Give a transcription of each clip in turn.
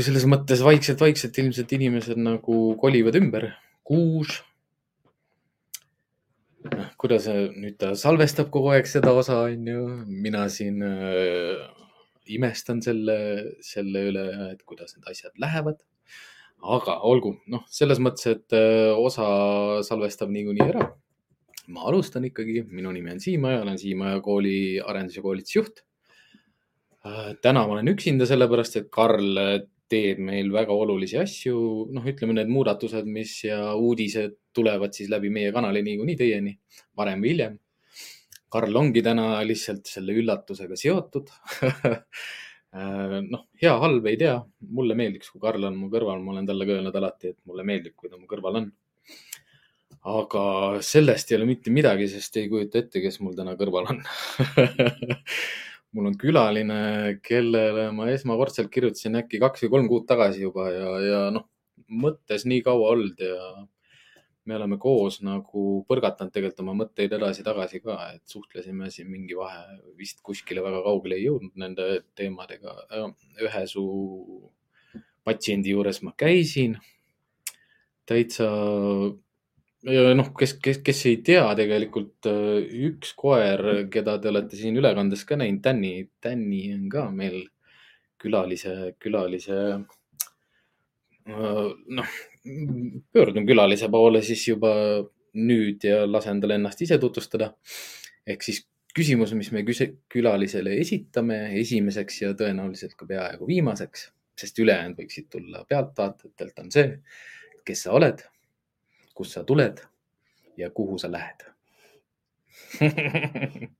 kui selles mõttes vaikselt-vaikselt ilmselt inimesed nagu kolivad ümber. kuus. kuidas nüüd ta salvestab kogu aeg seda osa, onju. mina siin äh, imestan selle, selle üle, et kuidas need asjad lähevad. aga olgu, noh, selles mõttes, et äh, osa salvestab niikuinii ära. ma alustan ikkagi, minu nimi on Siimaja, olen Siimaja kooli arendus- ja koolitusjuht. Äh, täna ma olen üksinda, sellepärast et Karl teeb meil väga olulisi asju. noh, ütleme need muudatused, mis ja uudised tulevad siis läbi meie kanali niikuinii teieni varem või hiljem. Karl ongi täna lihtsalt selle üllatusega seotud noh, hea, halb ei tea, mulle meeldiks, kui Karl on mu kõrval, ma olen talle ka öelnud alati, et mulle meeldib, kui ta mu kõrval on. aga sellest ei ole mitte midagi, sest ei kujuta ette, kes mul täna kõrval on mul on külaline, kellele ma esmakordselt kirjutasin äkki kaks või kolm kuud tagasi juba ja, ja noh, mõttes nii kaua olnud ja me oleme koos nagu põrgatanud tegelikult oma mõtteid edasi-tagasi ka, et suhtlesime siin mingi vahe, vist kuskile väga kaugele ei jõudnud nende teemadega. ühe su patsiendi juures ma käisin täitsa noh, kes, kes, kes ei tea tegelikult üks koer, keda te olete siin ülekandes ka näinud, Tänni, Tänni on ka meil külalise, külalise. noh, pöördun külalise poole siis juba nüüd ja lasen tal ennast ise tutvustada. ehk siis küsimus, mis me küse, külalisele esitame esimeseks ja tõenäoliselt ka peaaegu viimaseks, sest ülejäänud võiksid tulla pealtvaatajatelt, on see, kes sa oled kust sa tuled ja kuhu sa lähed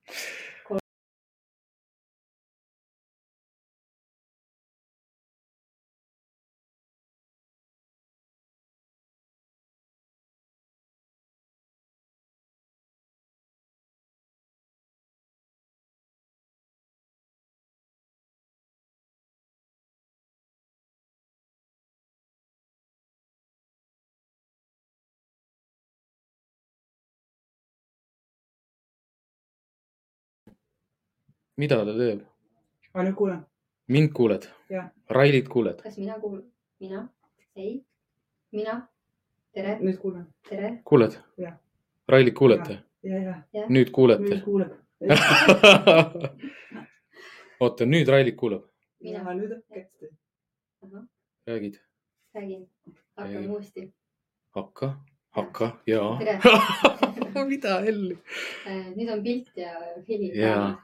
mida ta teeb? ma nüüd kuulen. mind kuuled? Railit kuuled? kas mina kuulan? mina? ei? mina? tere? nüüd kuulen. tere? kuuled? Railit kuulete? ja, ja nüüd kuulete nüüd? kuuleb. oota, nüüd Railit kuuleb, mina nüüd hakkas. räägid? räägin. Ei. hakkame uuesti. hakka, hakka ja. tere. mida helli? nüüd on pilt ja heli. Jaa.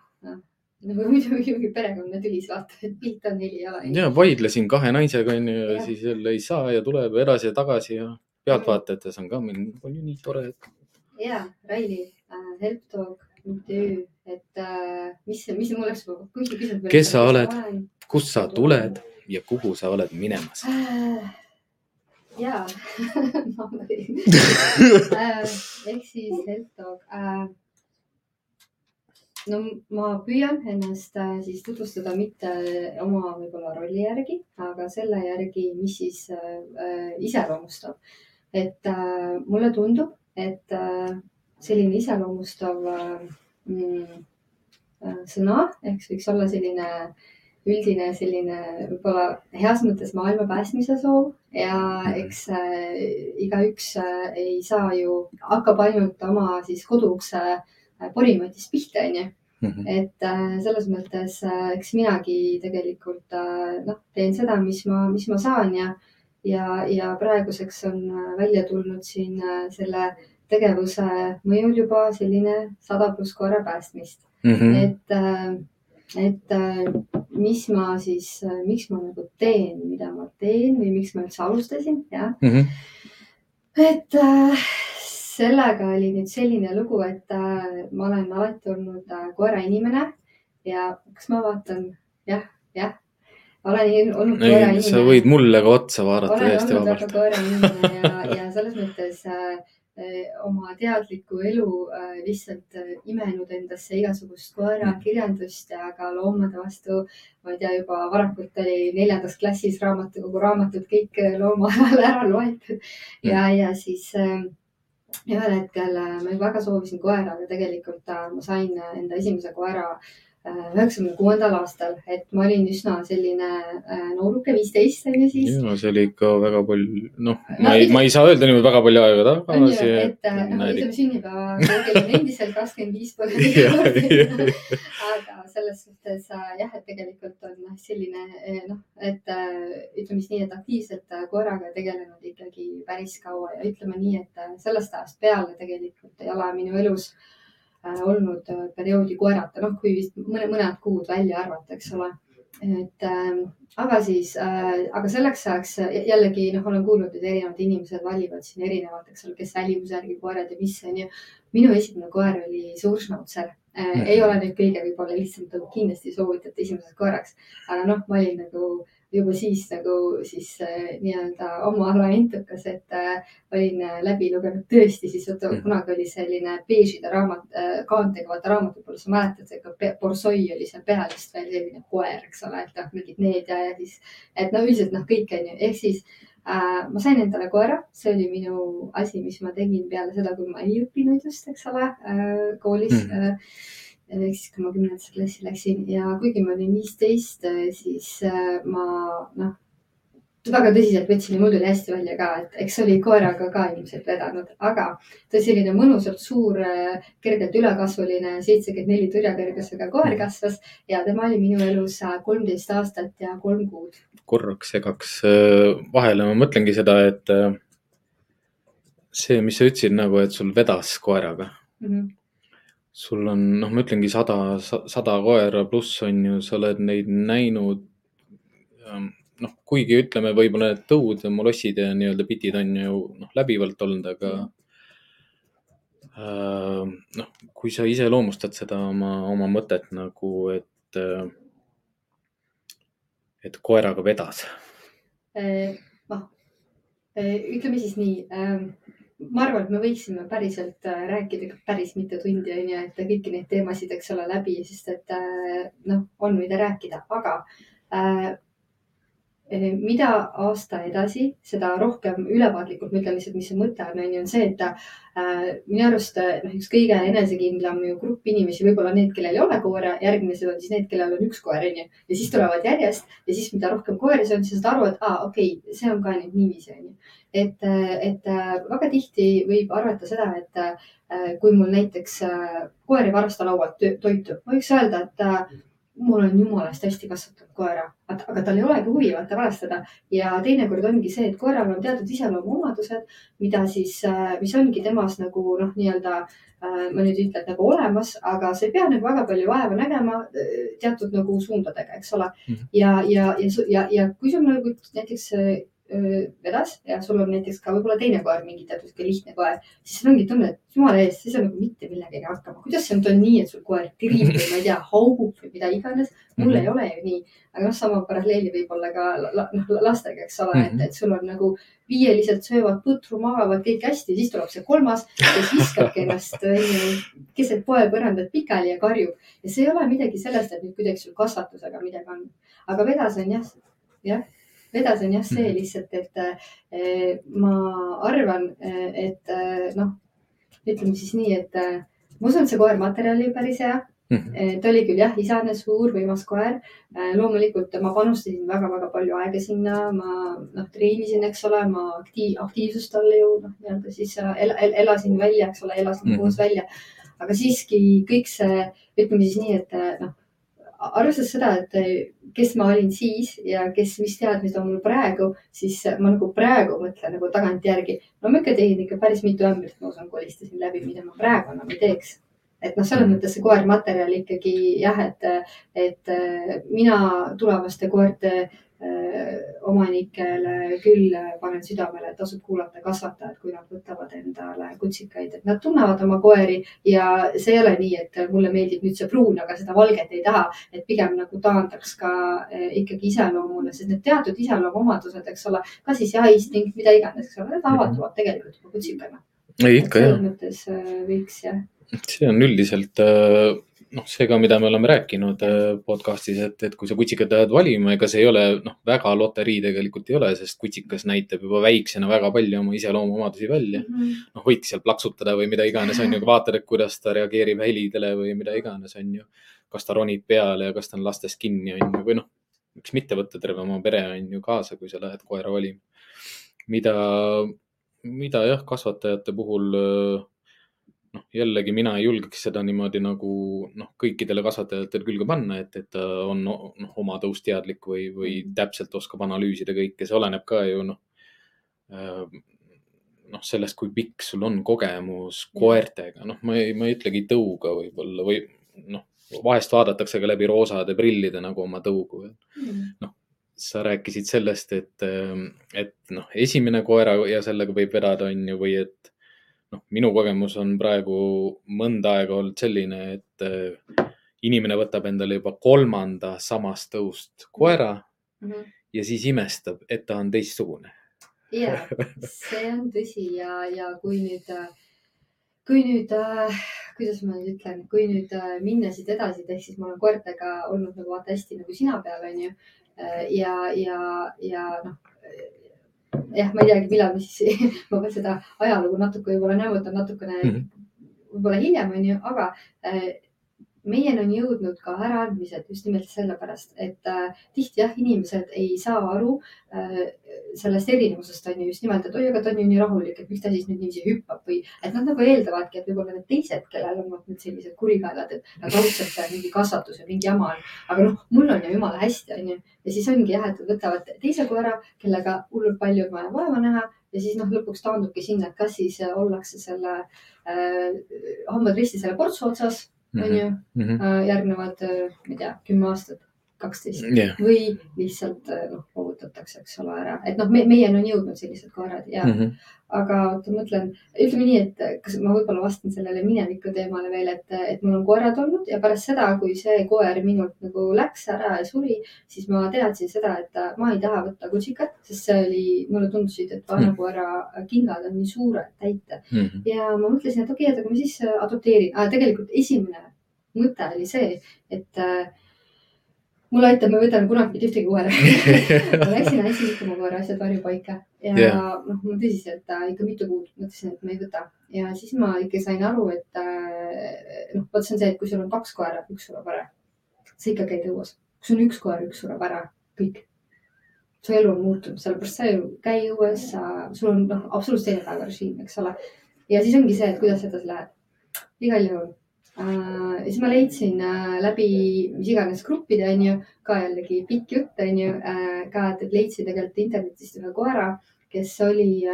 Nagu muidu muidugi perekonna tülis vaata, et pilt on, heli ei ole. ja vaidlesin kahe naisega onju ja siis jälle ei saa ja tuleb edasi ja tagasi ja pealtvaatajates on ka on ju nii tore, ja Raili äh, MTÜ, et äh, mis, mis mul oleks, kui sa küsid. Kes sa oled? kust sa tuled ja kuhu sa oled minemas? ja ehk siis HelpDog äh,. No ma püüan ennast äh, siis tutvustada mitte oma võib-olla rolli järgi, aga selle järgi, mis siis äh, äh, iseloomustab. et äh, mulle tundub, et äh, selline iseloomustav äh, mm, äh, sõna, ehk see võiks olla selline üldine selline võib-olla heas mõttes maailma päästmise soov ja eks äh, igaüks äh, ei saa ju, hakkab ainult oma siis koduukse äh, porimatist pihta, onju. et äh, selles mõttes äh, eks minagi tegelikult äh, noh, teen seda, mis ma, mis ma saan ja, ja, ja praeguseks on äh, välja tulnud siin äh, selle tegevuse mõjul juba selline sada pluss korra päästmist. Mhm. et, et äh, mis ma siis, miks ma nagu teen, mida ma teen või miks ma üldse alustasin, jah. Mhm. et äh, sellega oli nüüd selline lugu, et ma olen alati olnud äh, koerainimene ja kas ma vaatan, jah, jah, olen olnud ei, sa koerainimene võid mulle ka otsa vaadata olen täiesti olnud väga vabalt. koerainimene ja, ja selles mõttes äh, äh, oma teadlikku elu äh, lihtsalt äh, imenud endasse igasugust koerakirjandust ja ka loomade vastu. ma ei tea, juba varakult oli neljandas klassis raamatukogu raamatud kõik äh, loomaalal ära loetud ja, ja siis äh, ühel hetkel äh, ma väga soovisin koera, aga tegelikult äh, ma sain äh, enda esimese koera üheksakümne kuuendal aastal, et ma olin üsna selline äh, nooruke, viisteist ju siis. ja see oli ikka väga palju, noh, ma ei, ma ei saa öelda niimoodi väga palju aega tagasi. et äh, noh, ütleme sünnipäeva kell on endiselt kakskümmend viis põlve. aga selles suhtes äh, jah, et tegelikult on selline noh, et äh, ütleme siis nii, et aktiivselt äh, koeraga tegelenud ikkagi päris kaua ja ütleme nii, et äh, sellest ajast peale tegelikult ei ole minu elus äh, olnud äh, perioodi koerata, noh, kui vist mõne, mõned kuud välja arvata, eks ole. et äh, aga siis äh,, aga selleks ajaks äh, jällegi noh, olen kuulnud, et erinevad inimesed valivad siin erinevat, eks ole, kes välimuse järgi koerad ja mis on ju. minu esimene koer oli suuršnautser äh, mm. -hmm. ei ole nüüd kõige võib-olla lihtsam kindlasti soovitate esimeseks koeraks, aga noh, ma olin nagu juba siis nagu siis äh, nii-öelda oma ala entukas, et äh, olin äh, läbi lugenud tõesti siis vaata Mhm. kunagi oli selline beežide raamat kaantega vaata raamat, võib-olla sa mäletad, see Borsoi oli seal peal vist veel selline koer, eks ole, et noh, mingid need ja, ja siis, et no üldiselt noh, kõik on ju, ehk siis äh, ma sain endale koera, see oli minu asi, mis ma tegin peale seda, kui ma ei õppinud just, eks ole äh,, koolis mm. äh, ehk siis, kui ma kümnendasse klassi läksin ja kuigi ma olin viisteist, siis äh, ma noh, väga tõsiselt võtsin ja mul tuli hästi välja ka, et eks oli koeraga ka ilmselt vedanud, aga ta selline mõnusalt suur, kergelt ülekasvuline, seitsekümmend neli türjakõrgusega koer kasvas ja tema oli minu elus äh, kolmteist aastat ja kolm kuud. korraks segaks äh, vahele, ma mõtlengi seda, et äh, see, mis sa ütlesid nagu, et sul vedas koeraga, Mm -hmm. Sul on, noh, ma ütlengi sada, sada koera pluss on ju, sa oled neid näinud. noh, kuigi ütleme, võib-olla need tõud ja molossid ja nii-öelda bitid on ju noh, läbivalt olnud, aga äh, noh, kui sa iseloomustad seda oma, oma mõtet nagu, et, äh, et koeraga vedas noh, ütleme siis nii. Ma arvan, et me võiksime päriselt äh, rääkida päris mitu tundi, on ju, et kõiki neid teemasid, eks ole, läbi, sest et äh, noh, on mida rääkida, aga äh, mida aasta edasi, seda rohkem ülevaatlikult, ma ütlen lihtsalt, mis see mõte on, on ju, on see, et äh, minu arust noh, üks kõige enesekindlam ju grupp inimesi, võib-olla need, kellel ei ole koera, järgmised on siis need, kellel on üks koer, on ju. ja siis tulevad järjest ja siis, mida rohkem koeri siis saad aru, et aa, okei okay,, see on ka nüüd niiviisi, on ju. et, et väga tihti võib arvata seda, et äh, kui mul näiteks äh, koer ei varasta laualt toitu, võiks öelda, et äh, mul on jumalast hästi kasvatatud koera, aga tal ei olegi huvi vaata varastada ja teinekord ongi see, et koeral on teatud iseloomuomadused, mida siis, mis ongi temas nagu noh, nii-öelda ma nüüd ei ütle, et nagu olemas, aga sa ei pea nagu väga palju vaeva nägema teatud nagu suundadega, eks ole. -hmm. ja, ja, ja, ja, ja kui sul nagu näiteks vedas ja sul on näiteks ka võib-olla teine koer, mingi teatud lihtne koer, siis sul ongi tunne, et jumala eest, sa ei saa nagu mitte millegagi hakkama. kuidas see nüüd on nii, et sul koer tirib või ma ei tea, haugub või mida iganes. mul mm -hmm. ei ole ju nii, aga noh, sama paralleeli võib olla ka noh lastega, eks ole mm, -hmm. et, et sul on nagu viielised söövad putru, magavad kõik hästi, siis tuleb see kolmas, kes viskabki ennast keset poepõrandat pikali ja karjub ja see ei ole midagi sellest, et nüüd kuidagi sul kasvatusega midagi on, aga vedas on jah, jah vedas on jah see lihtsalt, et ma arvan, et noh, ütleme siis nii, et ma usun, et see koer materjal oli päris hea mm. -hmm. ta oli küll jah, isane suur võimas koer. loomulikult ma panustasin väga-väga palju aega sinna, ma noh, treenisin, eks ole, ma aktiiv, aktiivsust talle ju noh, nii-öelda siis el, el, elasin välja, eks ole, elasin mm -hmm. koos välja. aga siiski kõik see, ütleme siis nii, et noh arvestades seda, et kes ma olin siis ja kes, mis teadmised on mul praegu, siis ma nagu praegu mõtlen nagu tagantjärgi. no ma ikka tegin ikka päris mitu ämbrit, ma usun, kolistasin läbi, mida ma praegu enam ei teeks. et noh, selles mõttes see koermaterjal ikkagi jah, et, et mina tulevaste koerte omanikele küll panen südamele, et tasub kuulata kasvatajad, kui nad võtavad endale kutsikaid, et nad tunnevad oma koeri ja see ei ole nii, et mulle meeldib nüüd see pruun, aga seda valget ei taha, et pigem nagu taandaks ka ikkagi iseloomule, sest need teatud iseloomuomadused, eks ole, kas siis jahiinstinkt, mida iganes, eks ole, need avalduvad tegelikult juba kutsikana. ei ikka jah. selles mõttes võiks jah. see on üldiselt noh, see ka, mida me oleme rääkinud podcast'is, et, et kui sa kutsikat lähed valima, ega see ei ole noh, väga loterii tegelikult ei ole, sest kutsikas näitab juba väiksena väga palju oma iseloomuomadusi välja mm -hmm.. noh, võidki seal plaksutada või mida iganes on ju, vaatad, et kuidas ta reageerib helidele või mida iganes on ju. kas ta ronib peale ja kas ta on lastest kinni, on ju, või noh, miks mitte võtta terve oma pere, on ju, kaasa, kui sa lähed koera valima. mida, mida jah, kasvatajate puhul noh, jällegi mina ei julgeks seda niimoodi nagu noh, kõikidele kasvatajatele külge panna, et, et ta on noh, oma tõust teadlik või, või täpselt oskab analüüsida kõike, see oleneb ka ju noh noh, sellest, kui pikk sul on kogemus koertega, noh, ma ei, ma ei ütlegi tõuga võib-olla või noh, vahest vaadatakse ka läbi roosade prillide nagu oma tõugu mm.. noh, sa rääkisid sellest, et, et noh, esimene koera ja sellega võib vedada, on ju, või et noh, minu kogemus on praegu mõnda aega olnud selline, et inimene võtab endale juba kolmanda samast tõust koera mm -hmm. ja siis imestab, et ta on teistsugune ja see on tõsi ja, ja kui nüüd, kui nüüd, kuidas ma nüüd ütlen, kui nüüd minna siit edasi, ehk siis ma olen koertega olnud nagu vaata hästi nagu sina peal, onju. ja, ja, ja noh, jah, ma ei teagi, millal ma siis ma pean seda ajalugu natuke võib-olla näotan natukene mm -hmm. võib-olla hiljem, onju, aga meieni on jõudnud ka äraandmised just nimelt sellepärast, et äh, tihti jah, inimesed ei saa aru äh, sellest erinevusest on ju just nimelt, et oi, aga ta on ju nii rahulik, et miks ta siis nüüd niiviisi hüppab või et nad nagu eeldavadki, et võib-olla need teised, kellel on nüüd sellised kurikaelad, et nad raudselt mingi kasvatus ja mingi jama on. aga noh, mul on ju jumala hästi, onju. ja siis ongi jah, et võtavad teise koera, kellega hullult palju on vaja vaeva näha ja siis noh, lõpuks taandubki sinna, et kas siis ollakse selle äh, hambad risti selle portsu otsas onju mm -hmm. Äh, järgnevad, äh, ma ei tea, kümme aastat, kaksteist yeah. või lihtsalt äh, noh, loovutatakse, eks ole, ära, et noh me,, meieni on jõudnud sellised koerad ja mm, -hmm. aga oota, mõtlen, ütleme nii, et kas ma võib-olla vastan sellele mineviku teemale veel, et, et mul on koerad olnud ja pärast seda, kui see koer minult nagu läks ära ja suri, siis ma teadsin seda, et ma ei taha võtta kutsikat, sest see oli, mulle tundusid, et vanakoera mm -hmm. kingad on nii suured täita mm. -hmm. ja ma mõtlesin, et okei okay,, et aga ma siis adopteerin ah,. tegelikult esimene mõte oli see, et äh, mulle aitab, ma ei võta kunagi mitte ühtegi koera ma läksin, andsin ikka oma koera asjad varjupaika ja yeah. noh, ma tõsiselt ikka mitu kuud mõtlesin, et ma ei võta ja siis ma ikka sain aru, et äh, noh, vot see on see, et kui sul on kaks koera, üks sureb ära, sa ikka käid õues. kui sul on üks koer, üks sureb ära, kõik. su elu on muutunud, sellepärast sa ju käi õues, sa, sul on noh, absoluutselt teine päevarežiim, eks ole. ja siis ongi see, et kuidas edasi lähed. igal juhul Äh, siis ma leidsin äh, läbi mis iganes gruppide, onju, ka jällegi pikk jutt, onju, äh, ka, leidsin tegelikult internetist ühe koera, kes oli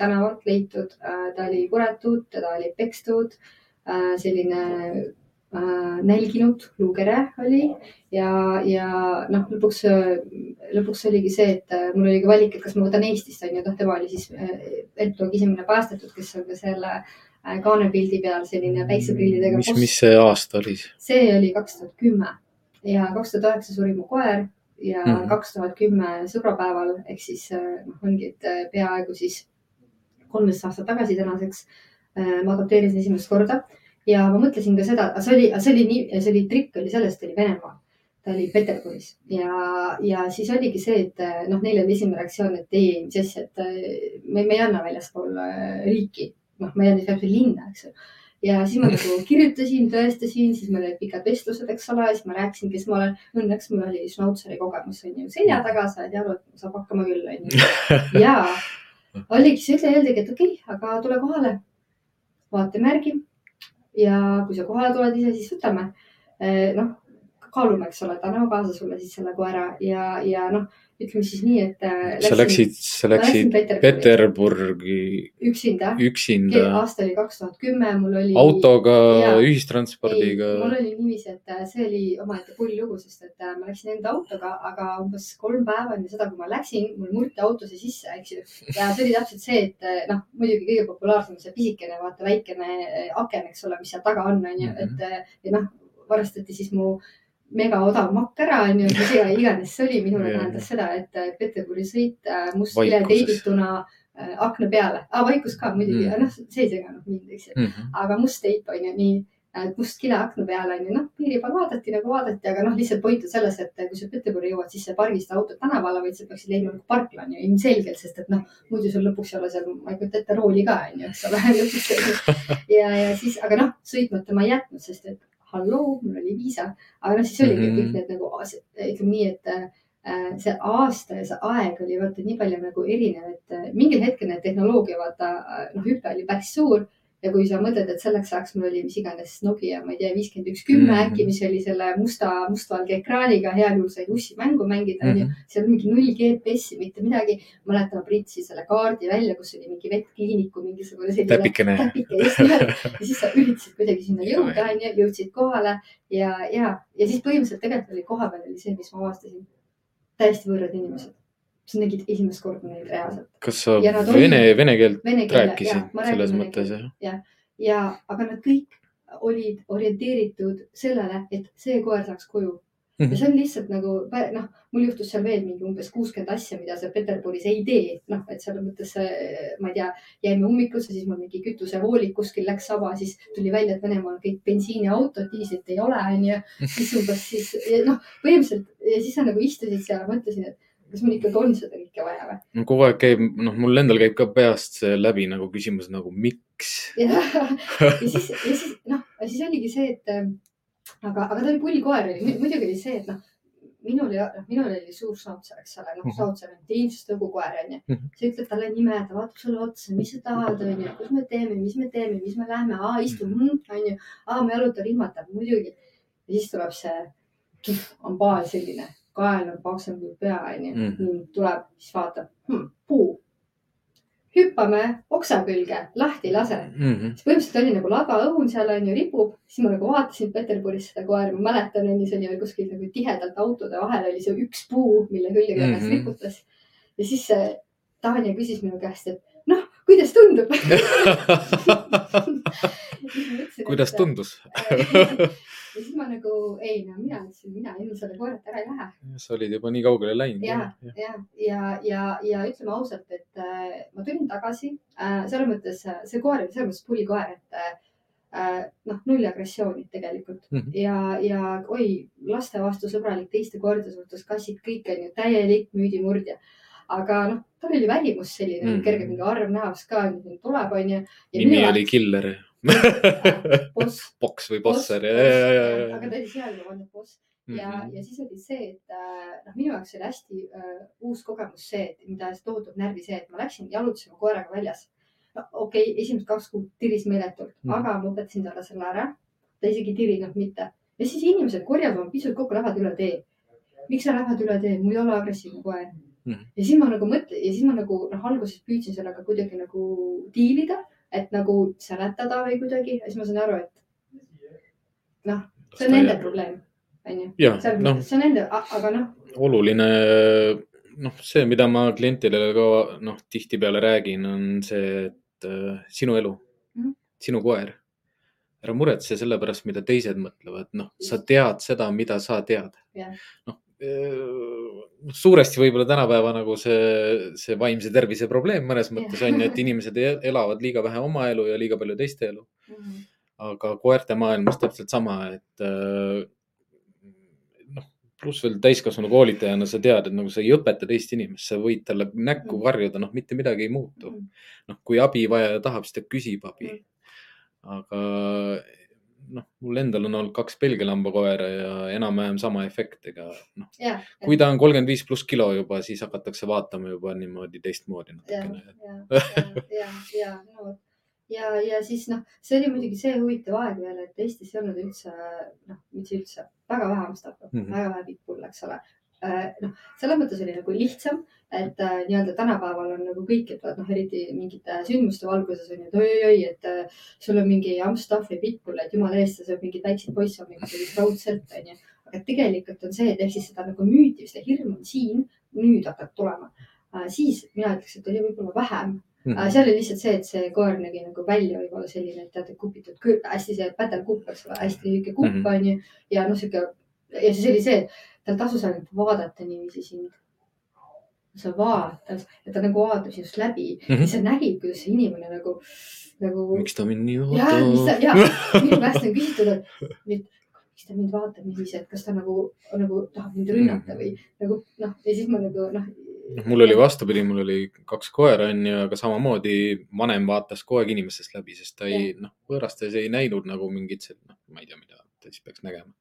tänavalt leitud, ta oli puretud, teda oli pekstud, selline nälginud luukere oli. Ja, ja noh, lõpuks, lõpuks oligi see, et mul oligi valik, et kas ma võtan Eestist onju, noh, tema oli siis Eltogi esimene päästetud, kes on ka selle Äh, kaanepildi peal selline päikseprillidega. mis, mis see aasta oli? see oli kaks tuhat kümme ja kaks tuhat üheksa suri mu koer ja mhm. kaks tuhat kümme sõbrapäeval ehk siis äh, noh, ongi, et äh, peaaegu siis kolmteist aastat tagasi tänaseks ma adopteerisin esimest korda ja ma mõtlesin ka seda, see oli, see oli nii, see oli trikk oli sellest, oli Venemaal ta oli Peterburis ja, ja siis oligi see, et noh, neil oli esimene reaktsioon, et ei, mis asja, et me, me ei anna väljaspool riiki noh, ma jään siis linna, eks ju. ja siis ma nagu kirjutasin, tõestasin, siis meil olid pikad vestlused, eks ole, siis ma rääkisin, kes ma olen. Õnneks mul oli šnautseri kogemus on ju selja taga, saad aru, et saab hakkama küll, on ju. ja oligi, siis öeldigi, et okei okay,, aga tule kohale, vaatemärgi. ja kui sa kohale tuled ise, siis võtame. Eh, noh, kaalume, eks ole, et anname kaasa sulle siis selle koera ja, ja noh ütleme siis nii, et äh, läksin,. sa läksid, sa läksid Peterburgi. üksinda. üksinda. aasta oli kaks tuhat kümme, mul oli. autoga, ühistranspordiga. mul oli niiviisi, et äh, see oli omaette pull lugu, sest et äh, ma läksin enda autoga, aga umbes kolm päeva enne seda, kui ma läksin, mul murti autosse sisse, eks ju. ja see oli täpselt see, et noh, muidugi kõige populaarsem see pisikene, vaata väikene aken, eks ole, mis seal taga on, on ju, et ja noh, varastati siis mu megaodav makk ära, onju, mis iganes see oli, minule tähendas seda, et Peterburi sõit äh, mustkile teibituna äh, akna peale. Ah,, vaikus ka muidugi. Mm., noh, see ei seganud mind, eks ju. Mm -hmm., aga must teip on ju nii, et must kile akna peale on ju, noh, piiri peal vaadati nagu vaadati, aga noh, lihtsalt point on selles, et kui sa Peterburi jõuad, siis sa ei pargista autot tänavale, vaid sa peaksid leidma nagu parkla on ju ilmselgelt, sest et noh, muidu sul lõpuks ei ole seal, ma ei kujuta ette, rooli ka on ju, eks ole lõpuks. Ja, ja siis, aga noh, sõitmata ma ei jätnud, sest et halloo, mul oli viisa, aga noh, siis oligi mm. -hmm. kõik need nagu ütleme nii, et äh, see aasta ja see aeg oli vaata nii palju nagu erinev, et äh, mingil hetkel need tehnoloogia vaata äh, noh, hüpe oli päris suur ja kui sa mõtled, et selleks ajaks mul oli mis iganes Nokia, ma ei tea, viiskümmend üks kümme Mhm. äkki, mis oli selle musta, mustvalge ekraaniga, heal juhul sai ussi mängu mängida, onju Mhm. seal oli mingi null GPS-i, mitte midagi. mäletan, ma printsin selle kaardi välja, kus oli mingi vetkliiniku mingisugune selline täpikene. täpike just nimelt ja siis sa üritasid kuidagi sinna jõuda, onju, jõudsid kohale ja, ja, ja siis põhimõtteliselt tegelikult oli kohapeal oli see, mis ma avastasin. täiesti võõrad inimesed. Sa nägid esimest korda neid reaalselt. kas sa vene, olid- vene keelt Vene keele, rääkisid jah, selles mõttes keelt jah? ja, aga nad kõik olid orienteeritud sellele, et see koer saaks koju. Mhm. ja see on lihtsalt nagu noh, mul juhtus seal veel mingi umbes kuuskümmend asja, mida sa Peterburis ei tee, noh, et selles mõttes, ma ei tea, jäime ummikusse, siis mul mingi kütusevoolik kuskil läks saba, siis tuli välja, et Venemaal on kõik bensiiniautod, diislit ei ole, onju. siis umbes siis ja noh, põhimõtteliselt ja siis sa nagu istusid seal, mõtlesin, et kas mul ikkagi on seda kõike vaja või. no kogu aeg käib, noh, mul endal käib ka peast see läbi nagu küsimus nagu miks. ja, ja siis, ja siis noh, siis oligi see, et ähm, aga, aga ta oli pullkoer oli, muidugi oli see, et noh, minul ja noh, minul oli suur sautser, eks ole, noh Mhm. sautser on teenistustõugukoer onju Mhm. sa ütled talle nime, ta vaatab sulle otsa, mis sa tahad, onju, kus me teeme, mis me teeme, mis me lähme, aa istu, onju, aa ma jalutan ilmatab, muidugi. ja siis tuleb see, on baal selline, kael on paksem kui pea, onju Mhm., tuleb, siis vaatab hm,, puu. hüppame oksa külge, lahti lase Mhm. siis põhimõtteliselt oli nagu labaõun seal on ju ripub, siis ma nagu vaatasin Peterburis seda koera, ma mäletan, onju, see oli veel kuskil nagu tihedalt autode vahel oli see üks puu, mille külge ta ennast Mhm. riputas. ja siis see Tanja küsis minu käest, et noh, kuidas tundub kuidas? tundus? ja siis ma nagu ei no mina ütlesin, mina ilma selle koerata ära ei lähe sa olid juba nii kaugele läinud. ja, ja, ja, ja, ja ütleme ausalt, et äh, ma tulin tagasi äh,, selles mõttes äh, see koer oli selles mõttes pullikoer, et äh, noh, null agressiooni tegelikult mm. -hmm. ja, ja oi, laste vastu sõbralik, teiste koerte suhtes, kassid kõik on ju täielik müüdimurdja. aga noh, tal oli välimus selline mm. -hmm., kerge mingi arv näos ka tuleb, onju. nimi oli Killer, boss, Boks või boss, Bosser ja, ja, ja, ja, aga ta oli seal juba olnud boss ja, Mhm. ja siis oli see, et äh, noh, minu jaoks oli hästi äh, uus kogemus see, et mida tohutab närvi see, et ma läksin jalutasima koeraga väljas. no okei okay,, esimesed kaks kuud tiris meeletult mm., Mhm. aga ma õpetasin talle selle ära. ta isegi ei tirinud mitte ja siis inimesed korjavad oma pisut kokku, lähevad üle tee. miks sa lähed üle tee, mul ei ole agressiivne koer mm. Mhm.. ja siis ma nagu mõtlen ja siis ma nagu noh, alguses püüdsin sellega kuidagi nagu diilida, et nagu seletada või kuidagi ja siis ma sain aru, et noh, see on nende probleem, onju see on nende, aga noh, oluline, noh, see, mida ma klientidele ka noh, tihtipeale räägin, on see, et äh, sinu elu mm. -hmm. sinu koer. ära muretse selle pärast, mida teised mõtlevad, noh, sa tead seda, mida sa tead Jah.. noh, suuresti võib-olla tänapäeva nagu see, see vaimse tervise probleem mõnes mõttes on ju, et inimesed elavad liiga vähe oma elu ja liiga palju teiste elu. aga koerte maailmas täpselt sama, et äh, noh, pluss veel täiskasvanu koolitajana sa tead, et nagu sa ei õpeta teist inimest, sa võid talle näkku Mm. karjuda, noh, mitte midagi ei muutu. noh, kui abivajaja tahab, siis ta küsib abi Mm.. aga noh, mul endal on olnud kaks Belgia lambakoera ja enam-vähem sama efekt, ega noh, kui ta on kolmkümmend viis pluss kilo juba, siis hakatakse vaatama juba niimoodi teistmoodi ja, natukene. ja, ja, ja, no vot ja, ja siis noh, see oli muidugi see huvitav aeg veel, et Eestis ei olnud üldse noh, mitte üldse, väga vähe Amstafi mm. -hmm. väga vähe Pitbull, eks ole. noh, selles mõttes oli nagu lihtsam, et äh, nii-öelda tänapäeval on nagu kõik ütlevad, noh, eriti mingite sündmuste valguses on ju, et oi-oi-oi, et äh, sul on mingi Amstaff või Pitbull, et jumala eest, sa sööb mingeid väikseid poisse mingisugust raudselt, onju. aga tegelikult on see, et ehk siis seda nagu müüti seda hirmu on siin nüüd hakkab tulema äh,. siis mina ütleks, et oli võib-olla vähem Mhm. Aga seal oli lihtsalt see, et see koer nägi nagu välja võib-olla selline, et teate, kupitud hästi see pätelkupp, eks ole, hästi lühike kupp Mhm. onju mm -hmm. ja noh, sihuke ja siis oli see, et tal tasus ainult vaadata niiviisi sind. Sa vaatad ja ta nagu vaatab sinust läbi mm Mhm. -hmm. ja sa nägid, kuidas see inimene nagu, nagu. miks ta mind nii ta vaatab? ja minu käest on küsitud, et miks ta mind vaatab niiviisi, et kas ta nagu, nagu tahab mind rünnata või nagu noh, ja siis ma nagu noh. noh, mul oli vastupidi, mul oli kaks koera onju, aga samamoodi vanem vaatas kogu aeg inimestest läbi, sest ta ei noh, võõrastes ei näinud nagu mingit, noh, ma ei tea, mida siis peaks nägema.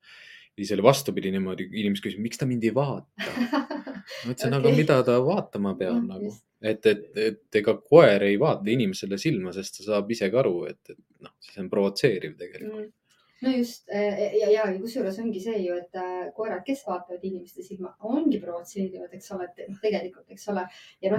Siis oli vastupidi niimoodi, inimesed küsisid, miks ta mind ei vaata. ma ütlesin, aga Okei. mida ta vaatama peab Noh, nagu et, et, et ega koer ei vaata inimesele silma, sest ta saab ise ka aru, et, et noh, see on provotseeriv tegelikult. Mm. No just ja, ja, ja kusjuures ongi see ju, et äh, koerad, kes vaatavad inimeste silma, ongi provotseerivad, eks ole, et noh, tegelikult, eks ole.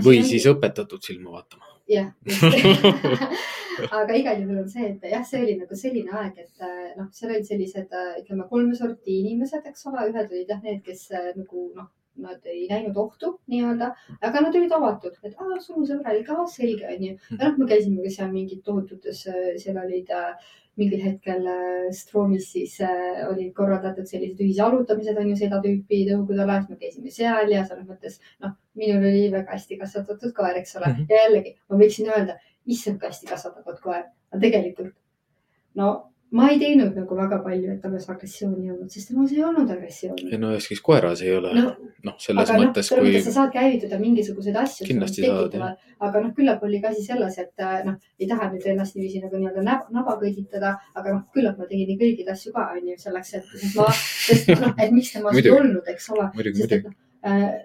või siis õpetatud silma vaatama. jah aga igal juhul on see, et jah, see oli nagu selline aeg, et äh, noh, seal olid sellised äh, ütleme kolme sorti inimesed, eks ole, ühed olid jah need, kes äh, nagu noh, nad ei näinud ohtu nii-öelda, aga nad olid avatud, et aa, sul on sõbralik, aa selge onju. ja noh, me käisime ka seal mingid tohututes, seal olid äh, mingil hetkel äh, Stroomis siis äh, olid korraldatud sellised ühisjalutamised on ju seda tüüpi tõugudele, siis me käisime seal ja selles mõttes noh, minul oli väga hästi kasvatatud koer, eks ole. Mhm. ja jällegi ma võiksin öelda, issand kui hästi kasvatatud koer, aga tegelikult no ma ei teinud nagu väga palju, et tamas agressiooni olnud, sest temas ei olnud agressiooni. ei no ükskõik koeras ei ole, no noh, selles aga noh, mõttes, selles kui sa saad käivitada mingisuguseid asju. Kindlasti saad, jah. aga noh, küllap oli ka asi selles, et äh, noh, ei taha nüüd ennast niiviisi nagu nii-öelda naba, naba kõditada, aga noh, küllap ma tegin nii kõigeid asju ka onju selleks, et sest ma, sest noh, et miks temas ei olnud, eks ole. muidugi, muidugi. noh,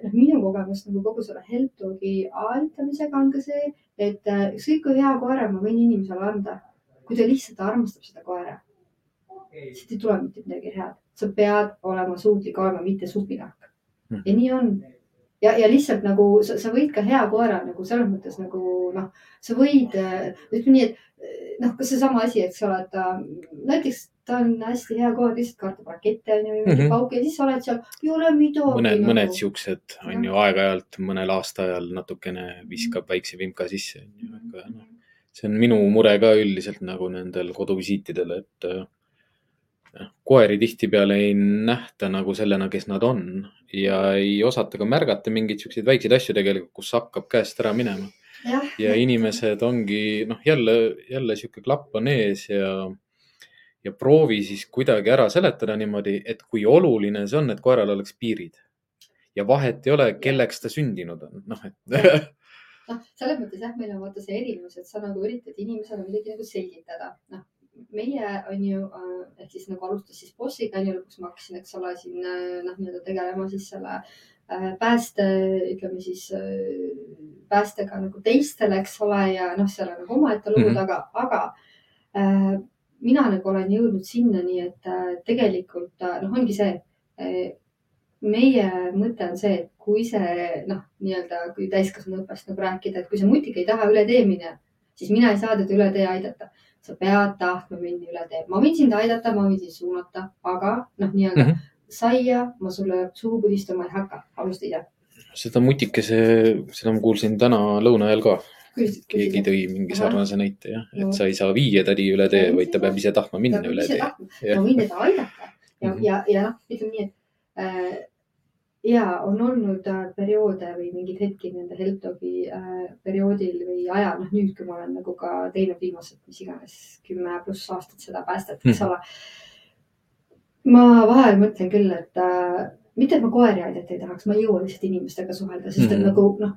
noh, minu kogemus nagu kogu selle Heltogi aitamisega on ka see, et äh, ükskõik kui hea koera ma võin inimesele anda, kui ta lihtsalt armastab seda koera, siit ei tule mitte midagi head. sa pead olema suutlik olema, mitte supinahk. Mhm. ja nii on. ja, ja lihtsalt nagu sa, sa võid ka hea koera nagu selles mõttes nagu noh, sa võid, ütleme nii, et noh, kas seesama asi, eks ole, et ta näiteks ta on hästi hea koer, lihtsalt kartab rakette on ju, mingi mm -hmm. pauk ja siis sa oled seal, ei ole midagi. mõned, mõned siuksed on ju aeg-ajalt mõnel aastaajal natukene viskab väikse vimka sisse, on ju, aga noh, see on minu mure ka üldiselt nagu nendel koduvisiitidel, et äh, koeri tihtipeale ei nähta nagu sellena, kes nad on ja ei osata ka märgata mingeid siukseid väikseid asju tegelikult, kus hakkab käest ära minema. Ja inimesed ongi noh, jälle, jälle sihuke klapp on ees ja, ja proovi siis kuidagi ära seletada niimoodi, et kui oluline see on, et koeral oleks piirid. Ja vahet ei ole, kelleks ta sündinud on, noh, et noh, selles mõttes jah, meil on vaata see erinevus, et sa nagu üritad inimesele midagi nagu selgitada, noh meie on ju äh, ehk siis nagu alustas siis bossiga on ju, lõpuks ma hakkasin, eks ole, siin äh, noh, nii-öelda tegelema siis selle äh, pääste, ütleme siis äh, päästega nagu teistele, eks ole, ja noh, seal on nagu omaette lugud mm. -hmm. aga, aga äh, mina nagu olen jõudnud sinnani, et äh, tegelikult äh, noh, ongi see äh, meie mõte on see, et kui see noh, nii-öelda kui täiskasvanu õppest nagu rääkida, et kui see mutik ei taha üle tee minna, siis mina ei saa teda üle tee aidata. sa pead tahtma minna üle tee, ma võin sind aidata, ma võin sind suunata, aga noh, nii-öelda mm. -hmm. saia ma sulle suhu pudistama ei hakka, alusta ise. seda mutikese, seda ma kuulsin täna lõuna ajal ka. keegi tõi mingi sarnase näite jah, No. et sa ei saa viia tädi üle tee, vaid ta peab ise tahtma minna üle tee. ma võin teda aidata ja mm. -hmm. ja, ja noh, ütleme nii, et äh, ja on olnud äh, perioode või mingeid hetki nende Heltogi äh, perioodil või ajal, noh nüüd, kui ma olen nagu ka teinud viimased, mis iganes kümme pluss aastat seda päästet, eks Mhm. ole. ma vahel mõtlen küll, et äh, mitte, et ma koeri aidata ei tahaks, ma ei jõua lihtsalt inimestega suhelda, sest et Mhm. nagu noh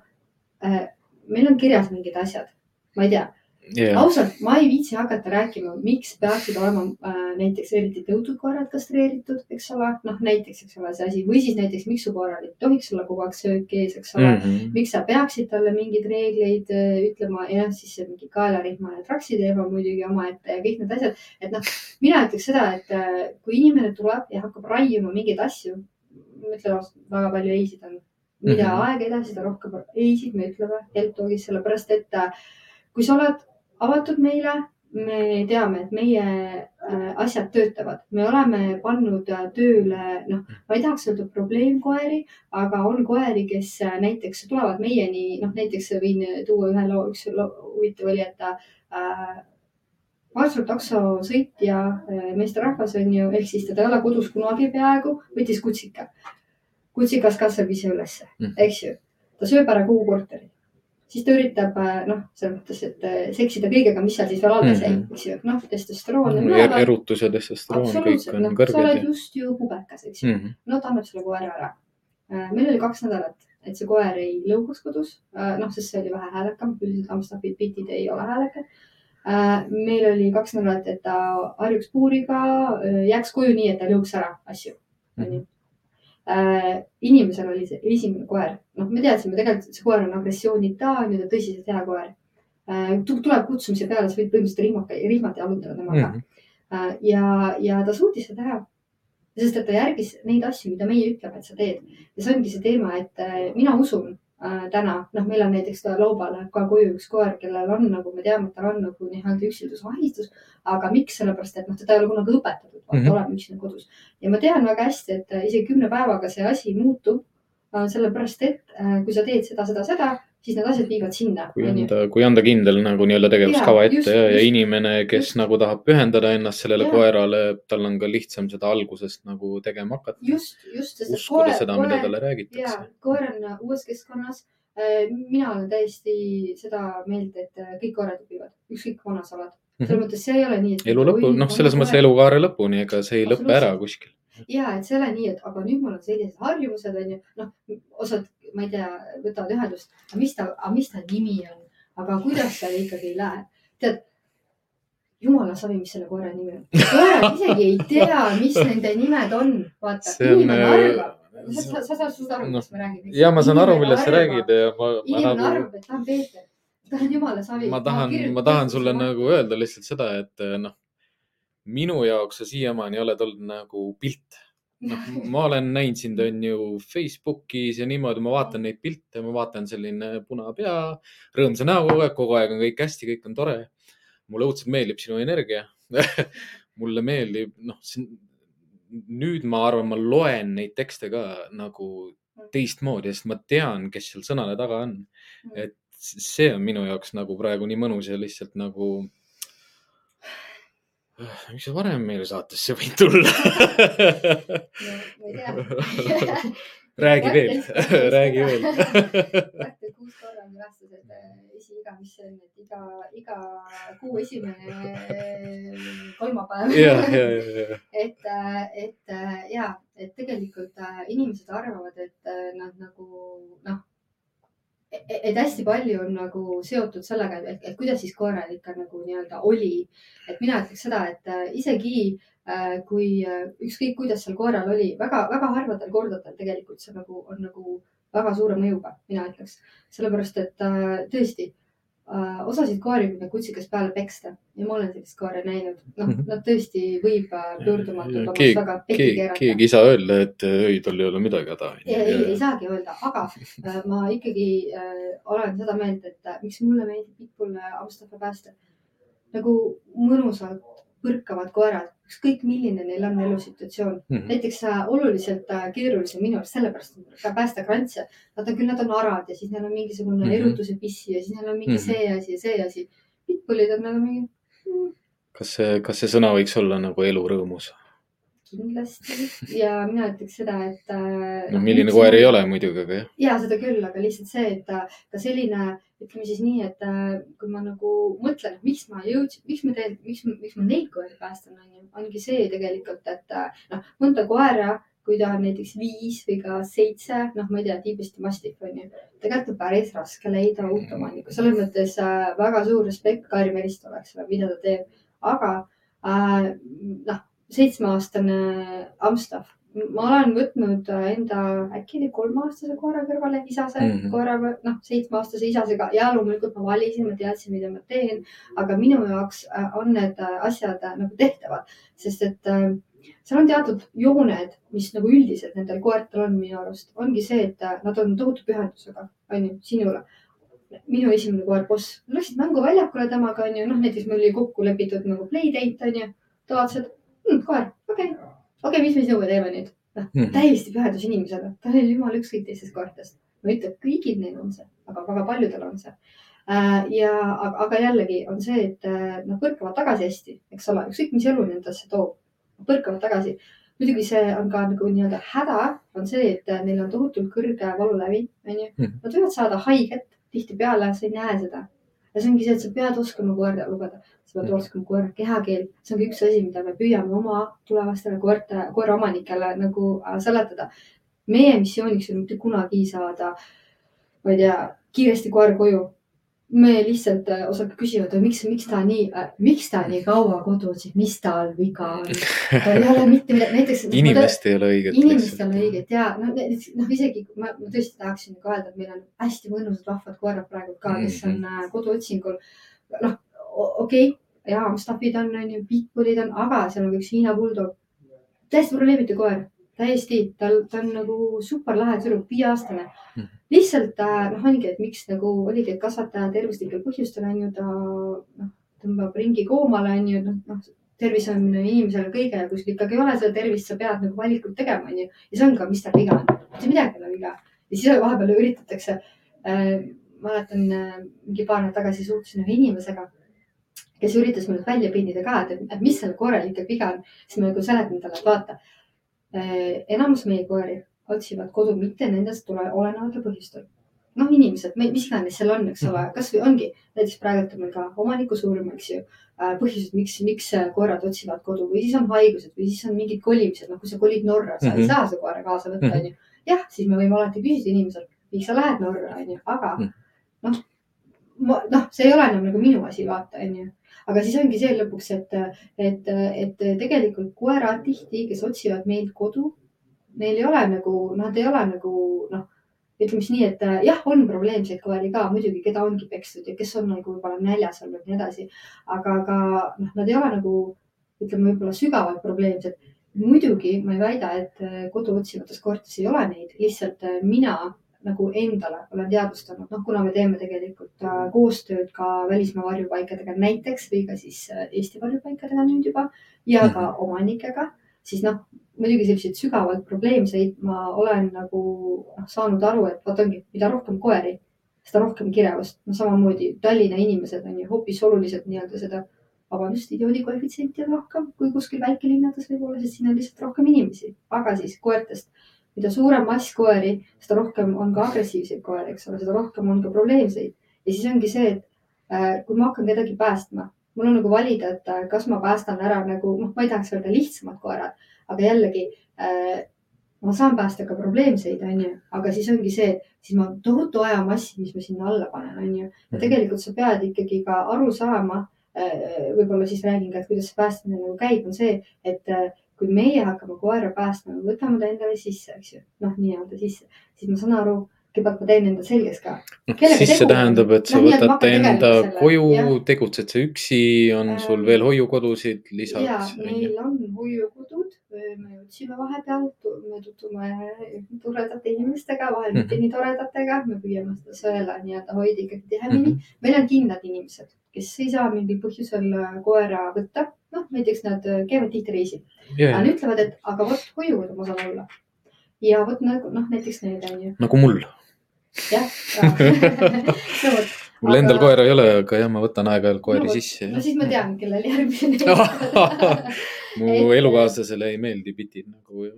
äh,, meil on kirjas mingid asjad, ma ei tea, jah, ausalt, ma ei viitsi hakata rääkima, miks peaksid olema äh, näiteks eriti tõutud koerad kastreeritud, eks ole, noh näiteks, eks ole, see asi või siis näiteks, miks su koeral ei tohiks olla kogu aeg söök ees, eks ole mm. Mhm. miks sa peaksid talle mingeid reegleid äh, ütlema ja noh, siis see mingi kaelarihma ja traksi teema muidugi omaette ja kõik need asjad, et noh, mina ütleks seda, et äh, kui inimene tuleb ja hakkab raiuma mingeid asju, ma ütlen ausalt, väga palju ei-sid on. mida mm. -hmm. aeg edasi, seda rohkem ei-sid me ütleme Heltogis, sellepärast et äh, kui sa oled avatud meile, me teame, et meie äh, asjad töötavad, me oleme pannud äh, tööle, noh, ma ei tahaks öelda probleemkoeri, aga on koeri, kes äh, näiteks tulevad meieni, noh näiteks võin tuua ühe loo, üks huvitav oli, et äh, marsruuttakso sõitja meesterahvas on ju, ehk siis teda ei ole kodus kunagi peaaegu, võttis kutsika. kutsikas kasvab ise ülesse Mhm. eks ju, ta sööb ära kogu korteri. Siis ta üritab äh, noh, selles mõttes, et äh, seksida kõigega, mis seal siis veel alles jäi mm, -hmm. eks ju, noh, testosteroon ja Er, mõlemad. erutus ja testosteroon, kõik on sa kõrged oled ja just ju pubekas, eks ju. Mhm. no ta annab selle koera ära. meil oli kaks nädalat, et see koer ei lõugaks kodus, noh, sest see oli vähe häälekam, üldiselt Amsterdami pitid ei ole häälekad. meil oli kaks nädalat, et ta harjuks puuriga, jääks koju nii, et ta ei lõhuks ära asju, onju. inimesel oli see esimene koer, noh, me teadsime tegelikult, et see koer on agressioonita, nii-öelda tõsiselt hea koer. tuleb kutsumise peale, sa võid põhimõtteliselt rihmaka, rihmata jalutada temaga Mhm. Äh, ja, ja ta suutis seda teha. sest et ta järgis neid asju, mida meie ütleme, et sa teed ja see ongi see teema, et äh, mina usun äh, täna, noh, meil on näiteks ka Lauba läheb ka koju üks koer, kellel on nagu me teame, et tal on nagu nii-öelda üksildusvahistus. aga miks, sellepärast et noh, teda ei ole kunagi õpetatud, mm -hmm. olema üksinda kodus ja ma tean väga hästi, et äh, isegi kümne päevaga see asi muutub. sellepärast, et äh, kui sa teed seda, seda, seda, siis need asjad viivad sinna. kui anda, kui anda kindel nagu nii-öelda tegevuskava Jaa, ette ja, ja inimene, kes Just. nagu tahab pühendada ennast sellele Jaa. koerale, tal on ka lihtsam seda algusest nagu tegema hakata. just, just, uskuda seda, mida talle ja räägitakse. koer on äh, uues keskkonnas. mina olen täiesti seda meelt, et äh, kõik koerad õpivad, ükskõik kui vana sa oled. selles mõttes see ei ole nii. Mhm. elu lõpu, noh, selles mõttes. elukaare lõpuni, ega see ei lõpe ära kuskil. ja, et see ei ole nii, et aga nüüd mul on sellised harjumused onju, noh, osad, ma ei tea, võtavad ühendust, aga mis ta, aga mis ta nimi on, aga kuidas tal ikkagi ei lähe, tead. jumala savi, mis selle koera nimi on, koerad isegi ei tea, mis nende nimed on, vaata, see on inimene arvab, sa, äh, sa, sa saad suust aru, noh, millest ma räägin. ja ma saan aru, millest sa räägid ja ma, ma inimene nagu, arvab, et ta on Peeter, ta on jumala savi. ma tahan, ma tahan sulle nagu öelda lihtsalt seda, et noh, minu jaoks sa siiamaani oled olnud nagu pilt. noh, ma olen näinud sind, on ju Facebookis ja niimoodi, ma vaatan neid pilte, ma vaatan selline punapea, rõõmsa näoga, kogu aeg on kõik hästi, kõik on tore. mulle õudselt meeldib sinu energia. mulle meeldib, noh, nüüd ma arvan, ma loen neid tekste ka nagu teistmoodi, sest ma tean, kes seal sõnade taga on. et see on minu jaoks nagu praegu nii mõnus ja lihtsalt nagu. miks sa varem meile saatesse ei võinud tulla? räägi veel, räägi veel. Lähte kuus korra on külastus, et äh, esiiga, mis see on, et iga, iga kuu esimene kolmapäev. ja, ja, et, et äh, ja, et tegelikult äh, inimesed arvavad, et äh, nad nagu noh, et hästi palju on nagu seotud sellega, et, et kuidas siis koeral ikka nagu nii-öelda oli. et mina ütleks seda, et äh, isegi äh, kui äh, ükskõik, kuidas seal koeral oli väga, väga harvadel kordadel tegelikult see nagu on nagu väga suure mõjuga, mina ütleks, sellepärast et äh, tõesti osasid koeri võib kutsikast peale peksta ja ma olen sellist koeri näinud, noh Mhm., nad tõesti võib äh, pöördumatult omast väga, pekki keegi, keerata. keegi ei saa öelda, et ei, tal ei ole midagi häda. ei, ei, ei saagi öelda, aga äh, ma ikkagi äh, olen seda meelt, et äh, miks mulle meeldib Pitbull Amstafa päästa. nagu mõnusalt põrkavad koerad, ükskõik milline neil on elusituatsioon. Mhm. näiteks äh, oluliselt äh, keerulisem minu arust sellepärast ka päästekrantse. Nad on küll, nad on arad ja siis neil on mingisugune mm. -hmm. erutuse pissi ja siis neil on mingi mm. -hmm. see asi ja see asi. Pitbullid on nagu mingi mm, kas see, kas see sõna võiks olla nagu elurõõmus? Kindlasti ja mina ütleks seda, et äh,. noh, milline koer ei ole muidugi, aga jah. ja seda küll, aga lihtsalt see, et ta ka selline, ütleme siis nii, et äh, kui ma nagu mõtlen, miks ma jõudsin, miks ma teen, miks, miks ma neid koeri päästan, onju, ongi see tegelikult, et äh, noh, mõnda koera, kui ta on näiteks viis või ka seitse, noh, ma ei tea, tiibist ja mastiff onju, tegelikult on päris raske leida uut omanikku, selles mõttes äh, väga suur respekt Kairi Meristole, eks ole, mida ta teeb, aga äh, noh, seitsmeaastane Amstaff, ma olen võtnud äh, enda äkki kolmeaastase koera kõrvale, isase mm. -hmm. koera, noh, seitsmeaastase isasega. Ja loomulikult ma valisin, ma teadsin, mida ma teen, aga minu jaoks äh, on need äh, asjad nagu tehtavad, sest et äh, seal on teatud jooned, mis nagu üldiselt nendel koertel on minu arust, ongi see, et nad on tohutu pühendusega, onju, sinule. minu esimene koer, boss, läksid mänguväljakule temaga, onju, noh näiteks meil oli kokku lepitud nagu playdate onju, ta vaatas, et hm, koer, okei okay., okei okay,, mis me sinuga teeme nüüd? Mhm. täiesti pühendus inimesele, tal oli jumala ükskõik teistest koertest. ma ei ütle, et kõigil neil on see, aga väga paljudel on see. ja, aga jällegi on see, et äh, nad põrkavad tagasi hästi, eks ole, ükskõik mis elu nendesse toob, põrkavad tagasi. muidugi see on ka nagu nii-öelda häda, on see, et äh, neil on tohutult kõrge valulävi, onju Mhm.. Nad võivad saada haiget tihtipeale, sa ei näe seda. Ja see ongi see, et sa pead oskama koerda lugeda, sa pead oskama koera kehakeel, see on ka üks asi, mida me püüame oma tulevastele koerte, koeraomanikele nagu äh, seletada. meie missiooniks on mitte kunagi saada, ma ei tea, kiiresti koer koju. Me lihtsalt äh, osad küsivad, miks, miks ta nii äh,, miks ta nii kaua kodus, mis tal viga on. tal ei ole mitte midagi, näiteks. inimest ei ole õiget. inimest ei ole õiget ja noh, noh isegi ma, ma tõesti tahaksin nagu öelda, et meil on hästi mõnusad vahvad koerad praegu ka, kes on Mhm. äh, koduotsingul. noh, okei okay, ja Amstaffid on, on ju, Pitbullid on, aga seal on üks Hiina bulldog. täiesti probleemitu koer, täiesti, tal, ta on nagu super lahe tüdruk, viieaastane Mhm. Lihtsalt äh, noh, ongi, et miks nagu oligi, et kasvataja tervislikel põhjustel on ju ta noh, tõmbab ringi koomale on ju, noh, noh, tervis on inimesele kõige ja kui sul ikkagi ei ole seda tervist, sa pead nagu valikuid tegema, onju. ja see on ka, mis tal viga on, mitte midagi ei ole viga. ja siis vahepeal üritatakse äh,, mäletan äh, mingi paar nädalat tagasi suhtlesin ühe inimesega, kes üritas mulle välja pinnida ka, et, mis sellel koerel ikkagi viga on. siis ma nagu seletasin talle, et vaata äh,, enamus meie koeri otsivad kodu mitte nendest tule, olenevatel põhjustel. noh, inimesed, mis iganes seal on, eks ole, kasvõi ongi näiteks praegu on meil ka omaniku surm, eks ju. põhjused, miks, miks koerad otsivad kodu või siis on haigused või siis on mingid kolimised, noh, kui sa kolid Norra, sa mm -hmm. ei saa seda koera kaasa võtta, onju. jah, siis me võime alati küsida inimeselt, miks sa lähed Norra, onju, aga noh, noh, see ei ole enam nagu minu asi, vaata, onju aga siis ongi see lõpuks, et, et, et tegelikult koerad tihti, kes otsivad meilt kodu, neil ei ole nagu, nad ei ole nagu noh, ütleme siis nii, et jah, on probleemseid koeri ka muidugi, keda ongi pekstud ja kes on nagu võib-olla näljas olnud ja nii edasi. aga, aga noh, nad ei ole nagu ütleme, võib-olla sügavalt probleemsed. muidugi ma ei väida, et kodu otsivates koertes ei ole neid, lihtsalt mina nagu endale olen teadvustanud, noh, kuna me teeme tegelikult äh, koostööd ka välismaa varjupaikadega näiteks või ka siis äh, Eesti varjupaikadega nüüd juba ja ka omanikega, siis noh, muidugi selliseid sügavalt probleemseid ma olen nagu noh, saanud aru, et vot ongi, mida rohkem koeri, seda rohkem kirevust. no samamoodi Tallinna inimesed on ju hoopis oluliselt nii-öelda seda, vabandust, idioodi koefitsienti on rohkem kui kuskil väikelinnades võib-olla, sest siin on lihtsalt rohkem inimesi, aga siis koertest mida suurem mass koeri, seda rohkem on ka agressiivseid koeri, eks ole, seda rohkem on ka probleemseid. ja siis ongi see, et äh, kui ma hakkan kedagi päästma, mul on nagu valida, et äh, kas ma päästan ära nagu, noh, ma ei tahaks öelda lihtsamad koerad, aga jällegi äh, ma saan päästa ka probleemseid, onju, aga siis ongi see, siis ma tohutu ajamassi, mis ma sinna alla panen, onju. ja tegelikult sa pead ikkagi ka aru saama, võib-olla siis räägin ka, et kuidas see päästmine nagu käib, on see, et kui meie hakkame koera päästma, me võtame ta endale sisse, eks ju, noh, nii-öelda sisse, siis ma saan aru, kõigepealt ma teen enda selgeks ka. siis see tähendab, et sa no, võtad ta enda koju, tegutsed sa üksi, on äh, sul veel hoiukodusid lisaks? ja, meil on hoiukodud, me otsime vahepeal, me tutvume toredate inimestega, vahel mitte mm -hmm. nii toredatega, me püüame seda sõela nii-öelda hoida ikkagi tihemini mm. -hmm. meil on kindlad inimesed, kes ei saa mingil põhjusel koera võtta, noh, näiteks nad käivad tihti reisil yeah.. Nad ütlevad, et aga vot hoiukodu ma saan olla. ja vot nagu noh, näiteks need on ju. nagu mul. jah no, mul aga... endal koera ei ole, aga jah, ma võtan aeg-ajalt koeri no, sisse. no siis ma tean, kellel järgmine mu et... elukaaslasele ei meeldi bitid nagu.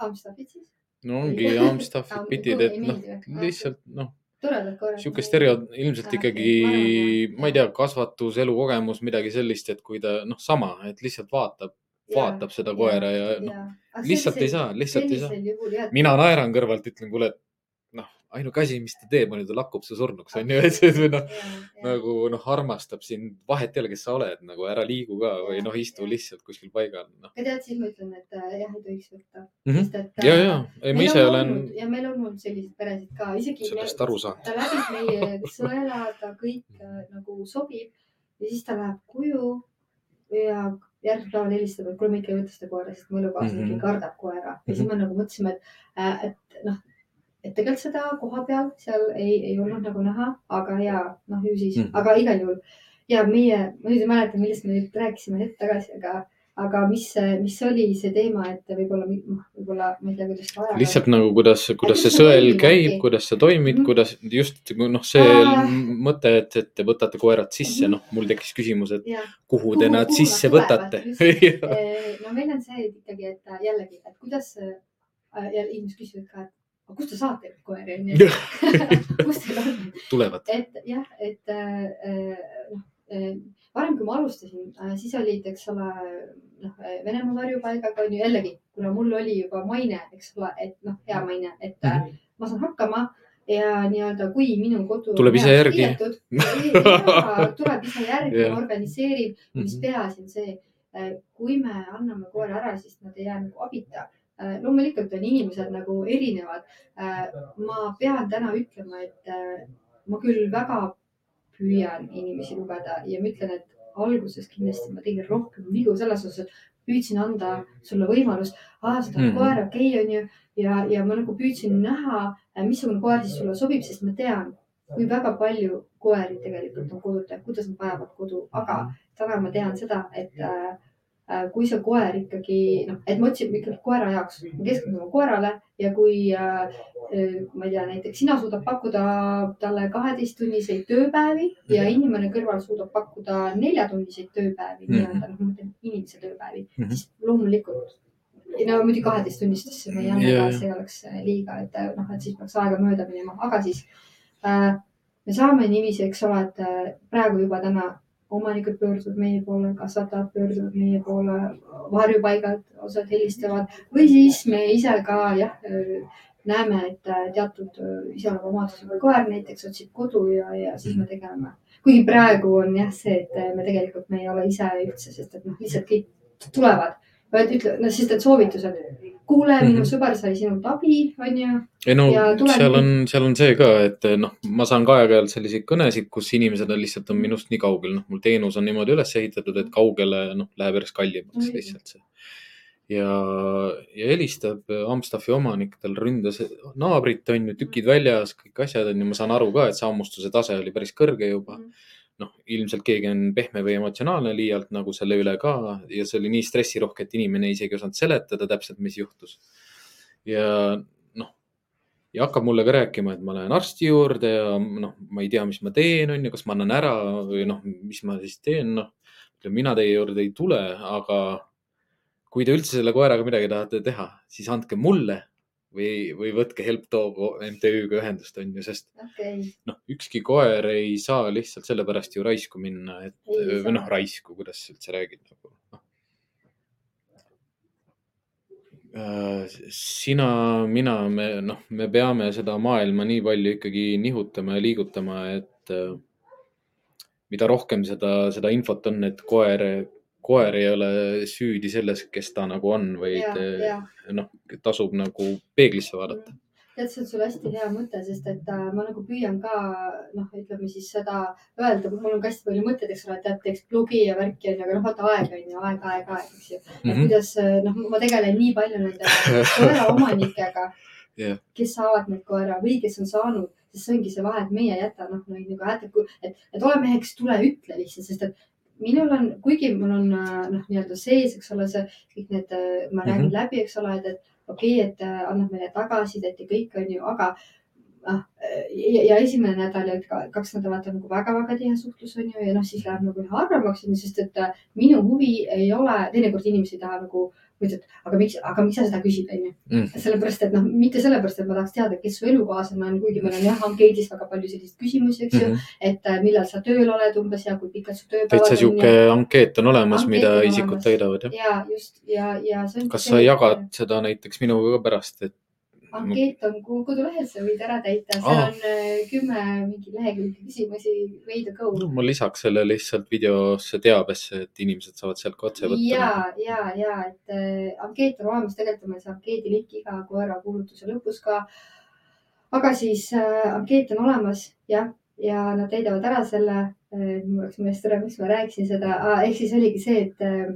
Amstaffid siis? no ongi Amstaffid, bitid, et noh, lihtsalt noh sihuke stereo, ilmselt ikkagi, ma ei tea, kasvatus, elukogemus, midagi sellist, et kui ta noh, sama, et lihtsalt vaatab, vaatab seda koera ja, ja noh, lihtsalt ei saa, lihtsalt ei saa. mina naeran kõrvalt, ütlen, kuule, noh, ainuke asi, mis ta teeb, on ju, ta lakkub su surnuks, on ju, et see noh, nagu noh, armastab sind, vahet ei ole, kes sa oled, nagu ära liigu ka või noh, istu lihtsalt kuskil paigal no.. ja tead, siis ma ütlen, et äh, jah, ei tohiks võtta mm. -hmm. Sest, et, ja, ja, ei ma ise olen. ja meil on olnud selliseid peresid ka, isegi. sellest aru saanud. ta läbib meie sõela, ta kõik äh, nagu sobib ja siis ta läheb koju ja järgmisel päeval helistab, et kuule, ma ikka ei võta seda koera, sest mu elukaaslane mm -hmm. kardab koera ja siis me nagu mõtlesime, et, äh, et noh tegelikult seda koha peal seal ei, ei olnud nagu näha, aga ja noh, ju siis mm, aga igal juhul ja meie, ma nüüd ei mäleta, millest me nüüd rääkisime hetk tagasi, aga, aga mis, mis oli see teema, et võib-olla, noh, võib-olla ma ei tea, kuidas ajaga. lihtsalt nagu, kuidas, kuidas see sõel käib, kuidas sa toimid mm, -hmm. kuidas just noh, see ah. mõte, et, et te võtate koerad sisse mm, -hmm. noh, mul tekkis küsimus, et ja. kuhu, kuhu te nad kuhu sisse nad võtate no meil on see ikkagi, et jällegi, et kuidas ja inimesed küsivad ka, et aga kust te saate neid koeri onju kust teil on? tulevad. et jah, et äh, noh äh, varem, kui ma alustasin, siis olid, eks ole, noh, Venemaa varjupaigaga on ju jällegi, kuna mul oli juba maine, eks ole, et noh, hea maine, et mm -hmm. ma saan hakkama. ja nii-öelda, kui minu kodu. Tuleb ise järgi.. tuleb ise järgi yeah., organiseerib mis Mhm. peaasi on see, kui me anname koera ära, siis nad ei jää nagu abita. Loomulikult on inimesed nagu erinevad. ma pean täna ütlema, et äh, ma küll väga püüan inimesi lugeda ja ma ütlen, et alguses kindlasti ma tegin rohkem vigu selles osas, et püüdsin anda sulle võimalust, sa tahad Mhm. koera, okei okay,, onju. ja, ja ma nagu püüdsin näha, missugune koer siis sulle sobib, sest ma tean, kui väga palju koeri tegelikult on koduta kuidas nad vajavad kodu, aga täna ma tean seda, et äh, äh, kui see koer ikkagi noh, et ma otsin ikkagi koera jaoks, ma keskendun oma koerale ja kui äh, äh, ma ei tea, näiteks sina suudad pakkuda talle kaheteisttunniseid tööpäevi ja inimene kõrval suudab pakkuda neljatunniseid tööpäevi Mhm. nii-öelda, noh, ma mõtlen inimese tööpäevi, Mhm. siis loomulikult. no muidugi kaheteisttunnistesse me ei anna jaa. see oleks äh, liiga, et äh, noh, et siis peaks aega mööda minema, aga siis äh, me saame niiviisi, eks ole, et äh, praegu juba täna omanikud pöörduvad meie poole, kasvatajad pöörduvad meie poole, varjupaigad, osad helistavad või siis me ise ka jah, näeme, et teatud iseloomuomadusega koer näiteks otsib kodu ja, ja siis me tegeleme. kuigi praegu on jah see, et me tegelikult, me ei ole ise üldse, sest et noh, lihtsalt kõik tulevad, ütle, no sest et soovitused. kuule, minu Mhm. sõber sai sinult abi, onju. ei no seal on, seal on see ka, et noh, ma saan ka aeg-ajalt selliseid kõnesid, kus inimesed on lihtsalt on minust nii kaugel, noh, mul teenus on niimoodi üles ehitatud, et kaugele noh, läheb järjest kallimaks Muidugi. lihtsalt see. ja, ja helistab Amstaffi omanik, tal ründas naabrit, on ju, tükid väljas, kõik asjad on ju, ma saan aru ka, et see hammustuse tase oli päris kõrge juba Mhm. noh, ilmselt keegi on pehme või emotsionaalne liialt nagu selle üle ka ja see oli nii stressirohke, et inimene isegi ei osanud seletada täpselt, mis juhtus. ja noh, ja hakkab mulle ka rääkima, et ma lähen arsti juurde ja noh, ma ei tea, mis ma teen, on ju, kas ma annan ära või noh, mis ma siis teen, noh. mina teie juurde ei tule, aga kui te üldse selle koeraga midagi tahate teha, siis andke mulle või, või võtke Help Dog MTÜ-ga ühendust, on ju, sest okei, noh, ükski koer ei saa lihtsalt sellepärast ju raisku minna, et Ei või noh, raisku, kuidas sa üldse räägid nagu noh.. sina, mina, me noh, me peame seda maailma nii palju ikkagi nihutama ja liigutama, et äh, mida rohkem seda, seda infot on, et koer, koer ei ole süüdi selles, kes ta nagu on, vaid äh, ja noh, tasub nagu peeglisse vaadata. tead, see on sul hästi hea mõte, sest et äh, ma nagu püüan ka noh, ütleme siis seda öelda, mul on ka hästi palju mõtteid, eks ole, tead, teeks blogi ja värki onju, aga noh, vaata aega on ju, aeg, aeg, aeg, eks ju. Mhm. kuidas noh, ma tegelen nii palju nende koeraomanikega Jah. kes saavad neid koera või kes on saanud, sest see ongi see vahe, et meie ei jäta noh, neid nagu hätta, et, et ole meheks, tule ütle lihtsalt, sest et minul on, kuigi mul on äh, noh, nii-öelda sees, eks ole, see kõik need, ma räägin mm. -hmm. läbi, eks ole, et, et okei okay,, et äh, annab meile tagasisidet ja kõik on ju, aga noh, ja, ja esimene nädal ja ka kaks nädalat on nagu väga-väga tihe suhtlus on ju ja noh, siis läheb nagu harvemaks, sest et äh, minu huvi ei ole, teinekord inimesed ei taha nagu, mõtled, aga miks, aga miks sa seda küsid, onju. Mm. sellepärast, et noh, mitte sellepärast, et ma tahaks teada, kes su elukaaslane on, kuigi meil on jah, ankeedis väga palju selliseid küsimusi, eks ju mm. -hmm. et äh, millal sa tööl oled umbes ja kui pikad su tööpäevad täitsa sihuke ankeet on olemas, mida on isikud täidavad jah. ja just ja, ja on. kas sa jagad seda näiteks minuga ka pärast, et ankeet on kodulehel, sa võid ära täita, seal Aa. on äh, kümme mingi lehekülge küsimusi, way to go no, ma lisaks selle lihtsalt videosse teabesse, et inimesed saavad sealt ka otse võtta. ja, ja, ja et äh, ankeet on olemas, tegelikult on meil see ankeedi link iga koera kuulutuse lõpus ka. aga siis äh, ankeet on olemas jah, ja nad täidavad ära selle äh,, mul läks meelest ära, miks ma rääkisin seda ah,, ehk siis oligi see, et äh,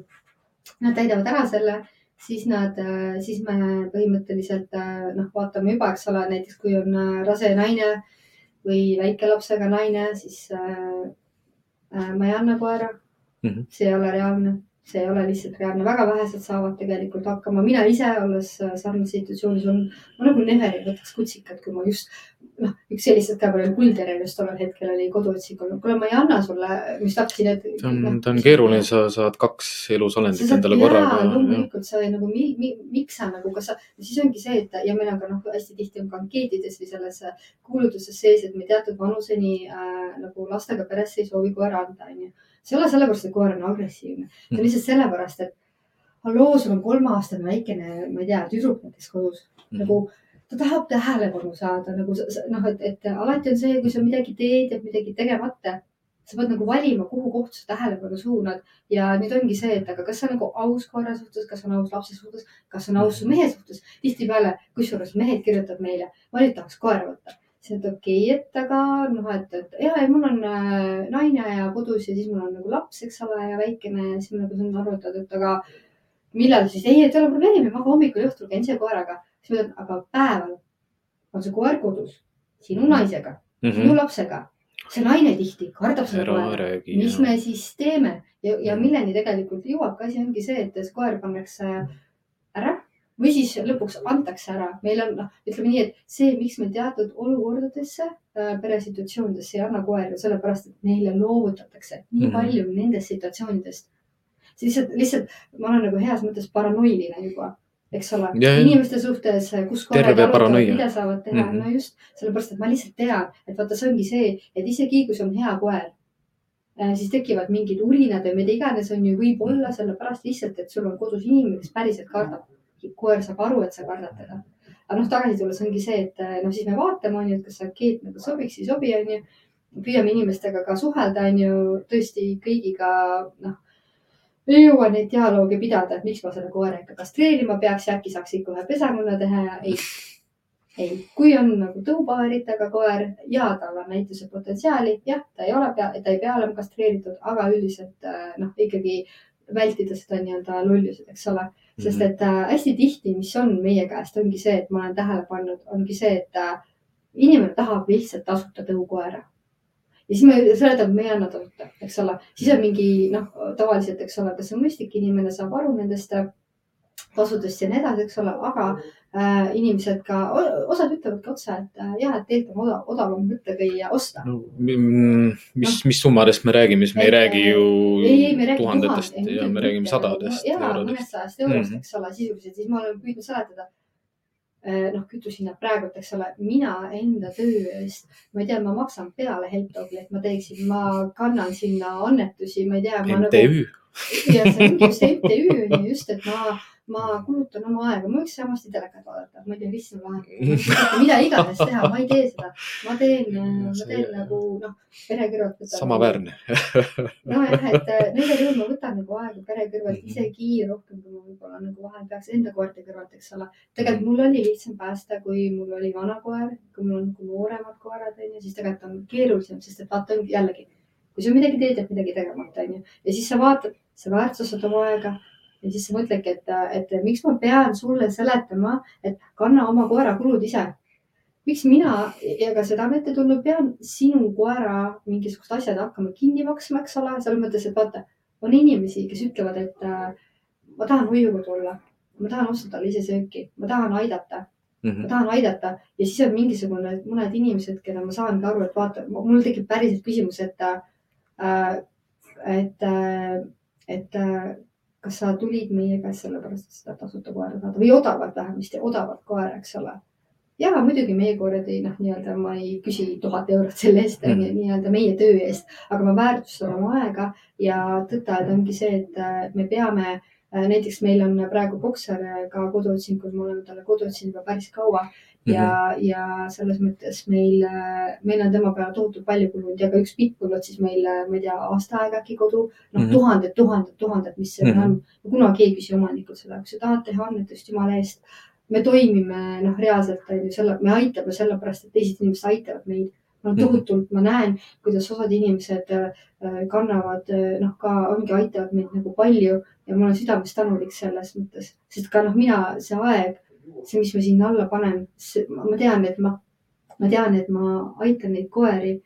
nad täidavad ära selle, siis nad, siis me põhimõtteliselt äh, noh, vaatame juba, eks ole, näiteks kui on äh, rase naine või väikelapsega naine, siis äh, äh, ma ei anna koera Mhm. see ei ole reaalne, see ei ole lihtsalt reaalne, väga vähesed saavad tegelikult hakkama, mina ise olles äh, sarnases situatsioonis on, ma nagu never ei võtaks kutsikat, kui ma just noh, üks sellistest ka veel Kuldjärvel just tollel hetkel oli koduotsing, kuule, ma ei anna sulle, mis tahtsin, et. see on, ta on keeruline, sa saad kaks elusolendit endale korraga. loomulikult sa nagu mi,, mi, miks sa nagu, kas sa, siis ongi see, et ja meil on ka noh, hästi tihti on ka ankeetides või selles äh, kuulutuses sees, et me teatud vanuseni äh, nagu lastega peresse ei soovi koera anda, onju. See ei ole sellepärast, et koer on agressiivne, see Mhm. on lihtsalt sellepärast, et halloo, sul on kolmeaastane väikene, ma ei tea, tüdruk näiteks kodus Mhm. nagu ta tahab tähelepanu saada nagu sa- sa- noh, et, et alati on see, kui sa midagi teed, jääb midagi tegemata. sa pead nagu valima, kuhu kohta sa tähelepanu suunad ja nüüd ongi see, et aga kas on nagu aus koera suhtes, kas on aus lapse suhtes, kas on aus su mehe suhtes. tihtipeale, kusjuures mehed kirjutavad meile, ma nüüd tahaks koera võtta. Siis et okei okay,, et aga noh, et, et ja, ja mul on äh, naine ja kodus ja siis mul on nagu laps, eks ole, ja väikene ja siis me nagu siin arutad, et aga millal siis, ei, et ei ole probleemi, ma hommikul ja õhtul käin ise koeraga. siis ma ütlen, aga päeval on see koer kodus sinu naisega, sinu lapsega. see naine tihti kardab seda koera. mis me siis teeme ja, ja milleni tegelikult jõuabki asi ongi see, et see koer pannakse ära või siis lõpuks antakse ära. meil on, noh, ütleme nii, et see, miks me teatud olukordadesse, peresituatsioonidesse ei anna koeri, sellepärast et neile loovutatakse nii Mhm. palju nendest situatsioonidest. see lihtsalt, lihtsalt ma olen nagu heas mõttes paranoiline juba, eks ole inimeste suhtes, kus Terve korrad arutavad, mida saavad teha mm, Mhm. -hmm. no just, sellepärast et ma lihtsalt tean, et vaata, see ongi see, et isegi kui see on hea koer, siis tekivad mingid urinad või mida iganes on ju, võib-olla sellepärast lihtsalt, et sul on kodus inimene, kes päriselt kardab. Koer saab aru, et sa kardad teda. aga noh, tagasi tulles ongi see, et noh, siis me vaatame, on ju, et kas see keet nagu sobiks, ei sobi, on ju. püüame inimestega ka suhelda, on ju, tõesti kõigiga, noh ei jõua neid dialoogi pidada, et miks ma selle koera ikka kastreerima peaks ja äkki saaks ikka ühe pesakonna teha ja ei. ei, kui on nagu tõupaaritega koer ja tal on näituse potentsiaali, jah, ta ei ole ta ei pea olema kastreeritud, aga üldiselt äh, noh, ikkagi vältida seda nii-öelda lollused, eks ole. Sest et äh, hästi tihti, mis on meie käest, ongi see, et ma olen tähele pannud, ongi see, et äh, inimene tahab lihtsalt tasuta tõukoera. ja siis me seletame, et me ei anna tasuta, eks ole, siis on mingi noh, tavaliselt, eks ole, kas see mõistlik inimene saab aru nendest äh, tasudest ja nii edasi, eks ole, aga äh, inimesed ka, osad ütlevadki otse, et äh, jah, et tegelikult on odav, odavam võtta kui osta. no mm, mis, mis summadest me räägime, siis me ei Et, räägi ju ei, ei, me räägime tuhandetest tuhat- ja me räägime sadadest ja eurodest. mõnest sajast eurost, Mhm. eks ole, sisuliselt, siis ma olen püüdnud seletada. noh, kütusehinnad praegult, eks ole, mina enda töö eest, ma ei tea, ma maksan peale Helpdogi, et ma teeksin, ma kannan sinna annetusi, ma ei tea. MTÜ. ja see ongi just MTÜ on ju just, et ma, ma kulutan oma aega, ma võiks samasti telekat vaadata, ma ei tea, issand lahe. mida iganes teha, ma ei tee seda, ma teen, ma teen nagu noh, pere kõrvalt. samaväärne. nojah, et äh, nendel juhul ma võtan nagu aega pere kõrvalt isegi rohkem, kui ma võib-olla nagu vahel peaks enda koerte kõrvalt, eks ole. tegelikult mul oli lihtsam päästa, kui mul oli vana koer, kui mul on nagu nooremad koerad onju, siis tegelikult on keerulisem, sest et vaata jällegi, kui sa midagi teed, jääb midagi tegemata onju ja siis sa vaatad, sa väärtustad oma aega ja siis sa mõtledki, et, et miks ma pean sulle seletama, et kanna oma koera kulud ise. Miks mina ja ka seda on ette tulnud, pean sinu koera mingisugused asjad hakkama kinni maksma, eks ole, selles mõttes, et vaata, on inimesi, kes ütlevad, et äh, ma tahan hoiukodu olla, ma tahan osta talle ise sööki, ma tahan aidata, Mhm. ma tahan aidata. Ja siis on mingisugune, mõned inimesed, keda ma saangi aru, et vaata, mul tekib päriselt küsimus, et äh,, et äh,, et äh, kas sa tulid meie käest sellepärast, et seda tasuta koera saada või odavat vähemasti, odavat koera, eks ole ja muidugi meie koerad ei noh, nii-öelda ma ei küsi tuhat eurot selle eest mm. nii-öelda meie töö eest, aga ma väärtustan oma aega ja tõtt-öelda ongi see, et äh, me peame, näiteks meil on praegu bokser ka koduotsingul, me oleme talle kodu otsinud juba päris kaua ja mm, -hmm. ja selles mõttes meil, meil on tema peale tohutult palju kulunud ja ka üks pitbull otsis meil, ma ei tea, aasta aega äkki kodu. noh mm. -hmm. tuhanded, tuhanded, tuhanded, mis see mm. -hmm. on. kunagi ei küsi omanikult seda, kui sa tahad teha annetust jumala eest me toimime noh, reaalselt on ju selle, me aitame sellepärast, et teised inimesed aitavad meid. no Mhm. tohutult ma näen, kuidas osad inimesed äh, kannavad äh, noh, ka ongi, aitavad meid nagu palju ja ma olen südamest tänulik selles mõttes, sest ka noh, mina see aeg, see, mis ma sinna alla panen, ma tean, et ma, ma tean, et ma aitan neid koeri.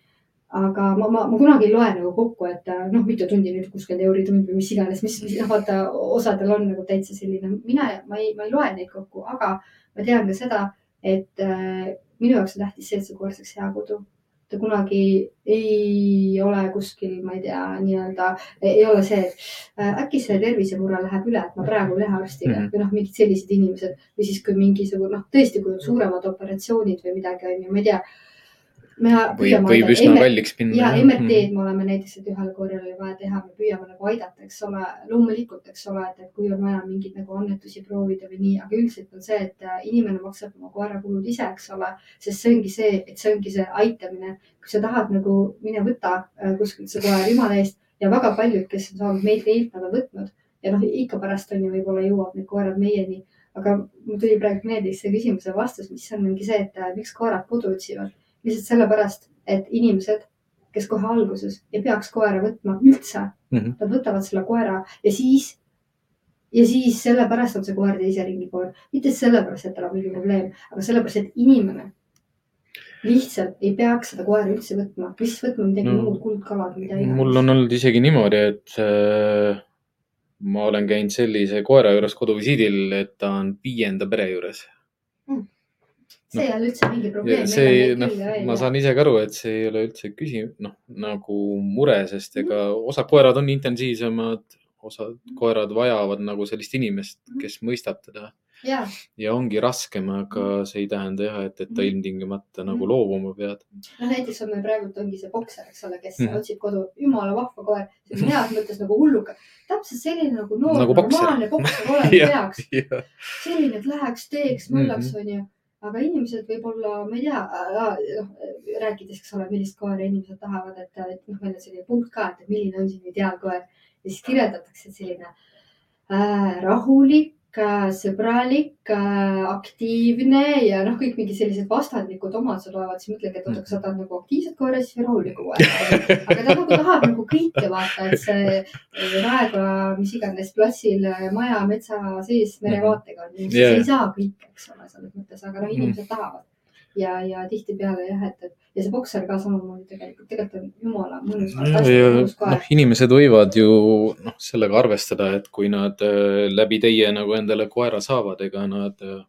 aga ma, ma, ma kunagi ei loe nagu kokku, et noh, mitu tundi nüüd kuuskümmend euri tund või mis iganes, mis noh, vaata osadel on nagu täitsa selline, mina, ma ei, ma ei loe neid kokku, aga ma tean ka seda, et äh, minu jaoks on tähtis see, et see koer saaks hea kodu. Ta kunagi ei ole kuskil, ma ei tea, nii-öelda ei ole see, et äh, äkki see tervisemure läheb üle, et ma praegu lähen arstile mm Mhm. -hmm. või noh, mingid sellised inimesed või siis, kui mingisugune noh, tõesti, kui on suuremad operatsioonid või midagi on ju, ma ei tea võib, võib üsna MRT kalliks minna. ja MRT-d me oleme näiteks, et ühele koerale oli vaja teha, me püüame nagu aidata, eks ole, loomulikult, eks ole, et, kui on vaja mingeid nagu annetusi proovida või nii, aga üldiselt on see, et äh, inimene maksab oma koera kulud ise, eks ole, sest see ongi see, et see ongi see aitamine. kui sa tahad nagu, mine võta äh, kuskilt see koer jumala eest ja väga paljud, kes on saanud meilt, teilt nad on võtnud ja noh, ikka pärast on ju võib-olla jõuab need koerad meieni, aga mul tuli praegu meelde see küsimuse vastus, mis on, ongi see, et äh, miks koerad kodu otsivad lihtsalt sellepärast, et inimesed, kes kohe alguses ei peaks koera võtma üldse mm, Mhm. -hmm. nad võtavad selle koera ja siis, ja siis sellepärast on see koer teise ringi koer, mitte sellepärast, et tal on mingi probleem, aga sellepärast, et inimene lihtsalt ei peaks seda koera üldse võtma, lihtsalt võtma midagi No, muud, kuldkalad, mida mul iganes. on olnud isegi niimoodi, et äh, ma olen käinud sellise koera juures koduvisiidil, et ta on viienda pere juures. See ei ole üldse mingi probleem. see, noh, ma saan ise ka aru, et see ei ole üldse küsi-, noh, nagu mure, sest ega osad koerad on intensiivsemad, osad koerad vajavad nagu sellist inimest, kes mõistab teda ja, ja ongi raskem, aga see ei tähenda jah, et, et ta Mhm. ilmtingimata nagu loobuma pead. noh näiteks on meil praegult ongi see bokser, eks ole, kes mm Mhm. -hmm. otsib kodu, jumala vahva koer, heas mõttes nagu hulluga, täpselt selline nagu noor Nagu bokser. normaalne bokser olema peaks, selline, et läheks, teeks, möllaks Mhm. onju. Aga inimesed võib-olla, ma ei tea, noh rääkides, eks ole, millist koera inimesed tahavad, et, et noh, meil on selline punkt ka, et milline on sinu ideaalkoer. Ja siis kirjeldatakse, et selline äh, rahulik sõbralik aktiivne ja noh, kõik mingid sellised vastandlikud omadused olevat, siis mõtledki, et oota, kas sa tahad nagu aktiivset koera, siis rahulikku koera. aga ta nagu tahab nagu kõike vaata, et see Raekoja, mis iganes platsil maja metsa sees merevaatega on, siis Jaa. ei saa kõike, eks ole, selles mõttes, aga noh, inimesed tahavad. ja, ja tihtipeale jah, et, et ja see bokser ka samamoodi tegelikult, tegelikult on jumala mõnus, noh inimesed võivad ju noh, sellega arvestada, et kui nad äh, läbi teie nagu endale koera saavad, ega nad äh,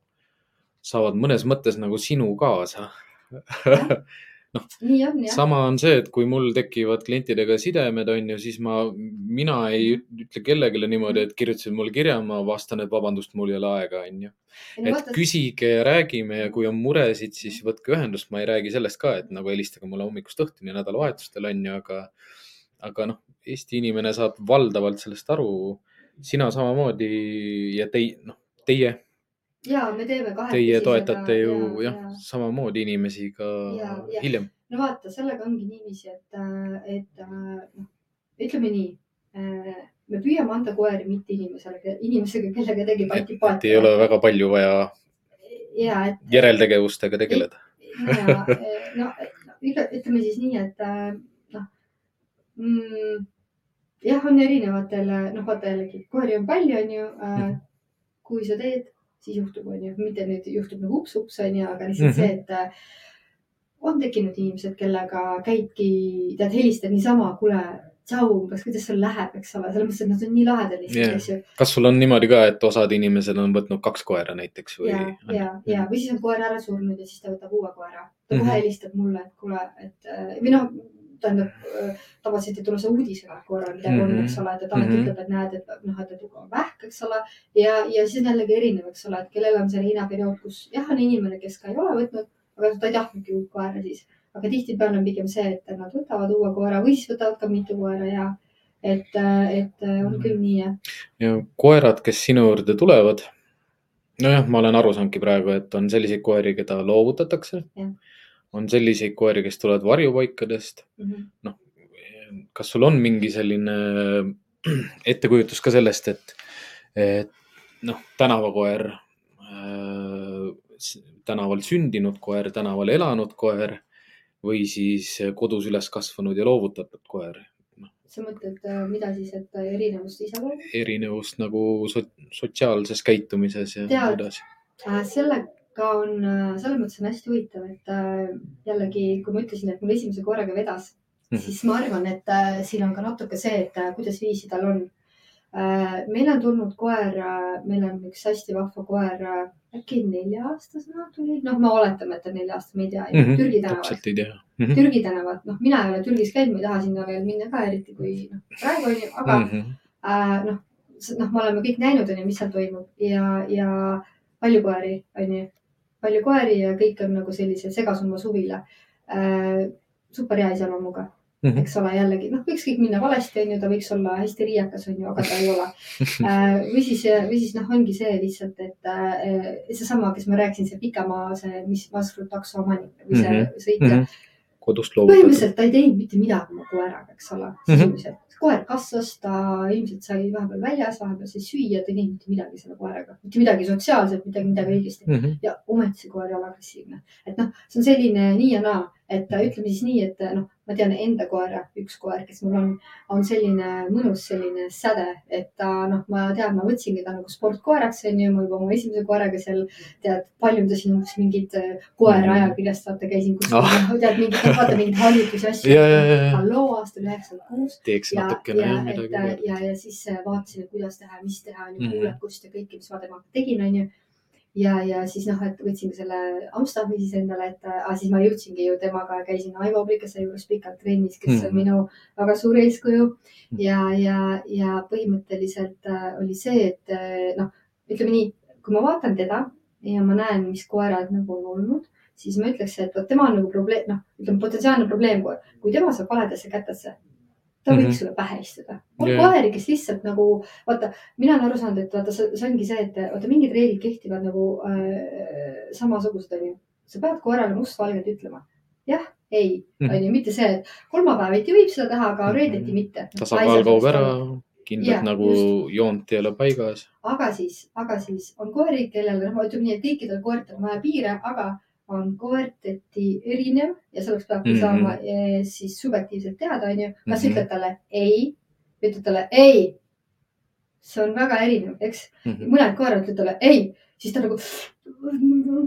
saavad mõnes mõttes nagu sinu kaasa. jah, sama on see, et kui mul tekivad klientidega sidemed, on ju, siis ma, mina ei ütle kellelegi niimoodi, et kirjutasid mulle kirja, ma vastan, et vabandust, mul ei ole aega, on ju. et küsige ja räägime ja kui on muresid, siis võtke ühendust, ma ei räägi sellest ka, et nagu helistage mulle hommikust õhtuni nädalavahetustel on ju, aga, aga noh, Eesti inimene saab valdavalt sellest aru. sina samamoodi ja tei-, noh, teie, ja me teeme kahekesi. teie toetate ju jah, samamoodi inimesi ka Ja, ja. hiljem. no vaata, sellega ongi niiviisi, et, et äh, noh, ütleme nii. me püüame anda koeri mitte inimesele, inimesega, kellega tekib et antipaatia. ei ole väga palju vaja ja, et järeltegevustega tegeleda. ja no, no ütle- ütleme siis nii, et äh, noh mm,. jah, on erinevatel, noh vaata jällegi koeri on palju, onju äh, Mhm.. kui sa teed, siis juhtub, onju, mitte nüüd juhtub nagu ups-ups onju, aga lihtsalt Mhm. mm -hmm. see, et äh, on tekkinud inimesed, kellega käidki, tead, helistad niisama, kuule, tšau, umbes, kuidas sul läheb, eks ole, selles mõttes, et nad on nii lahedad lihtsalt yeah., eks ju. kas sul on niimoodi ka, et osad inimesed on võtnud kaks koera näiteks või? ja, ja, ja, või siis on koer ära surnud ja siis ta võtab uue koera. ta Mhm. kohe helistab mulle, et kuule, et äh, või noh, tähendab äh, tavaliselt ei tule see uudisega, et koeral midagi on, Mhm. eks ole, et ta alati Mhm. ütleb, et näed, et noh, et, et on vähk, eks ole. ja, ja siis on jällegi erinev, eks ole, et kellel on see hinnaperiood, kus jah, on inimene, kes ka ei ole võtnud, aga ta ei tahtnudki uut koera siis. aga tihtipeale on pigem see, et nad võtavad uue koera või siis võtavad ka mitu koera ja et, et on küll nii jah. ja koerad, kes sinu juurde tulevad. nojah, ma olen aru saanudki praegu, et on selliseid koeri, keda loovutatakse. On selliseid koeri, kes tulevad varjupaikadest. Mhm. kas sul on mingi selline ettekujutus ka sellest, et, et noh, tänavakoer äh,, tänaval sündinud koer, tänaval elanud koer või siis kodus üles kasvanud ja loovutatud koer. sa mõtled, mida siis, et erinevust iseloomu? erinevust nagu so sotsiaalses käitumises ja nii edasi. Äh, sellega on, selles mõttes on hästi huvitav, et äh, jällegi, kui ma ütlesin, et mul esimese koeraga vedas, Mhm. siis ma arvan, et äh, siin on ka natuke see, et äh, kuidas viisi tal on. meil on tulnud koer, meil on üks hästi vahva koer, äkki nelja-aastasena tuli, noh, me oletame, et ta on nelja aasta, me ei tea mm, -hmm. Türgi tänavalt. Mm. -hmm. Türgi tänavat, noh, mina ei ole Türgis käinud, ma ei taha sinna veel minna ka eriti kui noh, praegu on ju, aga Mm -hmm. äh, noh, noh, me oleme kõik näinud, onju, mis seal toimub ja, ja palju koeri, onju, palju koeri ja kõik on nagu sellised segasumma suvila äh, super hea iseloomuga Mhm. eks ole, jällegi noh, võiks kõik minna valesti, onju, ta võiks olla hästi riiekas, onju, aga ta ei ole. või siis, või siis noh, ongi see lihtsalt, et äh, seesama, kes ma rääkisin, see pikamaa, see, mis marsruuttakso omanik või see Mhm. sõitja Mhm. kodust loovutatud. põhimõtteliselt ta ei teinud mitte midagi oma koeraga, eks ole, Mhm. sisuliselt. Koer kasvas, ta ilmselt sai vahepeal väljas, vahepeal sai süüa, ta ei teinud mitte midagi selle koeraga, mitte midagi sotsiaalselt, midagi, midagi õigesti. Mhm. ja ometi see koer ei ole agressiivne. et noh, see on selline nii ja naa, et ütleme siis nii, et noh, ma tean enda koera, üks koer, kes mul on, on selline mõnus selline säde, et ta noh, ma tean, ma võtsingi ta nagu sportkoeraks, onju, ma juba oma esimese koeraga seal tead, paljundasin umbes mingit äh, koeraajakirjast, vaata käisin kuskil oh., tead mingit, vaata mingeid harjutusi, asju. halloo, aastal üheksakümmend kuus ja, natukene ja jah midagi. ja, ja siis äh, vaatasin, et kuidas teha, mis teha, onju, Mhm. kuulekust ja kõike, mis ma temaga tegin, onju. ja, ja siis noh, et võtsingi selle Amsterdami siis endale, et äh, siis ma jõudsingi ju temaga, käisin Aivo Plikase juures pikalt trennis, kes on Mhm. minu väga suur eeskuju Mhm. ja, ja, ja põhimõtteliselt äh, oli see, et äh, noh, ütleme nii, kui ma vaatan teda ja ma näen, mis koerad nagu on olnud, siis ma ütleks, et vot tema on nagu probleem, noh, ütleme potentsiaalne probleemkoer, kui tema saab valedesse kätesse, ta võiks mm. -hmm. sulle pähe istuda. yeah. koeri, kes lihtsalt nagu, vaata, mina olen aru saanud, et vaata, see ongi see, et vaata mingid reeglid kehtivad nagu äh, samasugused, onju. sa pead koerale mustvalgelt ütlema jah, ei, Mhm. onju, mitte see, et kolmapäeviti võib seda teha, aga Mhm. reedeti mitte. tasakaal kaob ära, kindlad Jaa, nagu just. joont ei ole paigas. aga siis, aga siis on koeri, kellel, noh, ütleme nii, et kõikidel koertel on vaja piire, aga on koerteti erinev ja selleks peabki mm. -hmm. saama eh, siis subjektiivselt teada, onju. kas Mhm. ütled talle ei, ütled talle ei. see on väga erinev, eks. Mhm. mõned koerad ütlevad talle ei, siis ta nagu,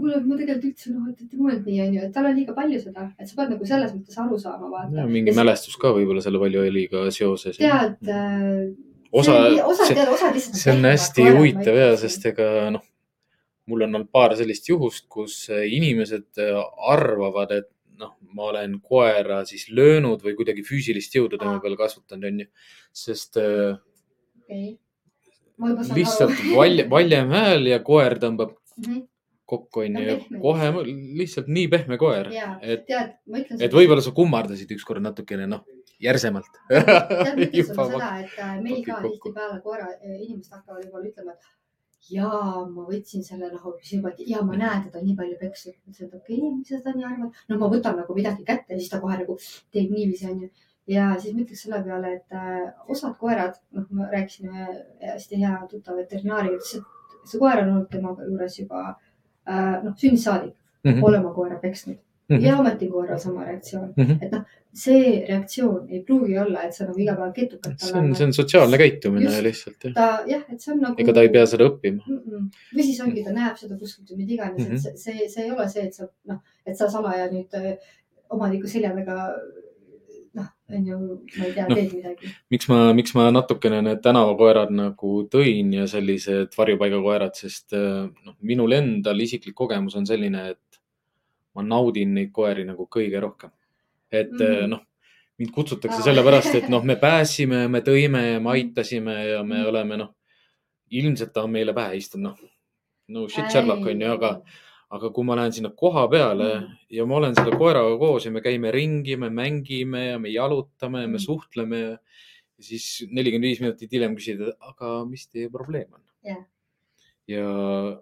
kuule, ma tegelikult ütlesin, noh, et ei mõelnud nii, onju, et tal on liiga palju seda, et sa pead nagu selles mõttes aru saama, vaata. mingi mälestus ka võib-olla selle valjuheliga seoses. tead äh,. osa, see, lihtsalt. see on hästi huvitav ja, sest ega noh, mul on olnud paar sellist juhust, kus inimesed äh, arvavad, et noh, ma olen koera siis löönud või kuidagi füüsilist jõudu tema peal kasvatanud, onju. sest äh, saan lihtsalt aru. valj-, valjem hääl ja koer tõmbab Mhm. kokku, Ta on onju. kohe lihtsalt nii pehme koer, et, et võib-olla sa kummardasid ükskord natukene, noh, järsemalt. tead, ma ütlen sulle seda, et äh, meil ka kokku. tihtipeale koera, inimesed hakkavad võib-olla ütlema, et jaa, ma võtsin selle nagu sümpati ja ma näen teda nii palju peksnud. ütlesin, et okei okay,, mis sa seda nii arvad. no ma võtan nagu midagi kätte ja siis ta kohe nagu teeb niiviisi, onju. ja siis ma ütleks selle peale, et äh, osad koerad, noh, ma rääkisin ühe hästi hea tuttava veterinaariga, ütles, et see koer on olnud tema juures juba äh, noh, sünnist saadik Mhm. pole oma koera peksnud Mhm. ja ometi koeral sama reaktsioon Mhm. et noh, see reaktsioon ei pruugi olla, et sa nagu iga päev ketukalt see on, see on sotsiaalne käitumine Just. lihtsalt jah. ta jah, et see on nagu. ega ta ei pea seda õppima. mm. -mm. või siis ongi, ta näeb seda kuskilt või mida iganes mm, Mhm. -hmm. et see, see, see ei ole see, et sa noh, et sa salaja nüüd äh, omaniku selja taga noh, on ju, ma ei tea no., teed midagi. miks ma, miks ma natukene need tänavakoerad nagu tõin ja sellised varjupaigakoerad, sest äh, noh, minul endal isiklik kogemus on selline, et ma naudin neid koeri nagu kõige rohkem. et mm Mhm. -hmm. noh, mind kutsutakse sellepärast, et noh, me pääsime, me tõime ja me aitasime ja me Mhm. oleme noh, ilmselt ta on meile pähe istunud, noh. no shit Sherlock on ju, aga, aga kui ma lähen sinna koha peale Mhm. ja ma olen selle koeraga koos ja me käime ringi, me mängime ja me jalutame ja me Mhm. suhtleme ja, siis nelikümmend viis minutit hiljem küsida, aga mis teie probleem on Jah. ja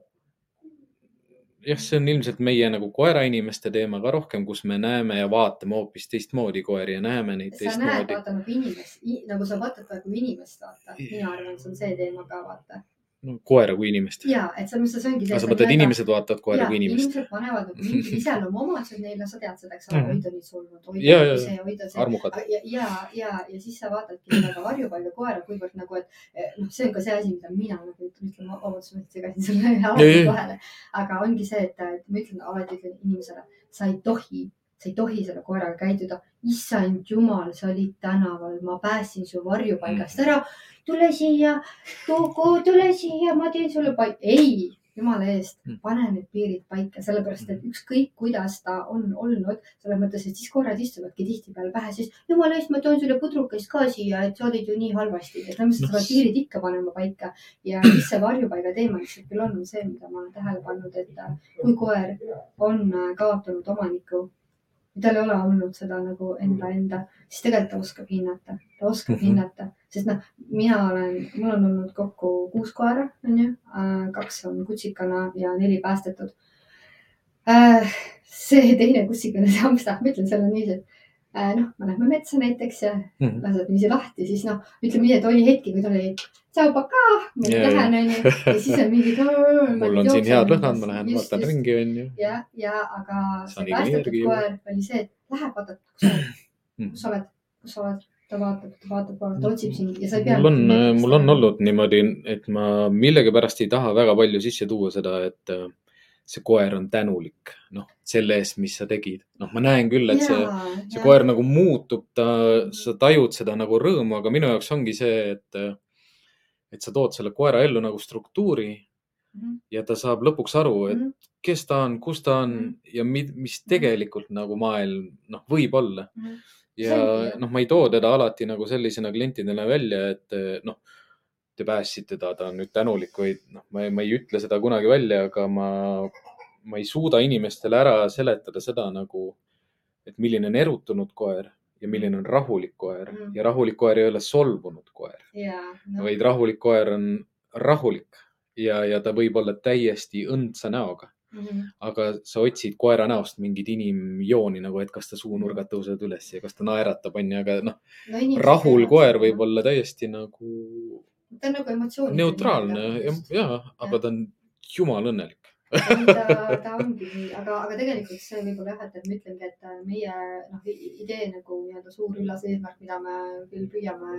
jah, see on ilmselt meie nagu koerainimeste teema ka rohkem, kus me näeme ja vaatame hoopis teistmoodi koeri ja näeme neid sa näed, teistmoodi. vaata nagu inimest, nagu sa vaatad nagu inimest, vaata. mina arvan, see on see teema ka, vaata. No koera kui inimest. ja, et selles mõttes see ongi see. aga sa mõtled, inimesed vaatavad koera kui inimest? inimesed panevad nagu mingid iseloomuomadused neile, sa tead seda, eks ole, oi ta on nii solvunud, oi ta on see, oi ta see. armukad. ja, ja, ja, ja siis sa vaatadki seda ka varjupaiga koera, kuivõrd nagu, et eh, noh, see on ka see asi, mida mina nagu ütlen, vabandust, ma segasin sulle alati vahele. aga ongi see, et ma ütlen alati ütlen inimesele, sa ei tohi, sa ei tohi selle koeraga käituda. issand jumal, sa olid tänaval, ma päästsin su varjupaigast Mhm. ära. Tule siia, tule siia, ma teen sulle paika. ei, jumala eest Mhm., pane need piirid paika, sellepärast et ükskõik, kuidas ta on olnud, selles mõttes, et siis koerad istuvadki tihtipeale pähe, siis jumala eest, ma toon sulle pudrukest ka siia, et sa olid ju nii halvasti, et selles mõttes sa pead piirid ikka panema paika ja mis see varjupaiga teema lihtsalt küll on, on see, mida ma olen tähele pannud, et äh, kui koer on äh, kaotanud omaniku, tal ei ole olnud seda nagu enda, enda, siis tegelikult ta oskab hinnata, ta oskab mm. -hmm. hinnata, sest noh, mina olen, mul on olnud kokku kuus koera, onju, kaks on kutsikana ja neli päästetud äh, see teine kussikene Samsa, ma ütlen selle niiviisi, et äh, noh, me lähme metsa näiteks ja Mhm. lased niiviisi lahti, siis noh, ütleme nii, et oli hetki, kui ta oli tšau, pakaa, ma ja. lähen onju ja siis on mingi. mul on siin head lõhnad, ma lähen vaatan ringi, onju. ja, ja aga päästetud koer oli see, et läheb, vaatab, kus sa oled, Mhm. kus sa oled, kus sa oled, ta vaatab, ta vaatab, vaatab, ta otsib sind ja sa ei pea. mul on, mul on olnud niimoodi, et ma millegipärast ei taha väga palju sisse tuua seda, et äh, see koer on tänulik, noh, selle eest, mis sa tegid. noh, ma näen küll, et see, see koer nagu muutub, ta, sa tajud seda nagu rõõmu, aga minu jaoks ongi see, et, et sa tood selle koera ellu nagu struktuuri Mhm. ja ta saab lõpuks aru, et kes ta on, kus ta on Mhm. ja mi, mis tegelikult nagu maailm, noh, võib olla. ja Selge. noh, ma ei too teda alati nagu sellisena klientidele välja, et noh, te päästsite ta, ta on nüüd tänulik või noh, ma ei, ma ei ütle seda kunagi välja, aga ma, ma ei suuda inimestele ära seletada seda nagu, et milline on erutunud koer ja milline on rahulik koer. Mm. ja rahulik koer ei ole solvunud koer, ja, no, vaid rahulik koer on rahulik ja, ja ta võib olla täiesti õndsa näoga. Mhm. aga sa otsid koera näost mingeid inimjooni nagu, et kas ta suunurgad tõusevad üles ja kas ta naeratab, onju, aga noh, no, inimesed rahul koer võib olla täiesti nagu ta on nagu emotsioonid. neutraalne ja, ja, aga ta on jumala õnnelik. ta, ta ongi nii, aga, aga tegelikult see võib-olla jah, et, et ma ütlengi, et meie noh, idee nagu nii-öelda suur üllas eesmärk, mida me küll püüame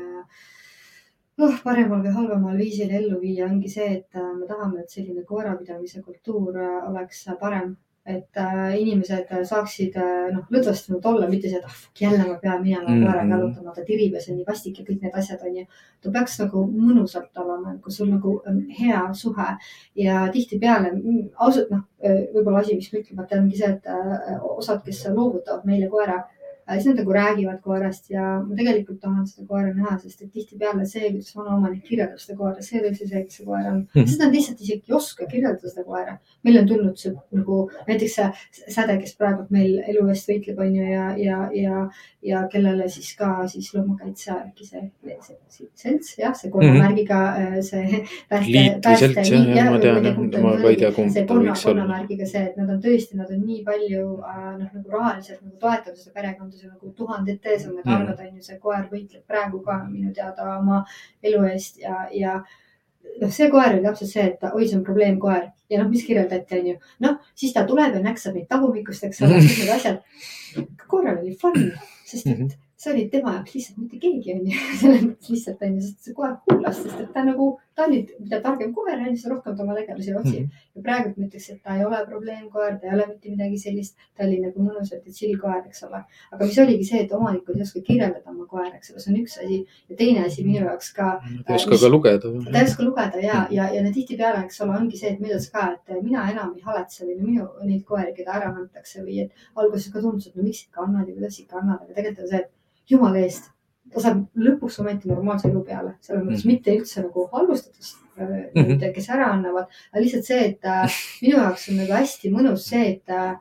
noh, paremal või halvemal viisil ellu viia, ongi see, et äh, me tahame, et selline koerapidamise kultuur äh, oleks parem. Et äh, inimesed saaksid äh, noh, lõdvestunud olla, mitte see, et ah, jälle ma pean minema Mhm. koeraga jalutama, ta tirib ja see on nii vastik ja kõik need asjad on ju. ta peaks nagu mõnusalt olema, kus sul nagu on hea suhe ja tihtipeale mm, ausalt noh, võib-olla asi, mis ma ütlemata ongi see, et äh, osad, kes loovutavad meile koera, siis nad nagu räägivad koerast ja ma tegelikult tahan seda koera näha, sest et tihtipeale see, kuidas vanaomanik kirjeldab seda koera, see ei ole üldse see, kes see koer on, Mhm. sest nad lihtsalt isegi ei oska kirjeldada seda koera. meil on tulnud see nagu näiteks see säde, kes praegu meil elu eest võitleb, on ju, ja, ja, ja, ja kellele siis ka siis loomakaitse äkki see, see, see selts, jah, see kolmemärgiga äh, see Liit või selts, jah, ma tean, ma ka ei tea, kumb see ta võiks olla. konnamärgiga see, et nad on tõesti, nad on nii palju äh, noh, nagu rahaliselt nagu toetavad seda perekonda, see nagu tuhandete ees on need arved on ju, see koer võitleb praegu ka minu teada oma elu eest ja, ja noh, see koer oli täpselt see, et oi, see on probleemkoer ja noh, mis kirjeldati, onju. noh, siis ta tuleb ja näksab neid tagumikust, eks ole, kõik need asjad. koeral oli fun, sest et Mhm. see oli tema jaoks lihtsalt mitte keegi onju, selles mõttes lihtsalt onju, sest see koer kuulas, sest et ta nagu, ta oli, mida targem koer on, seda rohkem ta oma tegelasi otsib. ja praegu ma ütleks, et ta ei ole probleemkoer, ta ei ole mitte midagi sellist, ta oli nagu mõnusalt ja chill koer, eks ole. aga mis oligi see, et omanikud ei oska kirjeldada oma koera, eks ole, see on üks asi ja teine asi minu jaoks ka ta ei oska ka lugeda. ta ei oska lugeda ja, ja, ja tihtipeale, eks ole, ongi see, et sa ka, et mina enam ei haletse või minu neid koeri, keda ära antakse või et alguses ka tundus, et no miks ikka annad ja kuidas ikka annad, aga tegelikult on see, et jumala eest, ta saab lõpuks ometi normaalse elu peale, selles mõttes Mhm. mitte üldse nagu halvustades äh, neid, kes ära annavad, aga lihtsalt see, et äh, minu jaoks on nagu hästi mõnus see, et äh,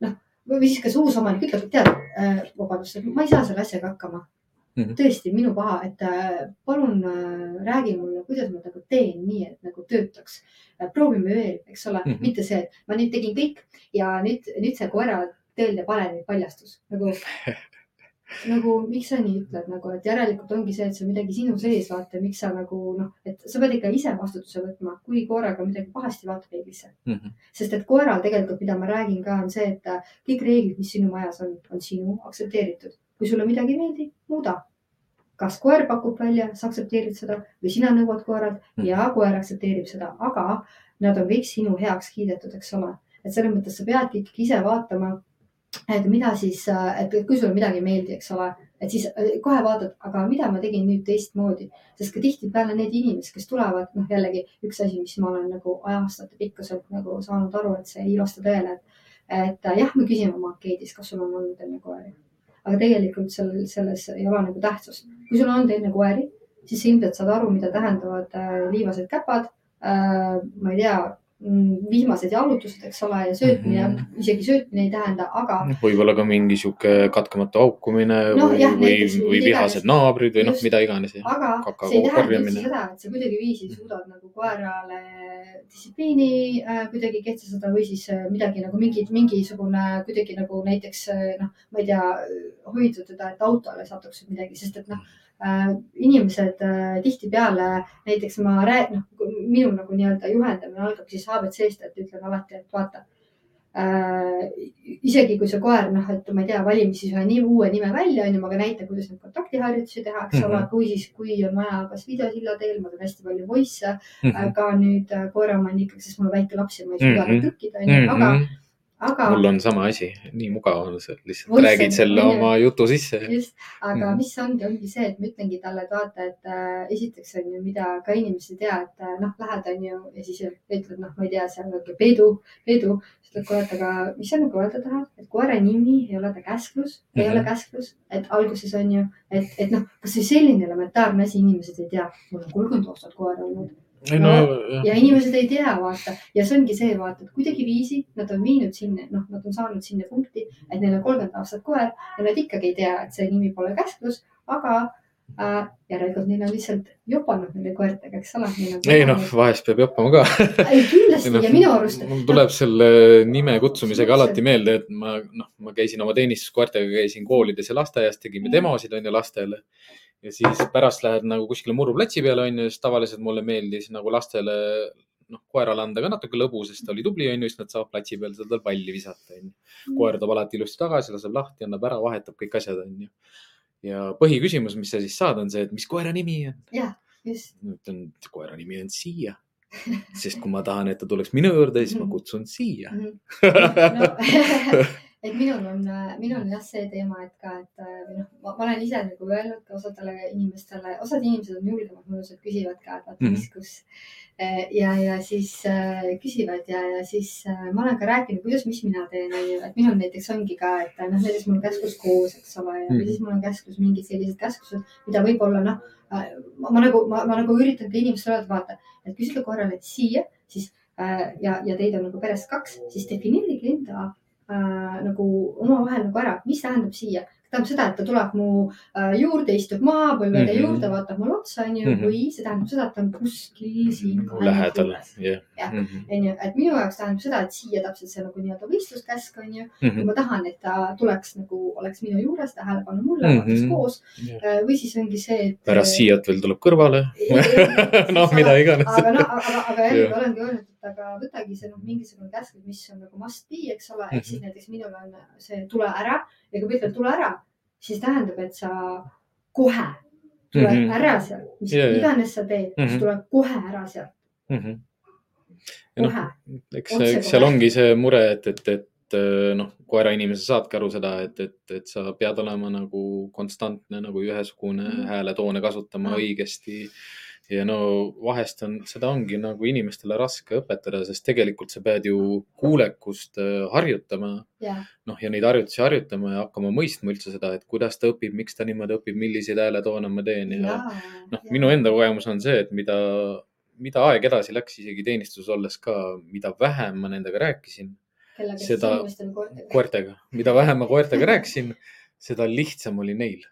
noh, või siis kas uus omanik ütleb, et tead äh,, vabandust, ma ei saa selle asjaga hakkama Mhm. tõesti minu paha, et äh, palun äh, räägi mulle, kuidas ma nagu teen nii, et nagu töötaks. proovime veel, eks ole mm. -hmm. mitte see, et ma nüüd tegin kõik ja nüüd, nüüd see koera tõeline palemini paljastus nagu nagu miks sa nii ütled nagu, et järelikult ongi see, et see on midagi sinu sees, vaata, miks sa nagu noh, et sa pead ikka ise vastutuse võtma, kui koeraga midagi pahasti, vaata peeglisse. Mhm. sest et koeral tegelikult, mida ma räägin ka, on see, et äh, kõik reeglid, mis sinu majas on, on sinu aktsepteeritud. kui sulle midagi ei meeldi, muuda. kas koer pakub välja, sa aktsepteerid seda või sina nõuad koeralt Mhm. ja koer aktsepteerib seda, aga nad on kõik sinu heaks kiidetud, eks ole. et selles mõttes sa peadki ikkagi ise vaatama, et mida siis, et kui sulle midagi ei meeldi, eks ole, et siis äh, kohe vaatad, aga mida ma tegin nüüd teistmoodi, sest ka tihtipeale need inimesed, kes tulevad, noh jällegi üks asi, mis ma olen nagu ajastate pikkuselt nagu saanud aru, et see ei vasta tõele, et, et äh, jah, me küsime oma ankeedis, kas sul on olnud enne koeri. aga tegelikult sellel, selles ei ole nagu tähtsust. kui sul on olnud enne koeri, siis sa ilmselt saad aru, mida tähendavad äh, liivased käpad äh,. ma ei tea, mm, vihmased jalutused, eks ole, ja söötmine mm. -hmm. isegi söötmine ei tähenda, aga võib-olla ka mingi sihuke katkematu haukumine Noh, või või või vihased naabrid või noh mida iganes. aga Kakao see ei tähenda üldse seda, et sa kuidagiviisi suudad nagu koerale distsipliini äh, kuidagi kehtestada või siis äh, midagi nagu mingi, mingisugune kuidagi nagu näiteks äh, noh, ma ei tea, hoida teda, et autole satuks midagi, sest et noh inimesed äh, tihtipeale näiteks ma räägin, noh, minu nagu nii-öelda juhendamine algab siis abc-st, et ütlen alati, et vaata äh,. isegi kui see koer, noh, et ma ei tea, valime siis ühe nii uue nime välja, onju, ma ka näitan, kuidas neid kontaktiharjutusi teha, eks ole Mhm., või siis, kui on vaja kas videosilla teel, ma teen hästi palju voice'e Mhm. äh, ka nüüd äh, koeraomanikega, sest mul on väike laps ja ma ei suuda Mhm. mm -hmm. trükkida, onju, aga, aga mul on sama asi, nii mugav on see, lihtsalt Voice räägid selle ju. oma jutu sisse. just, aga mm Mhm. mis ongi, ongi see, et ma ütlengi talle, et vaata, et äh, esiteks on ju, mida ka inimesed ei tea, et äh, noh, lähed on ju ja siis ütled, noh, ma ei tea, seal on Peedu, Peedu, siis ütled kohe, et aga mis sa nagu öelda tahad, et koera nimi ei ole ta käsklus mm, -hmm. ei Mhm. ole käsklus, et alguses on ju, et, et noh, kasvõi selline elementaarne asi inimesed ei tea, mul on kolmkümmend aastat koera olnud no No, ja inimesed ei tea, vaata ja see ongi see, vaata, et kuidagiviisi nad on viinud sinna, noh, nad on saanud sinna punkti, et neil on kolmkümmend aastat koer ja nad ikkagi ei tea, et see nimi pole käsklus, aga äh, järelikult neil on lihtsalt jopanud nende koertega, eks ole. ei noh, vahest peab joppama ka. ei kindlasti ja minu arust. mul tuleb selle nime kutsumisega alati meelde, et ma noh, ma käisin oma teenistuskoertega, käisin koolides ja lasteaias, tegime Mhm. demosid onju lastele. Ja siis pärast lähed nagu kuskile muruplatsi peale onju, siis tavaliselt mulle meeldis nagu lastele noh, koerale anda ka natuke lõbu, sest ta oli tubli onju, siis nad saavad platsi peal seda palli visata onju. koer toob alati ilusti tagasi, laseb lahti, annab ära, vahetab kõik asjad onju. ja põhiküsimus, mis sa siis saad, on see, et mis koera nimi on. just, ma ütlen, koera nimi on Siia. sest kui ma tahan, et ta tuleks minu juurde, siis ma kutsun Siia. no, et minul on, minul on jah see teema, et ka, et äh, või noh, ma olen ise nagu öelnud ka osadele inimestele, osad inimesed on julgemad minust, et küsivad ka, et vaata, mis, kus. ja, ja siis äh, küsivad ja, ja siis äh, ma olen ka rääkinud, kuidas, mis mina teen, onju, et minul näiteks ongi ka, et noh, näiteks mul on käsklus koos, eks ole, ja Mhm. siis mul on käsklus mingid sellised käsklused, mida võib-olla noh, ma, nagu, ma, ma nagu üritan ka inimestele öelda, vaata, et kui sa korrale siia, siis äh, ja, ja teid on nagu peres kaks, siis defineerige enda äh, nagu omavahel nagu ära, mis tähendab siia. tähendab seda, et ta tuleb mu äh, juurde, istub maha põlvede mm Mhm. -hmm. juurde, vaatab mulle otsa, onju, Mhm. või see tähendab seda, et ta on kuskil siin. lähedal, jah. Mhm. onju, et minu jaoks tähendab seda, et siia täpselt see nagu nii-öelda võistluskäsk onju. kui ma tahan, et ta tuleks nagu, oleks minu juures, tähelepanu mulle mm, Mhm. -hmm. koos. või siis ongi see, et. pärast Siiat veel tuleb kõrvale. noh, mida iganes. aga noh, aga, aga jällegi olengi öelnud, et aga võtagi see noh, mingisugune käsk, mis on nagu must be, eks ole, ehk siis näiteks minul on see tule ära ja kui ma ütlen tule ära, siis tähendab, et sa kohe tule mm Mhm. -hmm. ära sealt, mis ja. iganes sa teed mm, -hmm. Mhm. tule kohe ära sealt, noh, kohe. eks, Otse eks seal ongi see mure, et, et, et äh, noh, koerainimesed saavadki aru seda, et, et, et sa pead olema nagu konstantne nagu ühesugune mm Mhm. -hmm. hääletoone kasutama Ah. õigesti. Ja no vahest on, seda ongi nagu inimestele raske õpetada, sest tegelikult sa pead ju kuulekust äh, harjutama. Ja, noh, ja neid harjutusi harjutama ja hakkama mõistma üldse seda, et kuidas ta õpib, miks ta niimoodi õpib, milliseid hääletoone ma teen ja, ja noh, minu enda kogemus on see, et mida, mida aeg edasi läks, isegi teenistuses olles ka, mida vähem ma nendega rääkisin seda- koertega. mida vähem ma koertega rääkisin, seda lihtsam oli neil,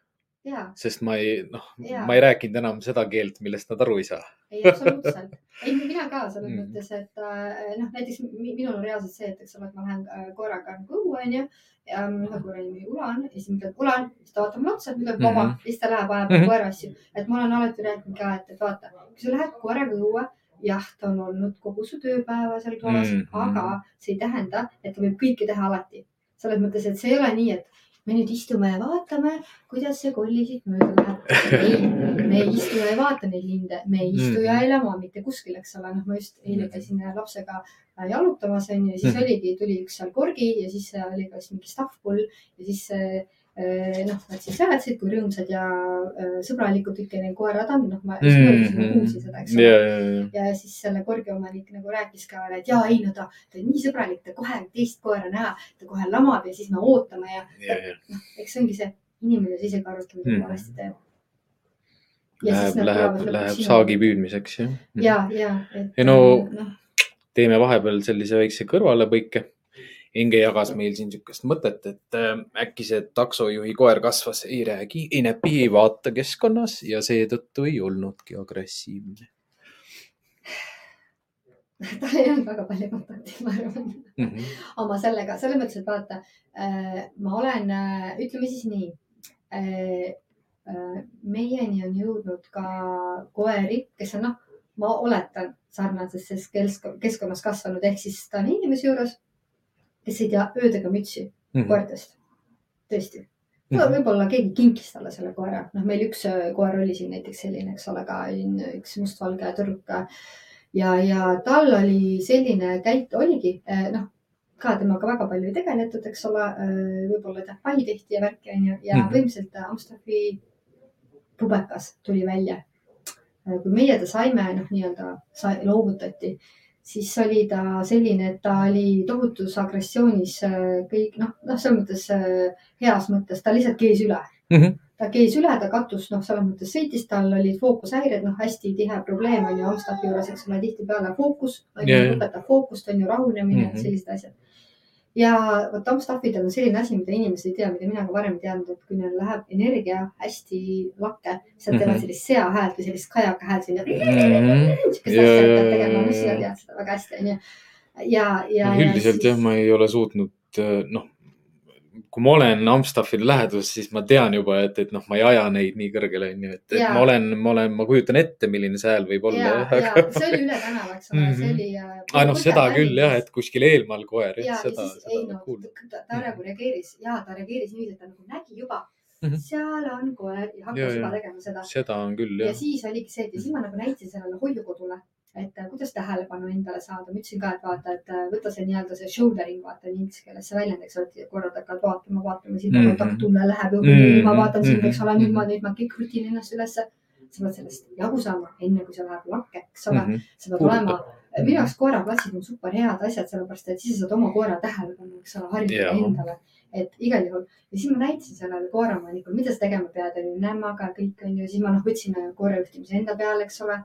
sest ma ei, noh, ma ei rääkinud enam seda keelt, millest nad aru ei saa. ei absoluutselt, ei mina ka selles Mm. mõttes, et äh, noh, näiteks mi- minul on reaalselt see, et eks ole, et ma lähen äh, koeraga nagu õue onju ja ühe koera nimi Ulan ja siis ma ütlen Ulan, siis ta vaatab mulle otsa, ütleb vaba Mhm. ja siis ta läheb ajab Mhm. koera asju, et ma olen alati rääkinud ka, et, et vaata, kui sa lähed koeraga õue, jah, ta on olnud kogu su tööpäeva seal toas mm, Mhm. -hmm. aga see ei tähenda, et ta võib kõike teha alati. selles mõttes, et see ei ole nii, et me nüüd istume ja vaatame, kuidas see kolli siit mööda läheb. ei, me ei istu ja ei vaata neid linde, me ei istu ja Mhm. ei lama mitte kuskil, eks ole, noh, ma just eile käisin ühe lapsega äh, jalutamas onju ja siis Mhm. oligi, tuli üks seal korgi ja siis oli ka siis mingi staffpull ja siis noh, nad siis rääkisid, kui rõõmsad ja äh, sõbralikud ikka neil koerad on, noh, ma siis mm. kuulsin seda, eks Mhm. ja, ole. ja, ja, ja siis selle korgi omanik nagu rääkis ka veel, et jaa, ei no ta, ta on nii sõbralik, ta kohe teist koera näha, ta kohe lamab ja siis me ootame ja ja, ja eks see ongi see inimene, ise ka arvad, mida ta valesti teeb. läheb, läheb, läheb saagi. püüdmiseks jah. ja, ja, et. Ei no- noh, teeme vahepeal sellise väikse kõrvalepõike. Inge jagas meil siin niisugust mõtet, et äh, äkki see taksojuhi koer kasvas, ei räägi, ei näpi, ei vaata keskkonnas ja seetõttu ei olnudki agressiivne tal ei olnud väga palju kontakti, ma arvan, mm. -hmm. oma sellega, selles mõttes, et vaata, ma olen, ütleme siis nii. meieni on jõudnud ka koeri, kes on noh, ma oletan sarnases kesk- keskkonnas kasvanud, ehk siis ta on inimese juures, kes ei tea ööd ega mütsi Mm -hmm. koertest. tõesti, Mhm. võib-olla keegi kinkis talle selle koera, noh, meil üks äh, koer oli siin näiteks selline, eks ole, ka üks mustvalge tüdruk. ja, ja tal oli selline käit, oligi äh, noh, ka temaga väga palju ei tegeletud, eks ole, võib-olla tead, pai tehti ja värki onju ja mm. -hmm. äh, Amsterdami pubekas tuli välja. kui meie ta saime, noh, nii-öelda loovutati, siis oli ta selline, et ta oli tohutus agressioonis äh, kõik noh, noh, selles mõttes äh, heas mõttes, ta lihtsalt kees üle Mm -hmm. ta kees üle, ta katus, noh, selles mõttes sõitis, tal olid fookushäired, noh, hästi tihe probleem on ju Amstafi juures, eks ole, tihtipeale fookus, õpetab fookust, on ju, rahunemine mm. -hmm. sellised asjad. Ja vot Amstafidel on selline asi, mida inimesed ei tea, mida mina ka varem ei teadnud, et kui neil läheb energia hästi lakke, siis nad teevad Mhm. sellist seahäält või sellist kajaka häält, siukest Ja, asja ja, tegema, ja, sina tead seda väga hästi, onju. ja, ja. üldiselt jah, ma ei ole suutnud, noh, kui ma olen Amstaffile läheduses, siis ma tean juba, et, et noh, ma ei aja neid nii kõrgele, onju, et, et ma olen, ma olen, ma kujutan ette, milline see hääl võib olla ja, ja aga. see oli üle tänava, eks ole, see Mhm. oli. äh, aa, noh, seda küll jah, et kuskil eemal koer, ja, jah, ja seda, ei seda no kuulnud. ta, ta nagu reageeris ja ta reageeris niiviisi, et ta nagu nägi juba mm, Mhm. -hmm. seal on koer ja hakkas Ja, ja, juba ja. tegema seda. seda on küll ja jah. siis oligi see, et ja siis ma nagu näitasin sellele hoiukodule, et kuidas tähelepanu endale saada. ma ütlesin ka, et vaata, et võta see nii-öelda see shouldering, vaata inglise keeles see väljend, eks ole, et korrad hakkad vaatama, vaatama, siin Mhm. mm -hmm. kontakttunne läheb Mhm. mm -hmm. ma vaatan sind, eks ole, nüüd ma, Mhm. nüüd ma kõik rutin ennast ülesse. sa pead sellest jagu saama, enne kui see läheb lakke, eks ole mm. Mhm. -hmm. sa pead olema, minu jaoks koeraplatsid on super head asjad, sellepärast et siis sa saad oma koera tähelepanu, eks ole, harjutada Jaa. endale. et igal juhul ja siis ma näitasin sellele koeraomanikule, mida sa tegema pead, onju, nämmaga kõik onju, siis ma noh, võtsin äh, koera juhtimise enda peale, eks ole.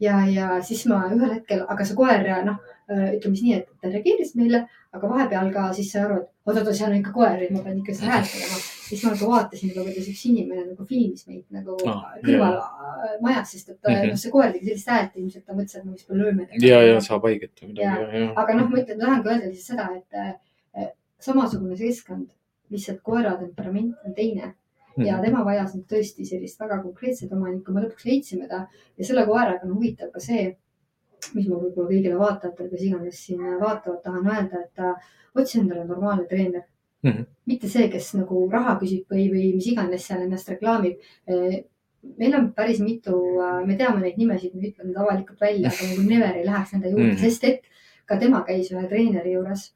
ja, ja siis ma ühel hetkel, aga see koer noh, ütleme siis nii, et ta reageeris meile, aga vahepeal ka siis sai aru, et oot-oot, seal on ikka koer, et ma pean ikka seda häält tegema. siis ma nagu vaatasin kuidas üks inimene nagu filmis meid nagu Ah, kõrval äh, majas, sest et Mhm. mm -hmm. noh, see koer tegi sellist häält ilmselt, ta mõtles, et ma vist lööma. ja, ja saab haiget või midagi, aga noh, ma ütlen, tahangi öelda lihtsalt seda, et äh, samasugune keskkond, lihtsalt koera temperament on teine Mhm. Ja tema vajas nüüd tõesti sellist väga konkreetset omanikku, me lõpuks leidsime ta ja selle koeraga on huvitav ka see, mis ma võib-olla kõigile vaatajatele, kes iganes siin vaatavad, tahan öelda, et äh, otsi endale normaalne treener mm. Mhm. -hmm. mitte see, kes nagu raha küsib või, või mis iganes seal ennast reklaamib. meil on päris mitu, me teame neid nimesid, me ei ütle need avalikult välja, aga nagu Never ei läheks nende juurde mm, Mhm. -hmm. sest et ka tema käis ühe treeneri juures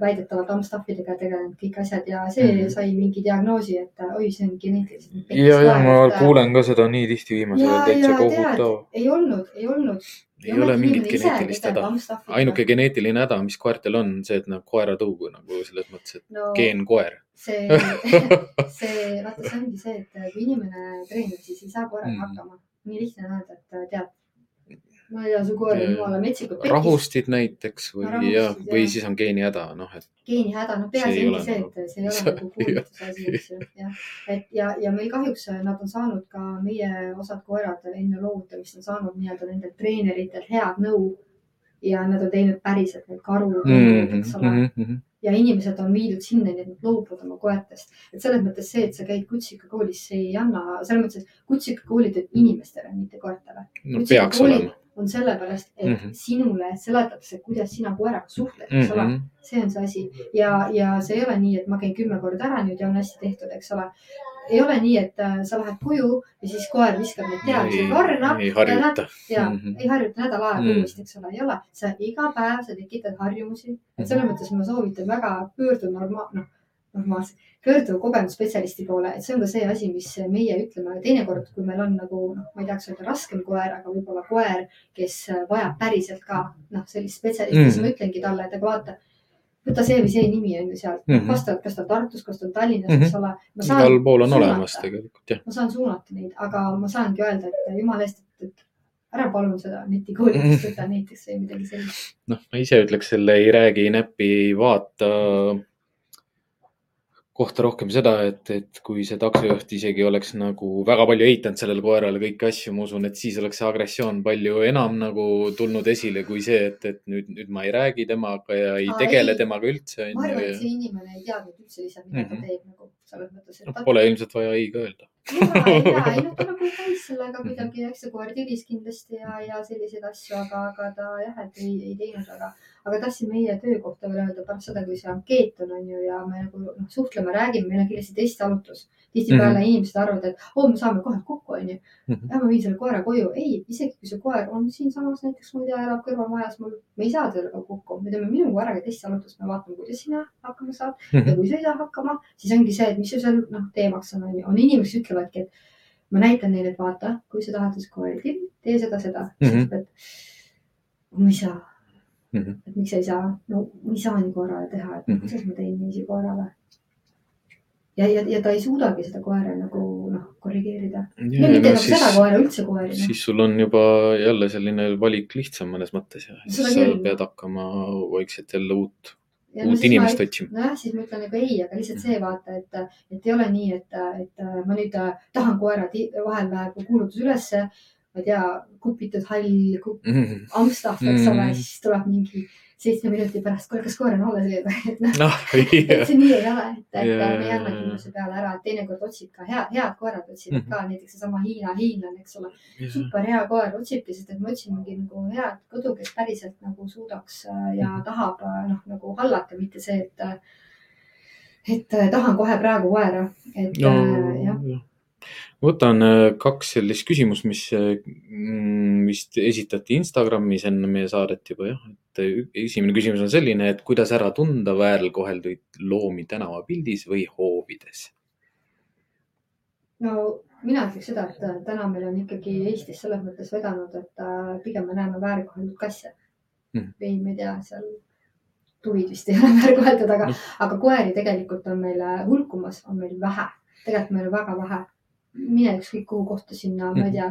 väidetavalt Amstaffidega tegelenud kõik asjad ja see mm. -hmm. sai mingi diagnoosi, et äh, oi, see on geneetiliselt. ja, ja ma kuulen ka seda nii tihti viimasel ja, ajal, täitsa kohutav., ei olnud, ei olnud. ei ole mingit geneetilist häda. ainuke geneetiline häda, mis koertel on, see, et nad koeratõugu nagu selles mõttes, et no, geenkoer. see, see, vaata, see ongi see, et kui inimene treenib, siis ei saa koeraga Mm. hakkama. nii lihtne on öelda, et tead, ma ei tea, su koer on jumala metsikult pekkis, rahustid näiteks või Rahustid, jah, või siis on geenihäda, noh, et geenihäda, See peaasi ongi see, nagu- et see ei ole nagu kuulutuse asi, eks ju, jah. et ja, ja meil kahjuks nad on saanud ka meie osad koerad enne loovutamist on saanud nii-öelda nendelt treeneritelt head nõu ja nad on teinud päriselt neid karu mm, mm -hmm, eks ole mm -hmm. ja inimesed on viidud sinnani, et nad loobuvad oma koertest. et selles mõttes see, et sa käid kutsikakoolis, see ei anna, selles mõttes, et kutsikakoolid on inimestele, mitte koertele. no peaks olema. On sellepärast, et mm. -hmm. sinule seletatakse, kuidas sina koeraga suhtled, eks ole mm. -hmm. see on see asi ja, ja see ei ole nii, et ma käin kümme korda ära nüüd ja on hästi tehtud, eks ole. ei ole nii, et äh, sa lähed koju ja siis koer viskab neid teadmisi varna ei harjuta. ja mm. -hmm. ei harjuta nädal aega Mhm. uuesti, eks ole, ei ole, sa iga päev sa tekitad harjumusi, et selles mõttes ma soovitan väga pöörduda norma-, noh, normaalselt, pöörduda kogemusspetsialisti poole, et see on ka see asi, mis meie ütleme, teinekord, kui meil on nagu noh, ma ei tahaks öelda raskem koer, aga võib-olla koer, kes vajab päriselt ka noh, sellist spetsialisti mm, -hmm. siis ma ütlengi talle, et aga vaata, võta see või see nimi on ju sealt mm. -hmm., vastavalt, kas ta on Tartus, kas ta on Tallinnas mm. -hmm. eks ole. igal pool on olemas tegelikult jah. ma saan suunata neid, aga ma saangi öelda, et jumala eest, et, et ära palun seda netikoolidest võta näiteks või midagi sellist. noh, ma ise ütleks selle ei räägi, näpi, vaata kohta rohkem seda, et, et kui see taksojuht isegi oleks nagu väga palju eitanud sellele koerale kõiki asju, ma usun, et siis oleks see agressioon palju enam nagu tulnud esile kui see, et, et nüüd, nüüd ma ei räägi temaga ja ei Aa, tegele ei. temaga üldse. ma arvan, et see inimene ei teadnud üldse lihtsalt, mida ta Mhm. teeb nagu selles mõttes, et ta. Pole ilmselt vaja ei ka öelda. ja, ja ei noh, ta nagu käis sellega kuidagi, eks see koer tiris kindlasti ja, ja selliseid asju, aga, aga ta jah, et ei, ei teinud väga. Aga tahtsin meie töökohta veel öelda pärast seda, kui see ankeet on, on ju, ja me nagu noh, suhtleme, räägime, meil on kindlasti testiarutlus. tihtipeale mm Mhm. -hmm. inimesed arvavad, et oo, me saame kohe kokku, on ju. Mhm. ja ma viin selle koera koju. ei, isegi kui see koer on siinsamas näiteks, ma ei tea, elab kõrvalmajas mul, me ei saa temaga kokku, me teeme minu koeraga testiarutlust, me vaatame, kuidas sina hakkama saad ja kui sa ei saa hakkama, siis ongi see, et mis ju seal noh, teemaks on, on ju, on inimesi, kes ütlevadki, et ma näitan neile, et vaata, kui sa tahad, koer tiib, tee seda, seda mm. Mhm. -hmm. et ma ei saa mm. -hmm. et miks ei saa, no ma ei saa nii koerale teha, et mm. -hmm. kuidas ma teen niiviisi koerale. ja, ja, ja ta ei suudagi seda koera nagu noh, korrigeerida. no mitte nagu seda koera, üldse koeri noh. siis sul on juba jälle selline valik lihtsam mõnes mõttes ja siis sa küll. pead hakkama vaikselt jälle uut, Ja uut siis ma- inimest otsima. nojah, siis ma ütlen nagu ei, aga lihtsalt see vaata, et, et ei ole nii, et, et ma nüüd tahan koera, vahel läheb kuulutus ülesse, ma ei tea, kupitud hall, Amstaff, eks ole Mm., siis tuleb mingi seitsme minuti pärast, kuule, kas koer on alles veel, et noh, noh, et see nii ei ole, et, et Jaa, me ei anna kindluse peale ära, et teinekord otsib ka hea, head koerad otsivad Mhm. ka näiteks seesama Hiina hiinlane, eks ole, super hea koer otsibki, sest et me otsimegi nagu head kodu, kes päriselt nagu suudaks äh, ja Mhm. tahab äh, noh, nagu hallata, mitte see, et, et äh, tahan kohe praegu koera, et no äh, jah, jah. Võtan äh, kaks sellist küsimust, mis äh, mm, vist esitati Instagramis enne meie saadet juba jah, et äh, esimene küsimus on selline, et kuidas ära tunda väärkohelduid loomi tänavapildis või hoovides? no mina ütleks seda, et täna meil on ikkagi Eestis selles mõttes vedanud, et pigem me näeme väärkoheldud kasse Mhm. või ma ei tea, seal tuvid vist ei ole väärkoheldud, aga Noh., aga koeri tegelikult on meil hulkumas, on meil vähe, tegelikult meil on väga vähe. Mine ükskõik kuhu kohta sinna, ma ei tea,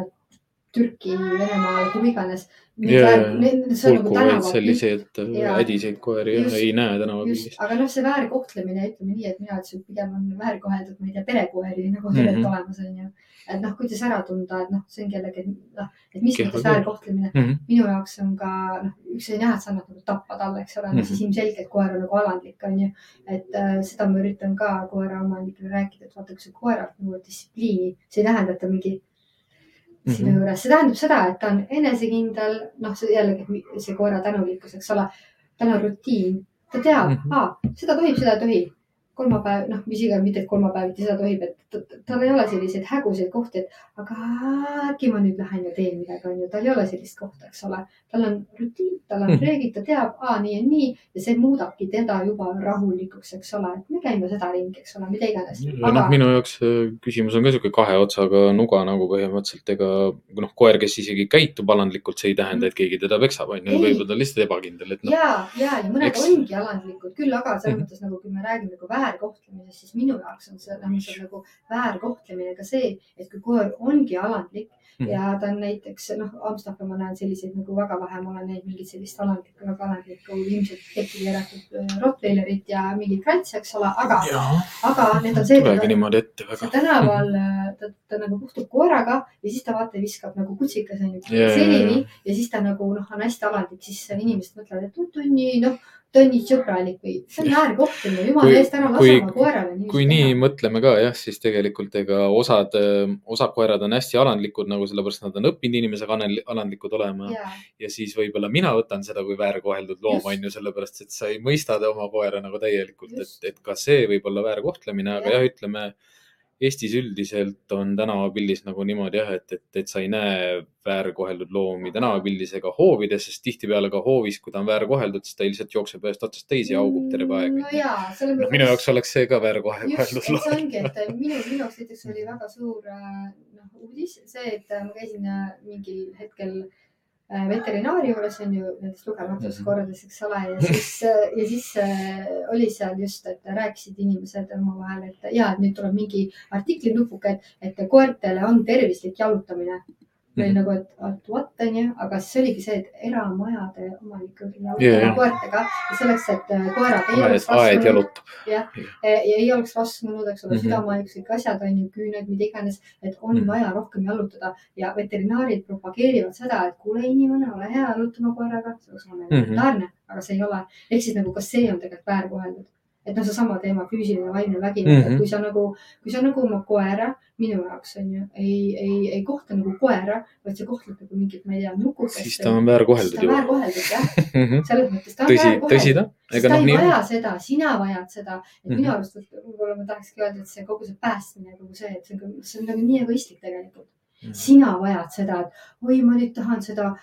Türki, Venemaale, kuhu iganes. On nagu selliseid äh, Jaa. ädiseid koeri jah Just- ei näe tänavapildis., aga noh, see väärkohtlemine, ütleme nii, et mina ütlesin, et pigem on väärkoheldud, ma ei tea, perekoeri nagu tegelikult mm Mhm. -hmm. olemas onju. et noh, kuidas ära tunda, et noh, see on jällegi, et noh, et mis mõttes väärkohtlemine Mhm. minu jaoks on ka noh, üks oli näha, et sa annad nagu tappa talle, eks ole mm, Mhm. -hmm. siis ilmselgelt koer on nagu alandlik onju. et äh, seda ma üritan ka koeraomanikele rääkida, et vaata, kui sa koeralt nõuad distsipliini, see ei tähenda, et ta mingi sinu Mhm. juures, see tähendab seda, et ta on enesekindel, noh, see jällegi see koera tänulikkus, eks ole. tal on rutiin, ta teab mm. -hmm. seda tohib, seda ei tohi. kolmapäev, noh, mis iganes, mitte et kolmapäeviti seda tohib, et ta- ta- tal ei ole selliseid häguseid kohti, et aga äkki ma nüüd lähen ja teen midagi, onju, tal ei ole sellist kohta, eks ole. tal on rutiin, tal on Mhm. reeglid, ta teab, aa, nii ja nii ja see muudabki teda juba rahulikuks, eks ole, et me käime seda ringi, eks ole, mida iganes. ja noh, minu jaoks küsimus on ka sihuke kahe otsaga nuga nagu põhimõtteliselt, ega noh, koer, kes isegi käitub alandlikult, see ei tähenda, et keegi teda peksab, on ju, Ei. võib-olla ta on lihtsalt ebakindel, et noh. ja, ja, ja mõned Eks- ongi alandlikud küll, aga selles mõttes nagu, kui me räägime nagu väärkohtlemisest, siis minu jaoks on see, on nagu väärkohtlemine ka see, et kui koer ongi alandlik mm ja ta on näiteks noh, Amstaffi ma näen selliseid nagu väga vähe, ma olen näinud mingit sellist alandlikku, väga alandlikku ilmselt tekki keeratud äh, Rottweilerit ja mingit krantsi, eks ole, aga, aga need on see, tulegi niimoodi ette väga. tänaval äh, ta, ta nagu kohtub koeraga ja siis ta vaata viskab nagu kutsikas onju selili jaa. ja siis ta nagu noh, on hästi alandlik, siis inimesed mõtlevad, et nii noh, ta on nii sõbralik või see on väärkohtlemine, jumala eest ära lase oma koerale. kui nii mõtleme ka jah, siis tegelikult ega osad, osad koerad on hästi alandlikud nagu sellepärast nad on õppinud inimesega alandlikud olema. Ja, ja siis võib-olla mina võtan seda kui väärkoheldud looma, on ju, sellepärast et sa ei mõista oma koera nagu täielikult, et, et ka see võib olla väärkohtlemine, aga jah, ütleme Eestis üldiselt on tänavapildis nagu niimoodi jah, et, et, et sa ei näe väärkoheldud loomi tänavapildis ega hoovides, sest tihtipeale ka hoovis, kui ta on väärkoheldud, siis ta lihtsalt jookseb ühest otsast teise ja haugub terve aeg. no jaa, selles noh, minu jaoks oleks see ka väärkoheldud et see loom. ongi, et minu, minu jaoks näiteks oli väga suur äh, noh uudis see, et äh, ma käisin äh, mingil hetkel äh, veterinaari juures on ju nendest lugematust Mhm. kordades, eks ole, ja siis, ja siis äh, oli seal just, et rääkisid inimesed omavahel, et ja, et nüüd tuleb mingi artikli nupuke, et, et koertele on tervislik jalutamine. Või Mhm. nagu, et, et what onju, aga siis oligi see, et eramajade ja Jaa, jaa. koertega ja selleks, et äh, koerad ei oleks, rasvunud, jalutab. ja ei oleks rasvunud, eks ole mm -hmm. südamehaigused, asjad on ju, küüned, mida iganes, et on mm. -hmm. vaja rohkem jalutada ja veterinaarid propageerivad seda, et kuule inimene, ole hea, jaluta oma koeraga, see peaks olema Mhm. elementaarne mm, -hmm. aga see ei ole. ehk siis nagu, kas see on tegelikult väärkoheldud? Et noh, seesama teema, füüsiline, vaimne vägivald mm, Mhm. -hmm. et kui sa nagu, kui sa nagu oma koera, minu jaoks on ju, ei, ei, ei kohta nagu koera, vaid sa kohtled nagu mingit, ma ei tea, nukukest. siis ta on väärkoheldud juba. väärkoheldud jah, selles mõttes ta on tõsi, tõsi ta, sest ta noh, ei nii vaja seda, sina vajad seda, et Mhm. minu arust et võib-olla ma tahakski öelda, et see kogu see päästmine, kogu see, et see on, see on nagu nii egoistlik tegelikult. Mhm. sina vajad seda, et oi, ma nüüd tahan seda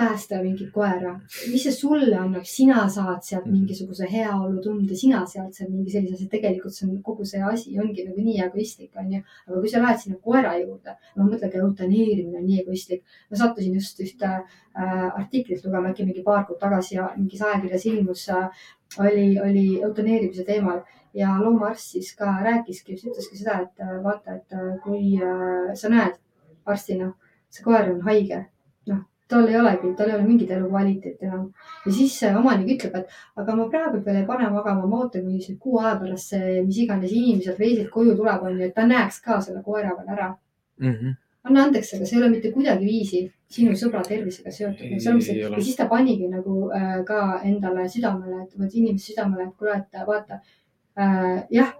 päästa mingit koera, mis see sulle annab, sina saad sealt Mhm. mingisuguse heaolutunde, sina saad sealt mingi sellise asja, tegelikult see on kogu see asi ongi nagu nii egoistlik, onju. aga kui sa lähed sinna koera juurde, no mõtle ka eutaneerimine on nii egoistlik. ma sattusin just ühte äh, artiklit lugema äkki mingi paar kuud tagasi ja mingis ajakirjas ilmus äh,, oli, oli eutaneerimise teemal ja loomaarst siis ka rääkiski, ütleski seda, et äh, vaata, et äh, kui äh, sa näed arstina, see koer on haige, tal ei olegi, tal ei ole mingit elukvaliteeti enam. ja siis see omanik ütleb, et aga ma praegu veel ei pane magama, ma ootan, kuni see kuu aja pärast see, mis iganes inimene sealt reisilt koju tuleb, onju, et ta näeks ka selle koera veel ära. Mhm. anna andeks, aga see ei ole mitte kuidagiviisi sinu sõbra tervisega seotud. Ja siis ta panigi nagu äh, ka endale südamele, et või inimese südamele, et kuule, et vaata äh,, jah,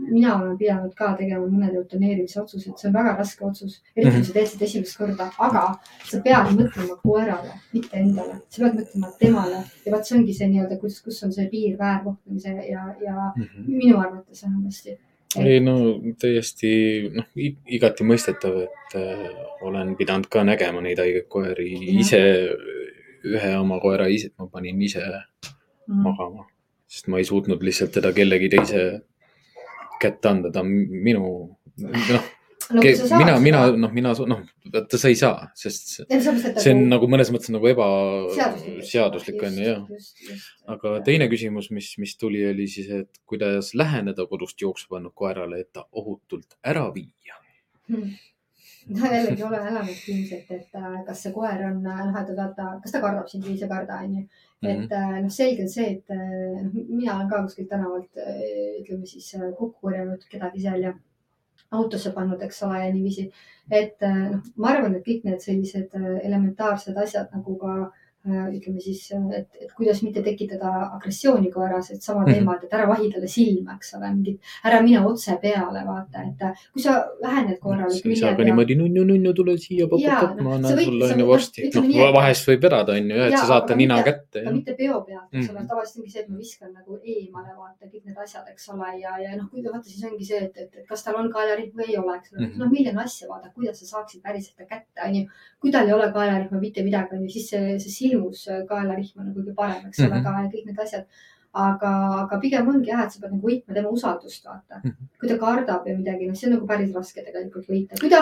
mina olen pidanud ka tegema mõned eutaneerimise otsused, see on väga raske otsus, eriti kui sa teed seda esimest korda, aga sa pead mõtlema koerale, mitte endale, sa pead mõtlema temale ja vot see ongi see nii-öelda, kus, kus on see piir väärkohtlemise ja, ja Mhm. minu arvates vähemasti. ei no täiesti noh, igati mõistetav, et äh, olen pidanud ka nägema neid haigeid koeri Jah. ise, ühe oma koera ise, ma panin ise Mm. magama, sest ma ei suutnud lihtsalt teda kellegi teise kätte anda, ta on minu, noh, no, saad mina, mina, noh, mina, noh, vaata sa ei saa, sest see- see on nagu mõnes mõttes nagu seaduslik, ebaseaduslik on ju, jah. aga teine küsimus, mis, mis tuli, oli siis, et kuidas läheneda kodust jooksu pannud koerale, et ta ohutult ära viia. Hmm. no jällegi ole elamist ilmselt, et kas see koer on, noh, et vaata, kas ta kardab sind või ei karda, onju. Mhm. et äh, noh, selge on see, et äh, noh, mina olen ka kuskilt tänavalt äh, ütleme siis kokku korjanud kedagi seal ja autosse pannud, eks ole, ja niiviisi. et noh, ma arvan, et kõik need sellised elementaarsed asjad nagu ka ütleme siis, et, et kuidas mitte tekitada agressiooni koeras, et sama Mhm. teema, et ära vahi talle silma, eks ole, mingit, ära mine otse peale, vaata, et äh, kui sa lähened koerale sa ei saa ka niimoodi nunnu-nunnu, tule siia, Jaa, ma annan sulle onju ütleme noh vahest võib vedada onju, et sa saad ta nina mitte- kätte aga mitte peo pealt, eks ole Mhm., tavaliselt ongi see, et ma viskan nagu eemale vaata kõik need asjad, eks ole, ja, ja noh, kui vaata, siis ongi see, et, et, et kas tal on kaelarihm või ei ole, eks ole Mhm. noh, miljon asja vaata, kuidas sa saaksid päriselt ta kätte, onju. kui tal ei ole kaelarihma, mitte midagi, onju, siis see, see silmus kaelarihm on nagu kõige parem, eks ole Mhm. ka ja kõik need asjad. aga, aga pigem ongi jah, et sa pead nagu võitma tema usaldust, vaata Mhm. kui ta kardab ja midagi, noh, see on nagu päris raske tegelikult võita, kui ta,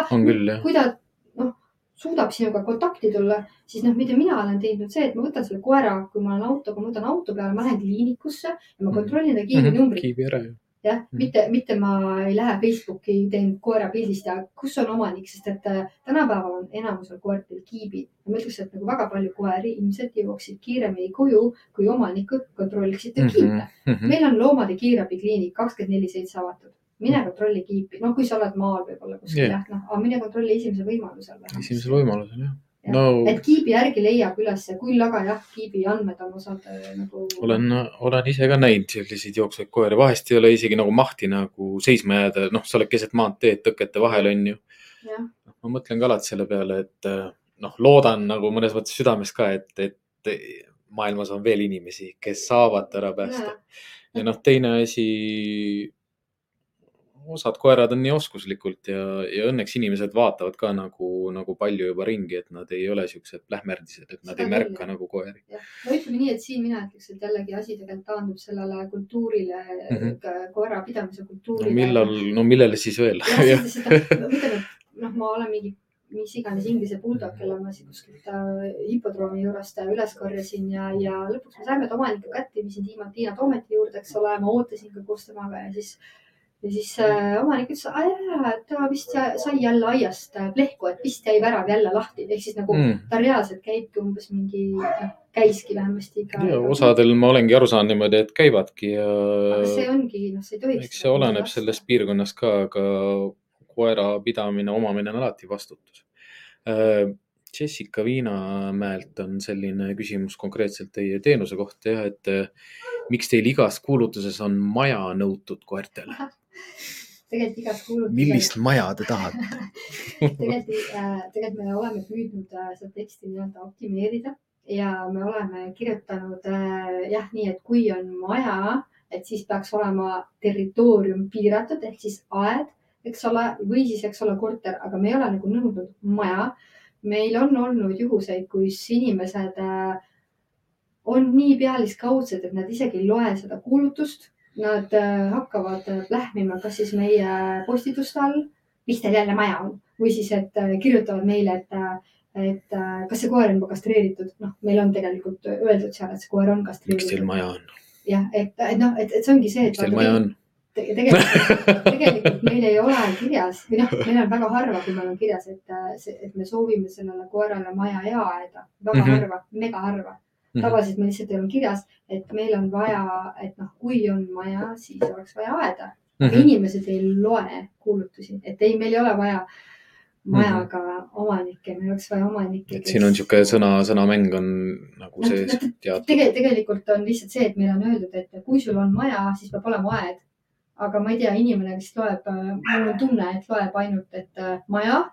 kui ta noh, suudab sinuga kontakti tulla, siis noh, mida mina olen teinud, see, et ma võtan selle koera, kui ma olen autoga, ma võtan auto peale, ma lähen kliinikusse ja ma Mhm. kontrollin ta kiibinumbrit, kiibi ära ju. jah, Mhm. mitte, mitte ma ei lähe Facebooki, teen koera pildist ja kus on omanik, sest et äh, tänapäeval on enamusel koertel kiibid. ma ütleks, et nagu väga palju koeri ilmselt jõuaksid kiiremini koju, kui omanikud kontrolliksid ta kiipe. Mhm. meil on loomade kiirabikliinik kakskümmend neli seitse avatud, mine kontrolli kiipi, noh, kui sa oled maal võib-olla kuskil Jah. jah, noh, aga mine kontrolli esimesel võimalusel. esimesel võimalusel jah. No et kiibi järgi leiab ülesse, küll aga jah, kiibi andmed on osad äh, nagu. olen, olen ise ka näinud selliseid jooksvaid koeri, vahest ei ole isegi nagu mahti nagu seisma jääda, noh, sa oled keset maanteed tõkete vahel onju. jah, ma mõtlen ka alati selle peale, et äh, noh, loodan nagu mõnes mõttes südames ka, et, et maailmas on veel inimesi, kes saavad ära päästa. ja noh, teine asi, osad koerad on nii oskuslikult ja, ja õnneks inimesed vaatavad ka nagu, nagu palju juba ringi, et nad ei ole siuksed lähmerdised, et nad Seda ei märka küll, nagu koeri. no ütleme nii, et siin mina ütleks, et jällegi asi tegelikult taandub sellele kultuurile mm, Mhm. -hmm. koera pidamise no kultuurile. millal, no millele siis veel? noh, ma olen mingi, mis iganes inglise bulldog, kelle ma siin kuskilt äh, hipodroomi juurest äh, üles korjasin ja, ja lõpuks me saime ta omaniku kätte, viisin Tiina, Tiina Toometi juurde, eks ole, ma ootasin ka koos temaga ja siis ja siis äh, omanik ütles, et ta vist sai jälle aiast äh, plehku, et vist jäi värav jälle lahti, ehk siis nagu mm. ta reaalselt käibki umbes mingi, noh, käiski vähemasti iga. ja osadel ma olengi aru saanud niimoodi, et käivadki ja aga see ongi, noh, see ei tohiks. eks see oleneb sellest. piirkonnast ka, aga koera pidamine, omamine on alati vastutus. Jessica Viinamäelt on selline küsimus konkreetselt teie teenuse kohta jah, et eh, miks teil igas kuulutuses on maja nõutud koertele? Tegelikult igas kuulutuses. millist maja te tahate? tegelikult äh,, tegelikult me oleme püüdnud äh, seda teksti nii-öelda optimeerida ja me oleme kirjutanud äh, jah, nii et kui on maja, et siis peaks olema territoorium piiratud ehk siis aed, eks ole, või siis, eks ole, korter, aga me ei ole nagu nõudnud maja. meil on olnud juhuseid, kus inimesed on nii pealiskaudsed, et nad isegi ei loe seda kuulutust. Nad äh, hakkavad äh, plähmima, kas siis meie postituste all, mis teil jälle maja on või siis, et äh, kirjutavad meile, et, et kas see koer on juba kastreeritud. noh, meil on tegelikult öeldud seal, et see koer on miks teil kastreeritud. maja on? jah, et, et noh, et, et see ongi see, et miks teil maja on? te- tegelikult, tegelikult meil ei ole kirjas või noh, meil on väga harva, kui meil on kirjas, et et me soovime sellele koerale maja ja aeda. väga mm. -hmm. harva, mega harva. Tavaliselt meil lihtsalt ei ole kirjas, et meil on vaja, et noh, kui on maja, siis oleks vaja aeda. aga Mhm. inimesed ei loe kuulutusi, et ei, meil ei ole vaja majaga mm -hmm. omanikke, meil oleks vaja omanikke. et siin on niisugune sõna, sõnamäng on nagu Noh, sees noh, teatud. tegelikult, tegelikult on lihtsalt see, et meil on öeldud, et kui sul on maja, siis peab olema aed. aga ma ei tea, inimene vist loeb, mul on tunne, et loeb ainult, et äh, maja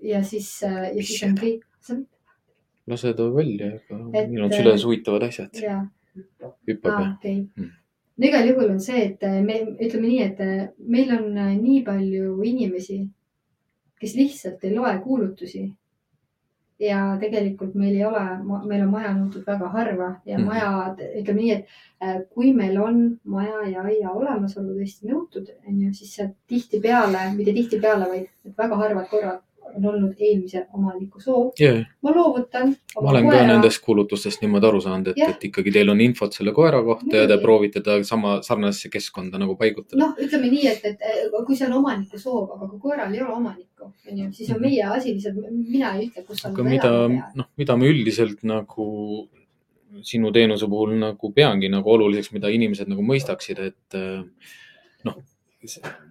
ja siis, ja siis on kõik. Lase ta välja, ega Et- meil on süles huvitavad asjad. ja, hüppab aa ja. okei Mm. no igal juhul on see, et äh, me ütleme nii, et äh, meil on äh, nii palju inimesi, kes lihtsalt ei loe kuulutusi. ja tegelikult meil ei ole, meil on maja nõutud väga harva ja Mhm. maja, ütleme nii, et äh, kui meil on maja ja aia olemasolu tõesti nõutud, onju, siis see tihtipeale, mitte tihtipeale, vaid väga harvad korrad on olnud eelmise omaniku soov. ja, ma loovutan. ma olen ka nendest kuulutustest niimoodi aru saanud, et, Jah. et ikkagi teil on infot selle koera kohta ja te Muidugi. proovite ta sama sarnasesse keskkonda nagu paigutada. noh, ütleme nii, et, et kui see on omaniku soov, aga kui koeral ei ole omanikku, onju, siis on Mhm. meie asi lihtsalt, mina ei ütle, kus on. aga mida, noh, mida me üldiselt nagu sinu teenuse puhul nagu peangi nagu oluliseks, mida inimesed nagu mõistaksid, et eh, noh,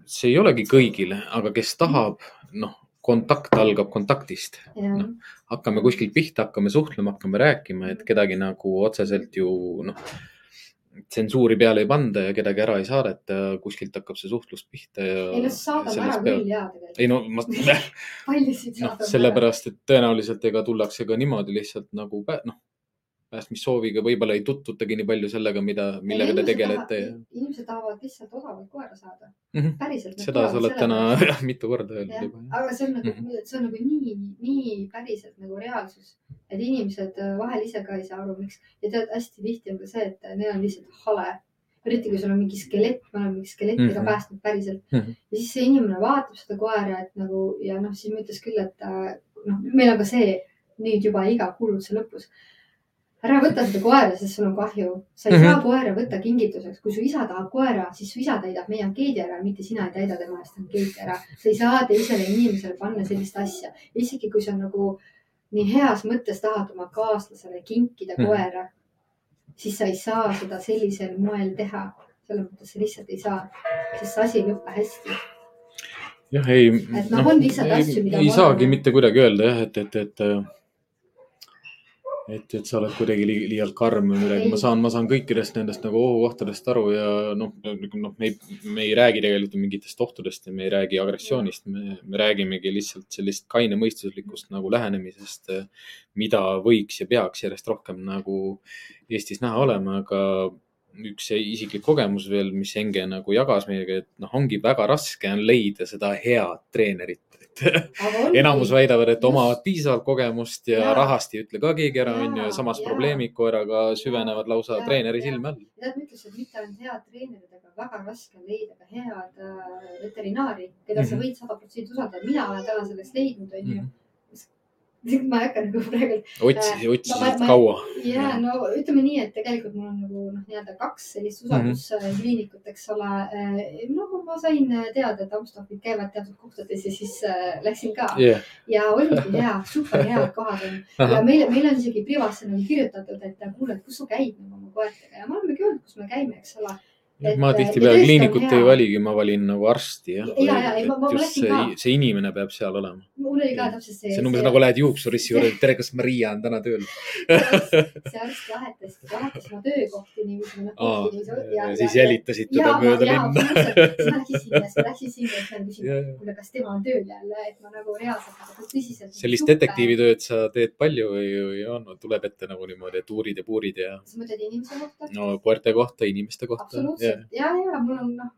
see ei olegi kõigile, aga kes tahab, noh, kontakt algab kontaktist. noh, hakkame kuskilt pihta, hakkame suhtlema, hakkame rääkima, et kedagi nagu otseselt ju noh, tsensuuri peale ei panda ja kedagi ära ei saadeta, kuskilt hakkab see suhtlus pihta ja. ei no saadame ära küll jaa tegelikult. ei no ma paljusid noh, saadame. sellepärast, et tõenäoliselt ega tullakse ka niimoodi lihtsalt nagu noh, päästmissooviga, võib-olla ei tutvutagi nii palju sellega, mida, millega te tegelete. inimesed tahavad lihtsalt odavalt koera saada Mm -hmm. päriselt. seda sa oled täna jah, mitu korda öelnud juba, aga see on nagu Mhm., see on nagu nii, nii päriselt nagu reaalsus, et inimesed äh, vahel ise ka ei saa aru, miks ja tead, hästi tihti on ka see, et neil on lihtsalt hale. eriti kui sul on mingi skelett, me oleme mingi skelettidega mm. -hmm. päästnud päriselt mm. -hmm. ja siis see inimene vaatab seda koera, et nagu ja noh, siis ma ütles küll, et äh, noh, meil on ka see nüüd juba iga kuulutuse lõpus. Ära võta seda koera, sest sul on kahju. sa ei Mhm. saa koera võtta kingituseks, kui su isa tahab koera, siis su isa täidab meie ankeedi ära, mitte sina ei täida tema eest ankeeti ära. sa ei saa teisele inimesele panna sellist asja, isegi kui sa nagu nii heas mõttes tahad oma kaaslasele kinkida Mhm. koera, siis sa ei saa seda sellisel moel teha. selles mõttes sa lihtsalt ei saa, sest see asi ei lõpe hästi. jah, ei. Et noh, on lihtsalt asju, mida ei saagi mitte kuidagi öelda jah, et, et, et et, et sa oled kuidagi li, liialt karm või midagi, ma saan, ma saan kõikidest nendest nagu ohukohtadest aru ja noh, noh, me ei, me ei räägi tegelikult mingitest ohtudest ja me ei räägi agressioonist, me, me räägimegi lihtsalt sellist kainemõistuslikust nagu lähenemisest, mida võiks ja peaks järjest rohkem nagu Eestis näha olema, aga üks isiklik kogemus veel, mis Enge nagu jagas meiega, et noh, ongi väga raske on leida seda head treenerit, et enamus väidavad, et omavad piisavalt kogemust ja, ja rahast ei ütle ka keegi ära, onju, ja samas jaa. probleemid koeraga süvenevad lausa Jaa, treeneri silme all. tead, ma ütleks, et mitte ainult head treenerid, aga väga raske on leida ka head äh, veterinaari, keda mm -hmm. sa Mhm. võid sada protsenti usaldada. mina olen täna sellest leidnud, onju. ma ei hakka nagu praegu otsisid, ma- otsisid ma- kaua. ja no ütleme nii, et tegelikult mul on nagu noh, nii-öelda kaks sellist usalduskliinikut, eks ole. no ma sain teada, et Amsterdamid käivad teatud kohtades ja siis äh, läksin ka jah, ja oligi hea, super head kohad on ja meil, meil on isegi privasse nagu kirjutatud, et kuule, et kus sa käid nagu oma koertega ja me olemegi öelnud, kus me käime, eks ole. Et, ma äh, tihtipeale ja kliinikut ei valigi, ma valin nagu arsti jah. Ja, ja, ei, ma- ma läksin see ka., see inimene peab seal olema. mul oli ka täpselt see. see on umbes nagu lähed juuksurisse juurde, tere, kas Maria on täna tööl? see arst vahetas, vahetas oma töökohti niiviisi. ja siis jälitasid teda mööda linna. siis ma läksin sinna, siis ma läksin sinna ja siis ma küsisin, kuule, kas tema on tööl jälle, et ma nagu reaalselt nagu tõsiselt. sellist detektiivitööd sa teed palju või, või on, tuleb ette nagu niimoodi, et uurid ja puurid ja sa mõtled inimese kohta? no koerte kohta, inimeste kohta. Absoluutselt ja, ja mul on noh,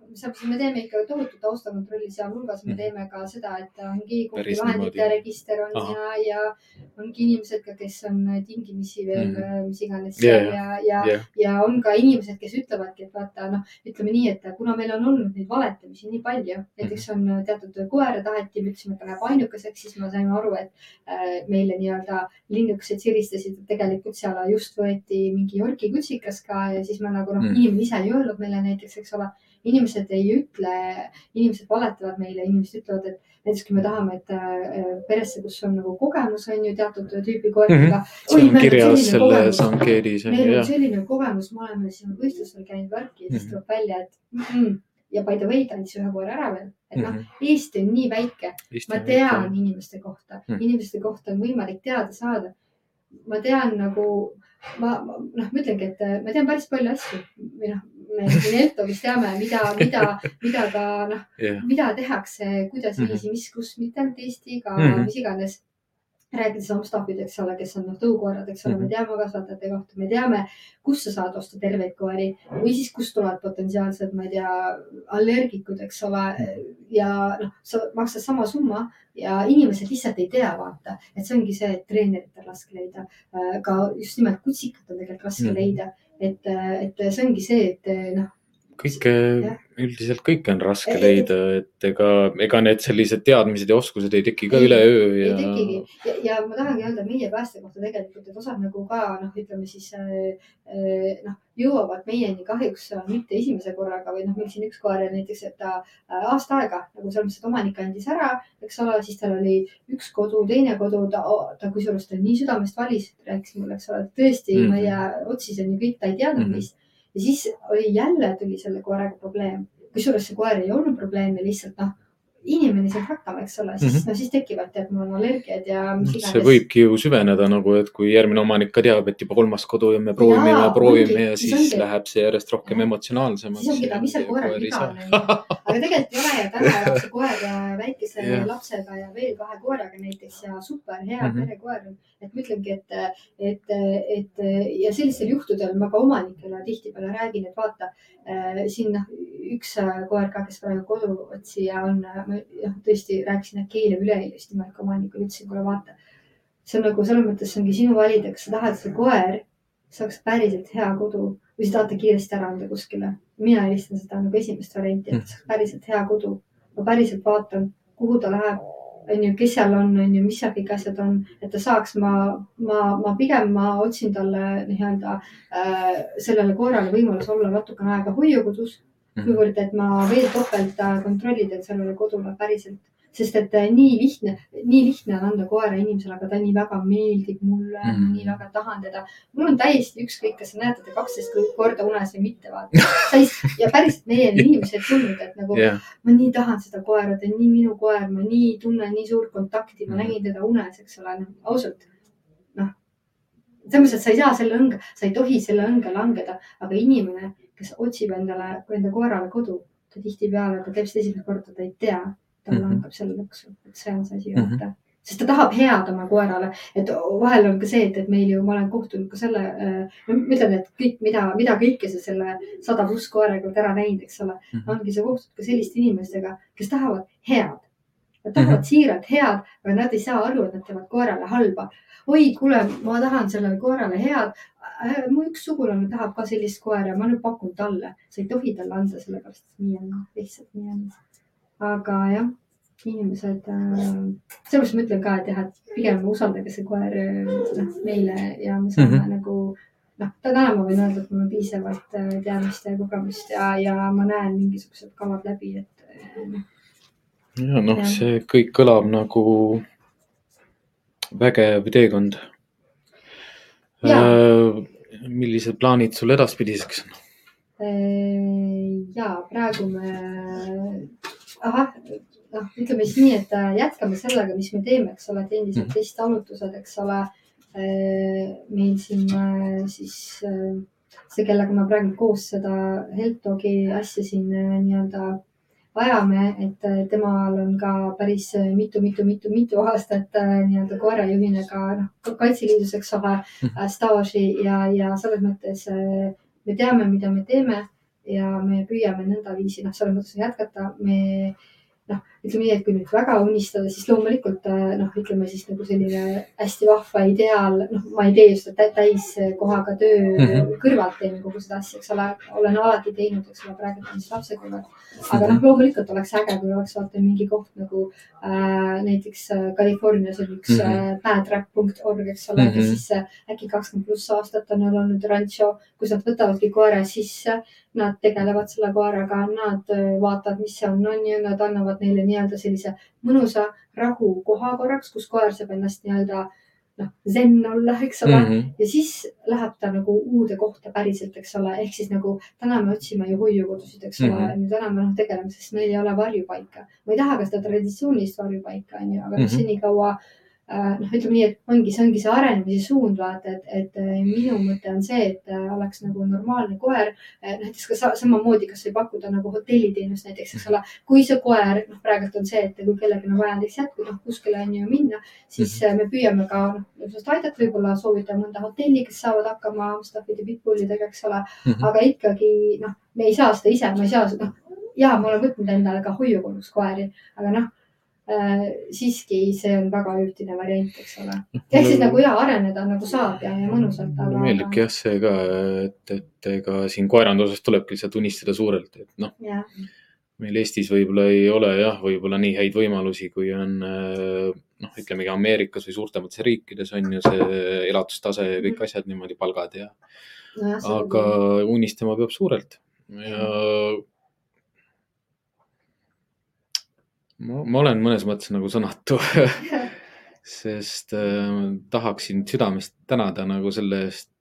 me teeme ikka tohutu taustakontrolli, sealhulgas me Mhm. teeme ka seda, et ongi kohtuvahendite register on Ahah. ja, ja ongi inimesed ka, kes on tingimisi veel Mhm. mis iganes Ja, seal ja, ja, jah, ja on ka inimesed, kes ütlevadki, et vaata noh, ütleme nii, et kuna meil on olnud neid valetamisi nii palju, näiteks on teatud koera taheti, me ütlesime, et ta läheb ainukeseks, siis me saime aru, et äh, meile nii-öelda linnukesed siristasid, et tegelikult seal just võeti mingi Yorgi kutsikas ka ja siis me nagu noh Mm. mm., inimene ise ei öelnud meile näiteks, eks ole. inimesed ei ütle, inimesed valetavad meile, inimesed ütlevad, et näiteks kui me tahame, et äh, peresse, kus on nagu kogemus on ju teatud tüüpi koertega mm. see on kirjas selles ankeedis meil on selline kogemus, me oleme siin võistlustel käinud värki ja siis Mhm. tuleb välja, et mm -mm. ja by the way, ta andis ühe koera ära veel, et noh, Mhm. Eesti on nii väike, ma tean inimeste kohta Mhm., inimeste kohta on võimalik teada saada. ma tean nagu, ma, ma noh, ma ütlengi, et äh, ma tean päris palju asju või noh, me siin Eltovis teame, mida, mida, mida ka noh, jah, mida tehakse, kuidas Mhm. viisi, mis, kus, mitte ainult Eestiga mm, Mhm. -hmm. mis iganes. rääkides Amstaffid, eks ole, kes on noh, tõukoerad, eks ole mm, Mhm. -hmm. me teame kasvatajate kohta, me teame, kust sa saad osta terveid koeri või siis kust tulevad potentsiaalsed, ma ei tea, allergikud, eks ole. ja noh, sa maksad sama summa ja inimesed lihtsalt ei tea, vaata, et see ongi see, et treenerit on raske leida. ka just nimelt kutsikat on tegelikult raske Mhm. mm -hmm. leida, et, et see ongi see, et noh, kõike üldiselt kõike on raske Ei- leida, et ega, ega need sellised teadmised ja oskused ei teki ka Ei, üleöö ei ja tekigi ja, ja ma tahangi öelda meie pääste kohta tegelikult, et osad nagu ka noh, ütleme siis äh, äh, noh, jõuavad meieni kahjuks äh, mitte esimese korraga või noh, meil siin üks koer näiteks, et ta aasta aega nagu selles mõttes, et omanik andis ära, eks ole, siis tal oli üks kodu, teine kodu, ta, ta kusjuures ta nii südamest valis, rääkis mulle, eks ole, tõesti mm. -hmm. ma ei otsis on ju kõik, ta ei teadnud mm. -hmm. meist. Ja siis oli jälle tuli selle koeraga probleem, kusjuures see koer ei olnud probleem ja lihtsalt noh, inimene saab hakkama, eks ole, siis mm. -hmm. no siis tekivad tead, mul on allergiad ja mis iganes. see võibki ju süveneda nagu, et kui järgmine omanik ka teab, et juba kolmas kodu ja me proovime ja Jaa, proovime ongi, ja siis ongi. läheb see järjest rohkem emotsionaalsemaks. siis ongi ta, mis seal koeral viga on, onju. aga tegelikult ei ole ja täna elab see koer väikese Jah. lapsega ja veel kahe koeraga näiteks ja super hea mm. -hmm. perekoer. Et ma ütlengi, et, et, et ja sellistel juhtudel ma ka omanikele tihtipeale räägin, et vaata äh, siin noh, üks äh, koer ka, kes praegu koduotsija on, ma jah, tõesti rääkisin äkki eile või üleeile just nimelt omanikule, ütlesin, kuule vaata. see on nagu selles mõttes ongi sinu valida, kas sa tahad, et see koer saaks päriselt hea kodu või sa tahad ta kiiresti ära anda kuskile. mina eelistan seda nagu esimest varianti, et ta saaks päriselt hea kodu. ma päriselt vaatan, kuhu ta läheb, on ju, kes seal on, on ju, mis seal kõik asjad on, et ta saaks, ma, ma, ma pigem ma otsin talle nii-öelda äh, sellele koerale võimalus olla natukene aega hoiukodus, kuivõrd, et ma veel topelt äh, kontrollida sellele kodule päriselt, sest et äh, nii lihtne, nii lihtne on anda koera inimesele, aga ta nii väga meeldib mulle mm., ma nii väga tahan teda. mul on täiesti ükskõik, kas sa näed teda kaksteist korda unes või mitte, vaata. sa ei, ja päriselt meieni inimesed tulnud, et nagu jah, ma nii tahan seda koera, ta on nii minu koer, ma nii tunnen nii suurt kontakti, ma Mhm. nägin teda unes, eks ole, ausalt. noh, selles mõttes, et sa ei saa selle õnge, sa ei tohi selle õnge langeda, aga inimene, kes otsib endale, enda koerale kodu, ta tihtipeale, ta käib seda esimest korda, ta ei tea, ta Mhm. langeb selle lõksu, et see on see asi Mhm. vaata sest ta tahab head oma koerale, et vahel on ka see, et, et meil ju, ma olen kohtunud ka selle, no ma ütlen, et kõik, mida, mida kõike sa selle sada pluss koeraga oled ära näinud, eks ole Mhm. ongi sa kohtud ka selliste inimestega, kes tahavad head. Nad tahavad mm -hmm. siiralt head, aga nad ei saa aru, et nad teevad koerale halba. oi, kuule, ma tahan sellele koerale head. mu üks sugulane tahab ka sellist koera, ma nüüd pakun talle. sa ei tohi talle anda, sellepärast et nii on, lihtsalt nii on. Aga jah, inimesed äh,, sellepärast ma ütlen ka, et jah, et pigem usaldage see koer äh, noh meile ja me saame mm. -hmm. nagu noh, täna ma võin öelda, et mul on piisavalt äh, teadmist ja kogemust ja, ja ma näen mingisugused kavad läbi, et äh, noh, ja noh, see kõik kõlab nagu vägev teekond. Jaa. millised plaanid sul edaspidiseks on? Ja praegu me, ahah, noh, ütleme siis nii, et äh, jätkame sellega, mis me teeme, eks ole, et endiselt Mhm. testarvutused, eks ole. meil siin äh, siis äh, see, kellega ma praegu koos seda Health Dogi asja siin nii-öelda ajame, et temal on ka päris mitu-mitu-mitu-mitu aastat nii-öelda koerajuhina ka noh, Kaitseliidus, eks ole Mhm. staaži ja, ja selles mõttes me teame, mida me teeme ja me püüame nõndaviisi noh, selles mõttes jätkata. me noh, ütleme nii, et kui nüüd väga unistada, siis loomulikult äh, noh, ütleme siis nagu selline hästi vahva ideaal, noh, ma ei tee tä- täiskohaga töö mm Mhm. -hmm. kõrvalt teen kogu seda asja, eks ole, olen alati teinud, eks ole, praegu teen siis lapse kõrvalt. aga noh, loomulikult oleks äge, kui oleks vaata mingi koht nagu äh, näiteks äh, Californias on üks mm Mhm. -hmm. äh, badtrap.org, eks ole mm, Mhm. -hmm. siis äh, äkki kakskümmend pluss aastat on neil olnud rancho, kus nad võtavadki koera sisse. Nad tegelevad selle koeraga, nad äh, vaatavad, mis see on, on ju, nad annavad neile nii-öelda sellise mõnusa rahukoha korraks, kus koer saab ennast nii-öelda noh, zen olla, eks ole mm. -hmm -hmm. ja siis läheb ta nagu uude kohta päriselt, eks ole, ehk siis nagu täna me otsime ju hoiukodusid, eks ole mm, Mhm. -hmm. täna me noh tegeleme, sest meil ei ole varjupaika. ma ei taha ka seda traditsioonilist varjupaika, onju, aga noh Mhm. senikaua noh, ütleme nii, et ongi, see ongi see arenemise suund, vaata, et, et äh, minu mõte on see, et äh, oleks nagu normaalne koer. näiteks ka sa, samamoodi, kas ei pakkuda nagu hotelliteenust näiteks, eks ole, kui see koer, noh, praegult on see, et kui kellelgi on vaja näiteks jätku, noh, kuskile on ju minna, siis mm -hmm. me püüame ka noh, sellest aidata, võib-olla soovida mõnda hotelli, kes saavad hakkama staff'ide pitbullidega, eks ole, Mhm. aga ikkagi noh, me ei saa seda ise, ma ei saa seda, noh ja ma olen võtnud endale ka hoiukoduks koeri, aga noh äh, siiski see on väga üldine variant, eks ole. ehk siis nagu ja areneda nagu saab ja, ja mõnusalt, aga. meeldibki jah see ka, et, et ega siin koeranduses tulebki lihtsalt unistada suurelt, et noh, jah, meil Eestis võib-olla ei ole jah, võib-olla nii häid võimalusi, kui on äh, noh, ütlemegi Ameerikas või suurtemates riikides on ju see elatustase ja kõik asjad niimoodi, palgad ja, nojah. aga unistama peab suurelt ja ma, ma olen mõnes mõttes nagu sõnatu, sest äh, tahaksin südamest tänada nagu selle eest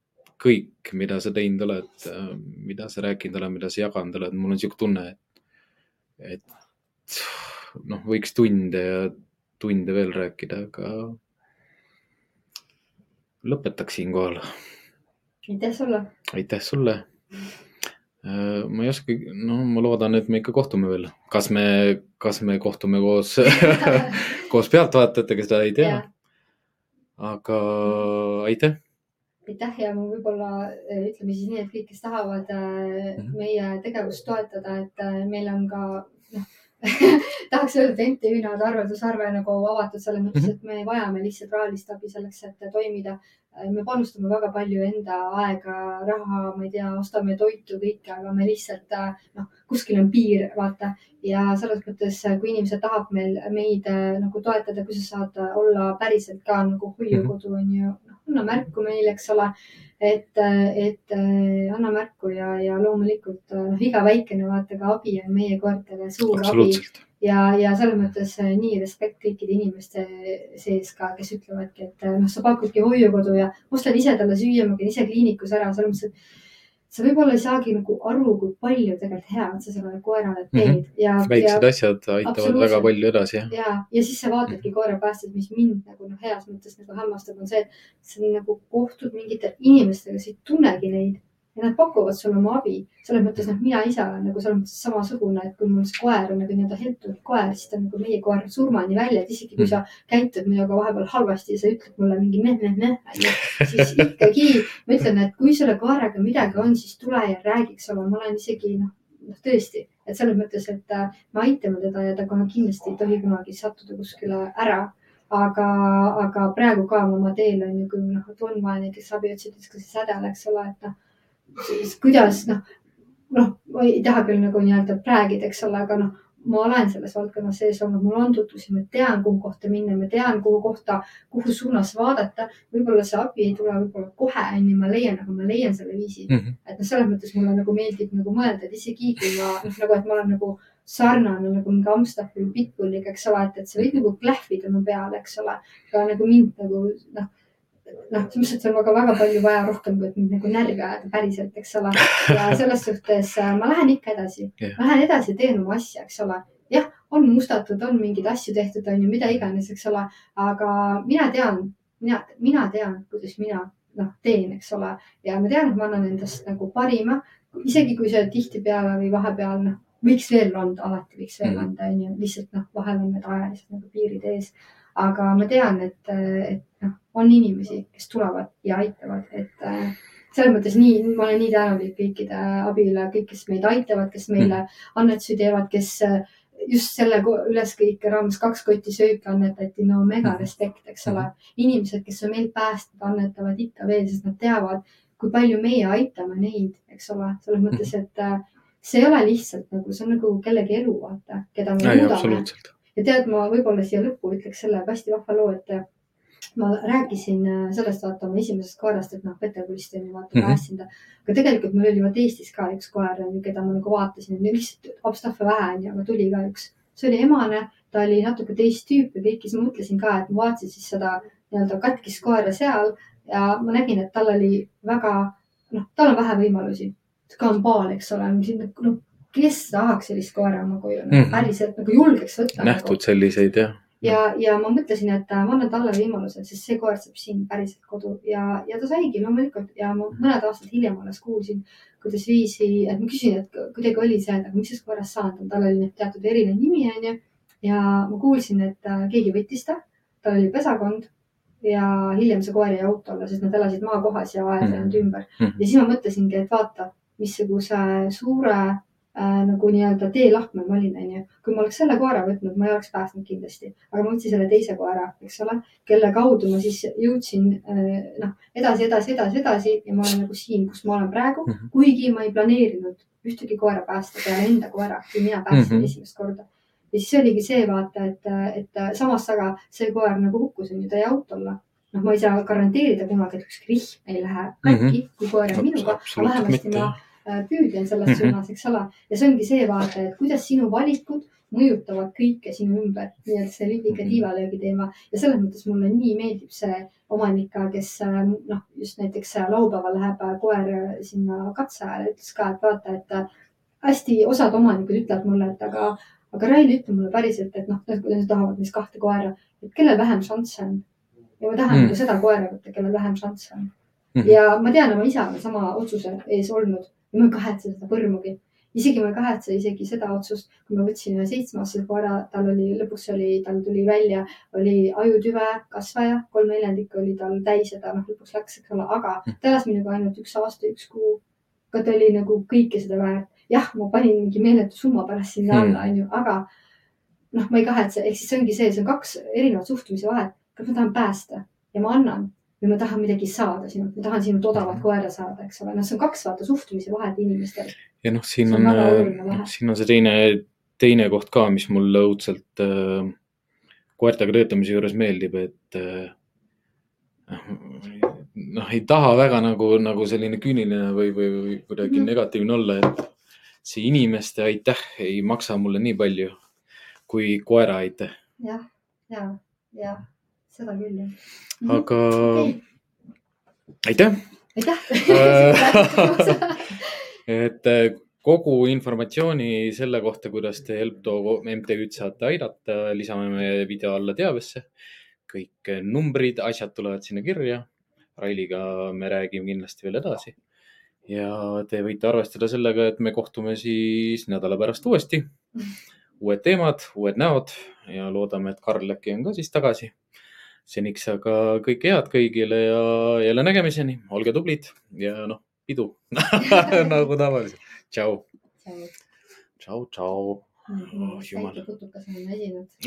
kõik, mida sa teinud oled äh,, mida sa rääkinud oled, mida sa jaganud oled, mul on sihuke tunne, et, et noh, võiks tunde ja tunde veel rääkida, aga lõpetaks siinkohal. aitäh sulle. aitäh sulle. ma ei oska, no ma loodan, et me ikka kohtume veel, kas me, kas me kohtume koos koos pealtvaatajatega, seda ei tea. aga aitäh. aitäh ja ma võib-olla äh, ütleme siis nii, et kõik, kes tahavad äh, Mhm. meie tegevust toetada, et äh, meil on ka noh, tahaks öelda, et MTÜ-na on arveldusarve nagu avatud selles mõttes, et me vajame lihtsalt rahalist abi selleks, et toimida. me panustame väga palju enda aega, raha, ma ei tea, ostame toitu, kõike, aga me lihtsalt noh, kuskil on piir, vaata ja selles mõttes, kui inimene tahab meil, meid nagu toetada, kui sa saad olla päriselt ka nagu hoiukodu on ju, noh, anna märku meile, eks ole. et, et äh, anna märku ja, ja loomulikult äh, noh, iga väikene vaata ka abi on meie koertele suur abi. Ja, ja selles mõttes äh, nii respekt kõikide inimeste sees ka, kes ütlevadki, et noh, sa pakudki hoiukodu ja ma ostan ise talle süüa, ma käin ise kliinikus ära, selles mõttes, et sa võib-olla ei saagi nagu aru, kui palju tegelikult head sa sellele koerale teed mm -hmm. ja, ja väiksed asjad aitavad väga palju edasi, ja, ja siis sa vaatadki koerapäästjat, mis mind nagu noh, heas mõttes nagu hämmastab, on see, et sa nagu kohtud mingite inimestega, sa ei tunnegi neid ja nad pakuvad sulle oma abi. selles mõttes, noh, mina ise olen nagu selles mõttes samasugune, et kui mul see koer on nagu nii-öelda heltunud koer, siis ta on nagu meie koer surmani välja, et isegi kui sa käitud minuga vahepeal halvasti ja sa ütled mulle mingi meh-meh-meh, siis ikkagi ma ütlen, et kui selle koeraga midagi on, siis tule ja räägi, eks ole, ma olen isegi noh, noh tõesti, et selles mõttes, et äh, me aitame teda ja ta kohe kindlasti ei tohi kunagi sattuda kuskile ära. aga, aga praegu ka oma teel on ju, kui noh, et on vaja näiteks abi otsida, siis ka see sädel, eks ole, et noh, siis kuidas noh, noh, ma ei taha küll nagu nii-öelda räägida, eks ole, aga noh, ma olen selles valdkonnas sees olnud, mul on tutvusi, ma tean, kuhu kohta minna, ma tean, kuhu kohta, kuhu suunas vaadata. võib-olla see abi ei tule võib-olla kohe, onju, ma leian, aga ma leian selle viisi mm. -hmm. et noh, selles mõttes mulle nagu meeldib nagu mõelda, et isegi kui ma noh, nagu, et ma olen nagu sarnane nagu mingi Amstaffi või Pitbulliga, eks ole, et, et see võib nagu klähvida mu peal, eks ole. aga nagu mind nagu noh, noh, et seal on väga, väga palju vaja rohkem, kui et mind nagu närvi ajada päriselt, eks ole. ja selles suhtes äh, ma lähen ikka edasi Jah. ma lähen edasi, teen oma asja, eks ole. jah, on mustatud, on mingeid asju tehtud, on ju, mida iganes, eks ole, aga mina tean, mina, mina tean, kuidas mina noh, teen, eks ole ja ma tean, et ma annan endast nagu parima, isegi kui see tihtipeale või vahepeal noh, võiks veel anda, alati võiks veel anda, onju, lihtsalt noh, vahel on need ajalised nagu piirid ees. Aga ma tean, et, et noh, on inimesi, kes tulevad ja aitavad, et äh, selles mõttes nii, ma olen nii tänulik kõikide abile, kõik, kes meid aitavad, kes meile annetusi teevad, kes äh, just selle üleskõike raames kaks kotti sööki annetati, no mega Mhm. respekt, eks ole. inimesed, kes on meil päästnud, annetavad ikka veel, sest nad teavad, kui palju meie aitame neid, eks ole, selles mõttes, et äh, see ei ole lihtsalt nagu, see on nagu kellegi elu, vaata, keda me muudame. Ja tead, ma võib-olla siia lõppu ütleks selle hästi vahva loo, et äh, ma rääkisin äh, sellest, vaata oma esimesest koerast, et noh, Peterburist on ju vaata Mhm. päästsin ta. aga tegelikult meil oli vaata Eestis ka üks koer, keda ma nagu vaatasin, lihtsalt abstahve vähe onju, aga tuli ka üks. see oli emane, ta oli natuke teist tüüpi kõik ja siis ma mõtlesin ka, et ma vaatasin siis seda nii-öelda katkist koera seal ja ma nägin, et tal oli väga, noh, tal on vähe võimalusi. kambaal, eks ole, noh, kes tahaks sellist koera oma koju mm, Mhm. -hmm. päriselt nagu julgeks võtta. nähtud selliseid jah. ja, ja ma mõtlesin, et äh, ma annan talle võimaluse, sest see koer saab siin päriselt kodu ja, ja ta saigi loomulikult ja ma mõned aastad hiljem alles kuulsin, kuidas viisi, et ma küsin, et kuidagi oli see, et aga miks sellest koerast saanud on, tal oli teatud erinev nimi onju. ja ma kuulsin, et äh, keegi võttis ta, tal oli pesakond ja hiljem see koer jäi autole, sest nad elasid maakohas ja aed ei olnud ümber. Mhm. ja siis ma mõtlesingi, et vaata, missuguse suure äh, nagu nii-öelda teelahkmel ma olin, onju. kui ma oleks selle koera võtnud, ma ei oleks päästnud kindlasti, aga ma võtsin selle teise koera, eks ole, kelle kaudu ma siis jõudsin äh, noh, edasi, edasi, edasi, edasi ja ma olen nagu siin, kus ma olen praegu, Mhm. kuigi ma ei planeerinud ühtegi koera päästa peale enda koera, kui mina päästsin mm Mhm. -hmm. esimest korda. ja siis oligi see vaata, et, et samas aga see koer nagu hukkus, onju, ta jäi autole. noh, ma ei saa garanteerida kunagi, et ükski rihm ei lähe katki mm, -hmm. kui koer on minuga, aga vähemasti ma. Äh, püüdlen selles Mhm. mm -hmm. suunas, eks ole. ja see ongi see vaata, et kuidas sinu valikud mõjutavad kõike sinu ümber, nii et see Mhm. tiivalöögi teema ja selles mõttes mulle nii meeldib see omanik ka, kes äh, noh, just näiteks laupäeval läheb äh, koer sinna katse ajale, ütles ka, et vaata, et hästi osad omanikud ütlevad mulle, et aga, aga Rail, ütle mulle päriselt, et noh, kui nad tahavad neist kahte koera, et kellel vähem šansse on. ja ma tahan Mm. seda koera võtta, kellel vähem šansse on Mhm. ja ma tean, oma isaga on sama otsuse ees olnud ja ma ei kahetse seda põrmugi. isegi ma ei kahetse isegi seda otsust, kui ma võtsin ühe seitsmeaastase koera, tal oli, lõpuks oli, tal tuli välja, oli ajutüve kasvaja, kolm neljandikku oli tal täis ja ta noh, lõpuks läks, eks ole, aga ta elas minuga ainult üks aasta, üks kuu. aga ta oli nagu kõike seda väärt. jah, ma panin mingi meeletu summa pärast sinna Hmm. alla, onju, aga noh, ma ei kahetse, ehk siis see ongi see, see on kaks erinevat suhtumise vahet. kas ma tahan päästa ja ma annan või ma tahan midagi saada sinult, ma tahan sinult odavat koera saada, eks ole, noh, see on kaks vaata suhtumise vahet inimestel. ja noh, siin on, on vahe., siin on see teine, teine koht ka, mis mulle õudselt äh, koertega töötamise juures meeldib, et äh, noh, ei taha väga nagu, nagu selline küüniline või, või, või kuidagi Mhm. negatiivne olla, et see inimeste aitäh ei maksa mulle nii palju kui koera aitäh, jah, ja, ja seda küll jah. aga Okei. aitäh aitäh. et äh, kogu informatsiooni selle kohta, kuidas te Helpdo MTÜ-d saate aidata, lisame me video alla teabesse. kõik numbrid, asjad tulevad sinna kirja. Railiga me räägime kindlasti veel edasi. ja te võite arvestada sellega, et me kohtume siis nädala pärast uuesti. uued teemad, uued näod ja loodame, et Karl äkki on ka siis tagasi. Seniks aga kõike head kõigile ja jälle nägemiseni, olge tublid ja noh, pidu nagu tavaliselt. tšau, tšau, tšau. Oh, jumal. putukas on esinud.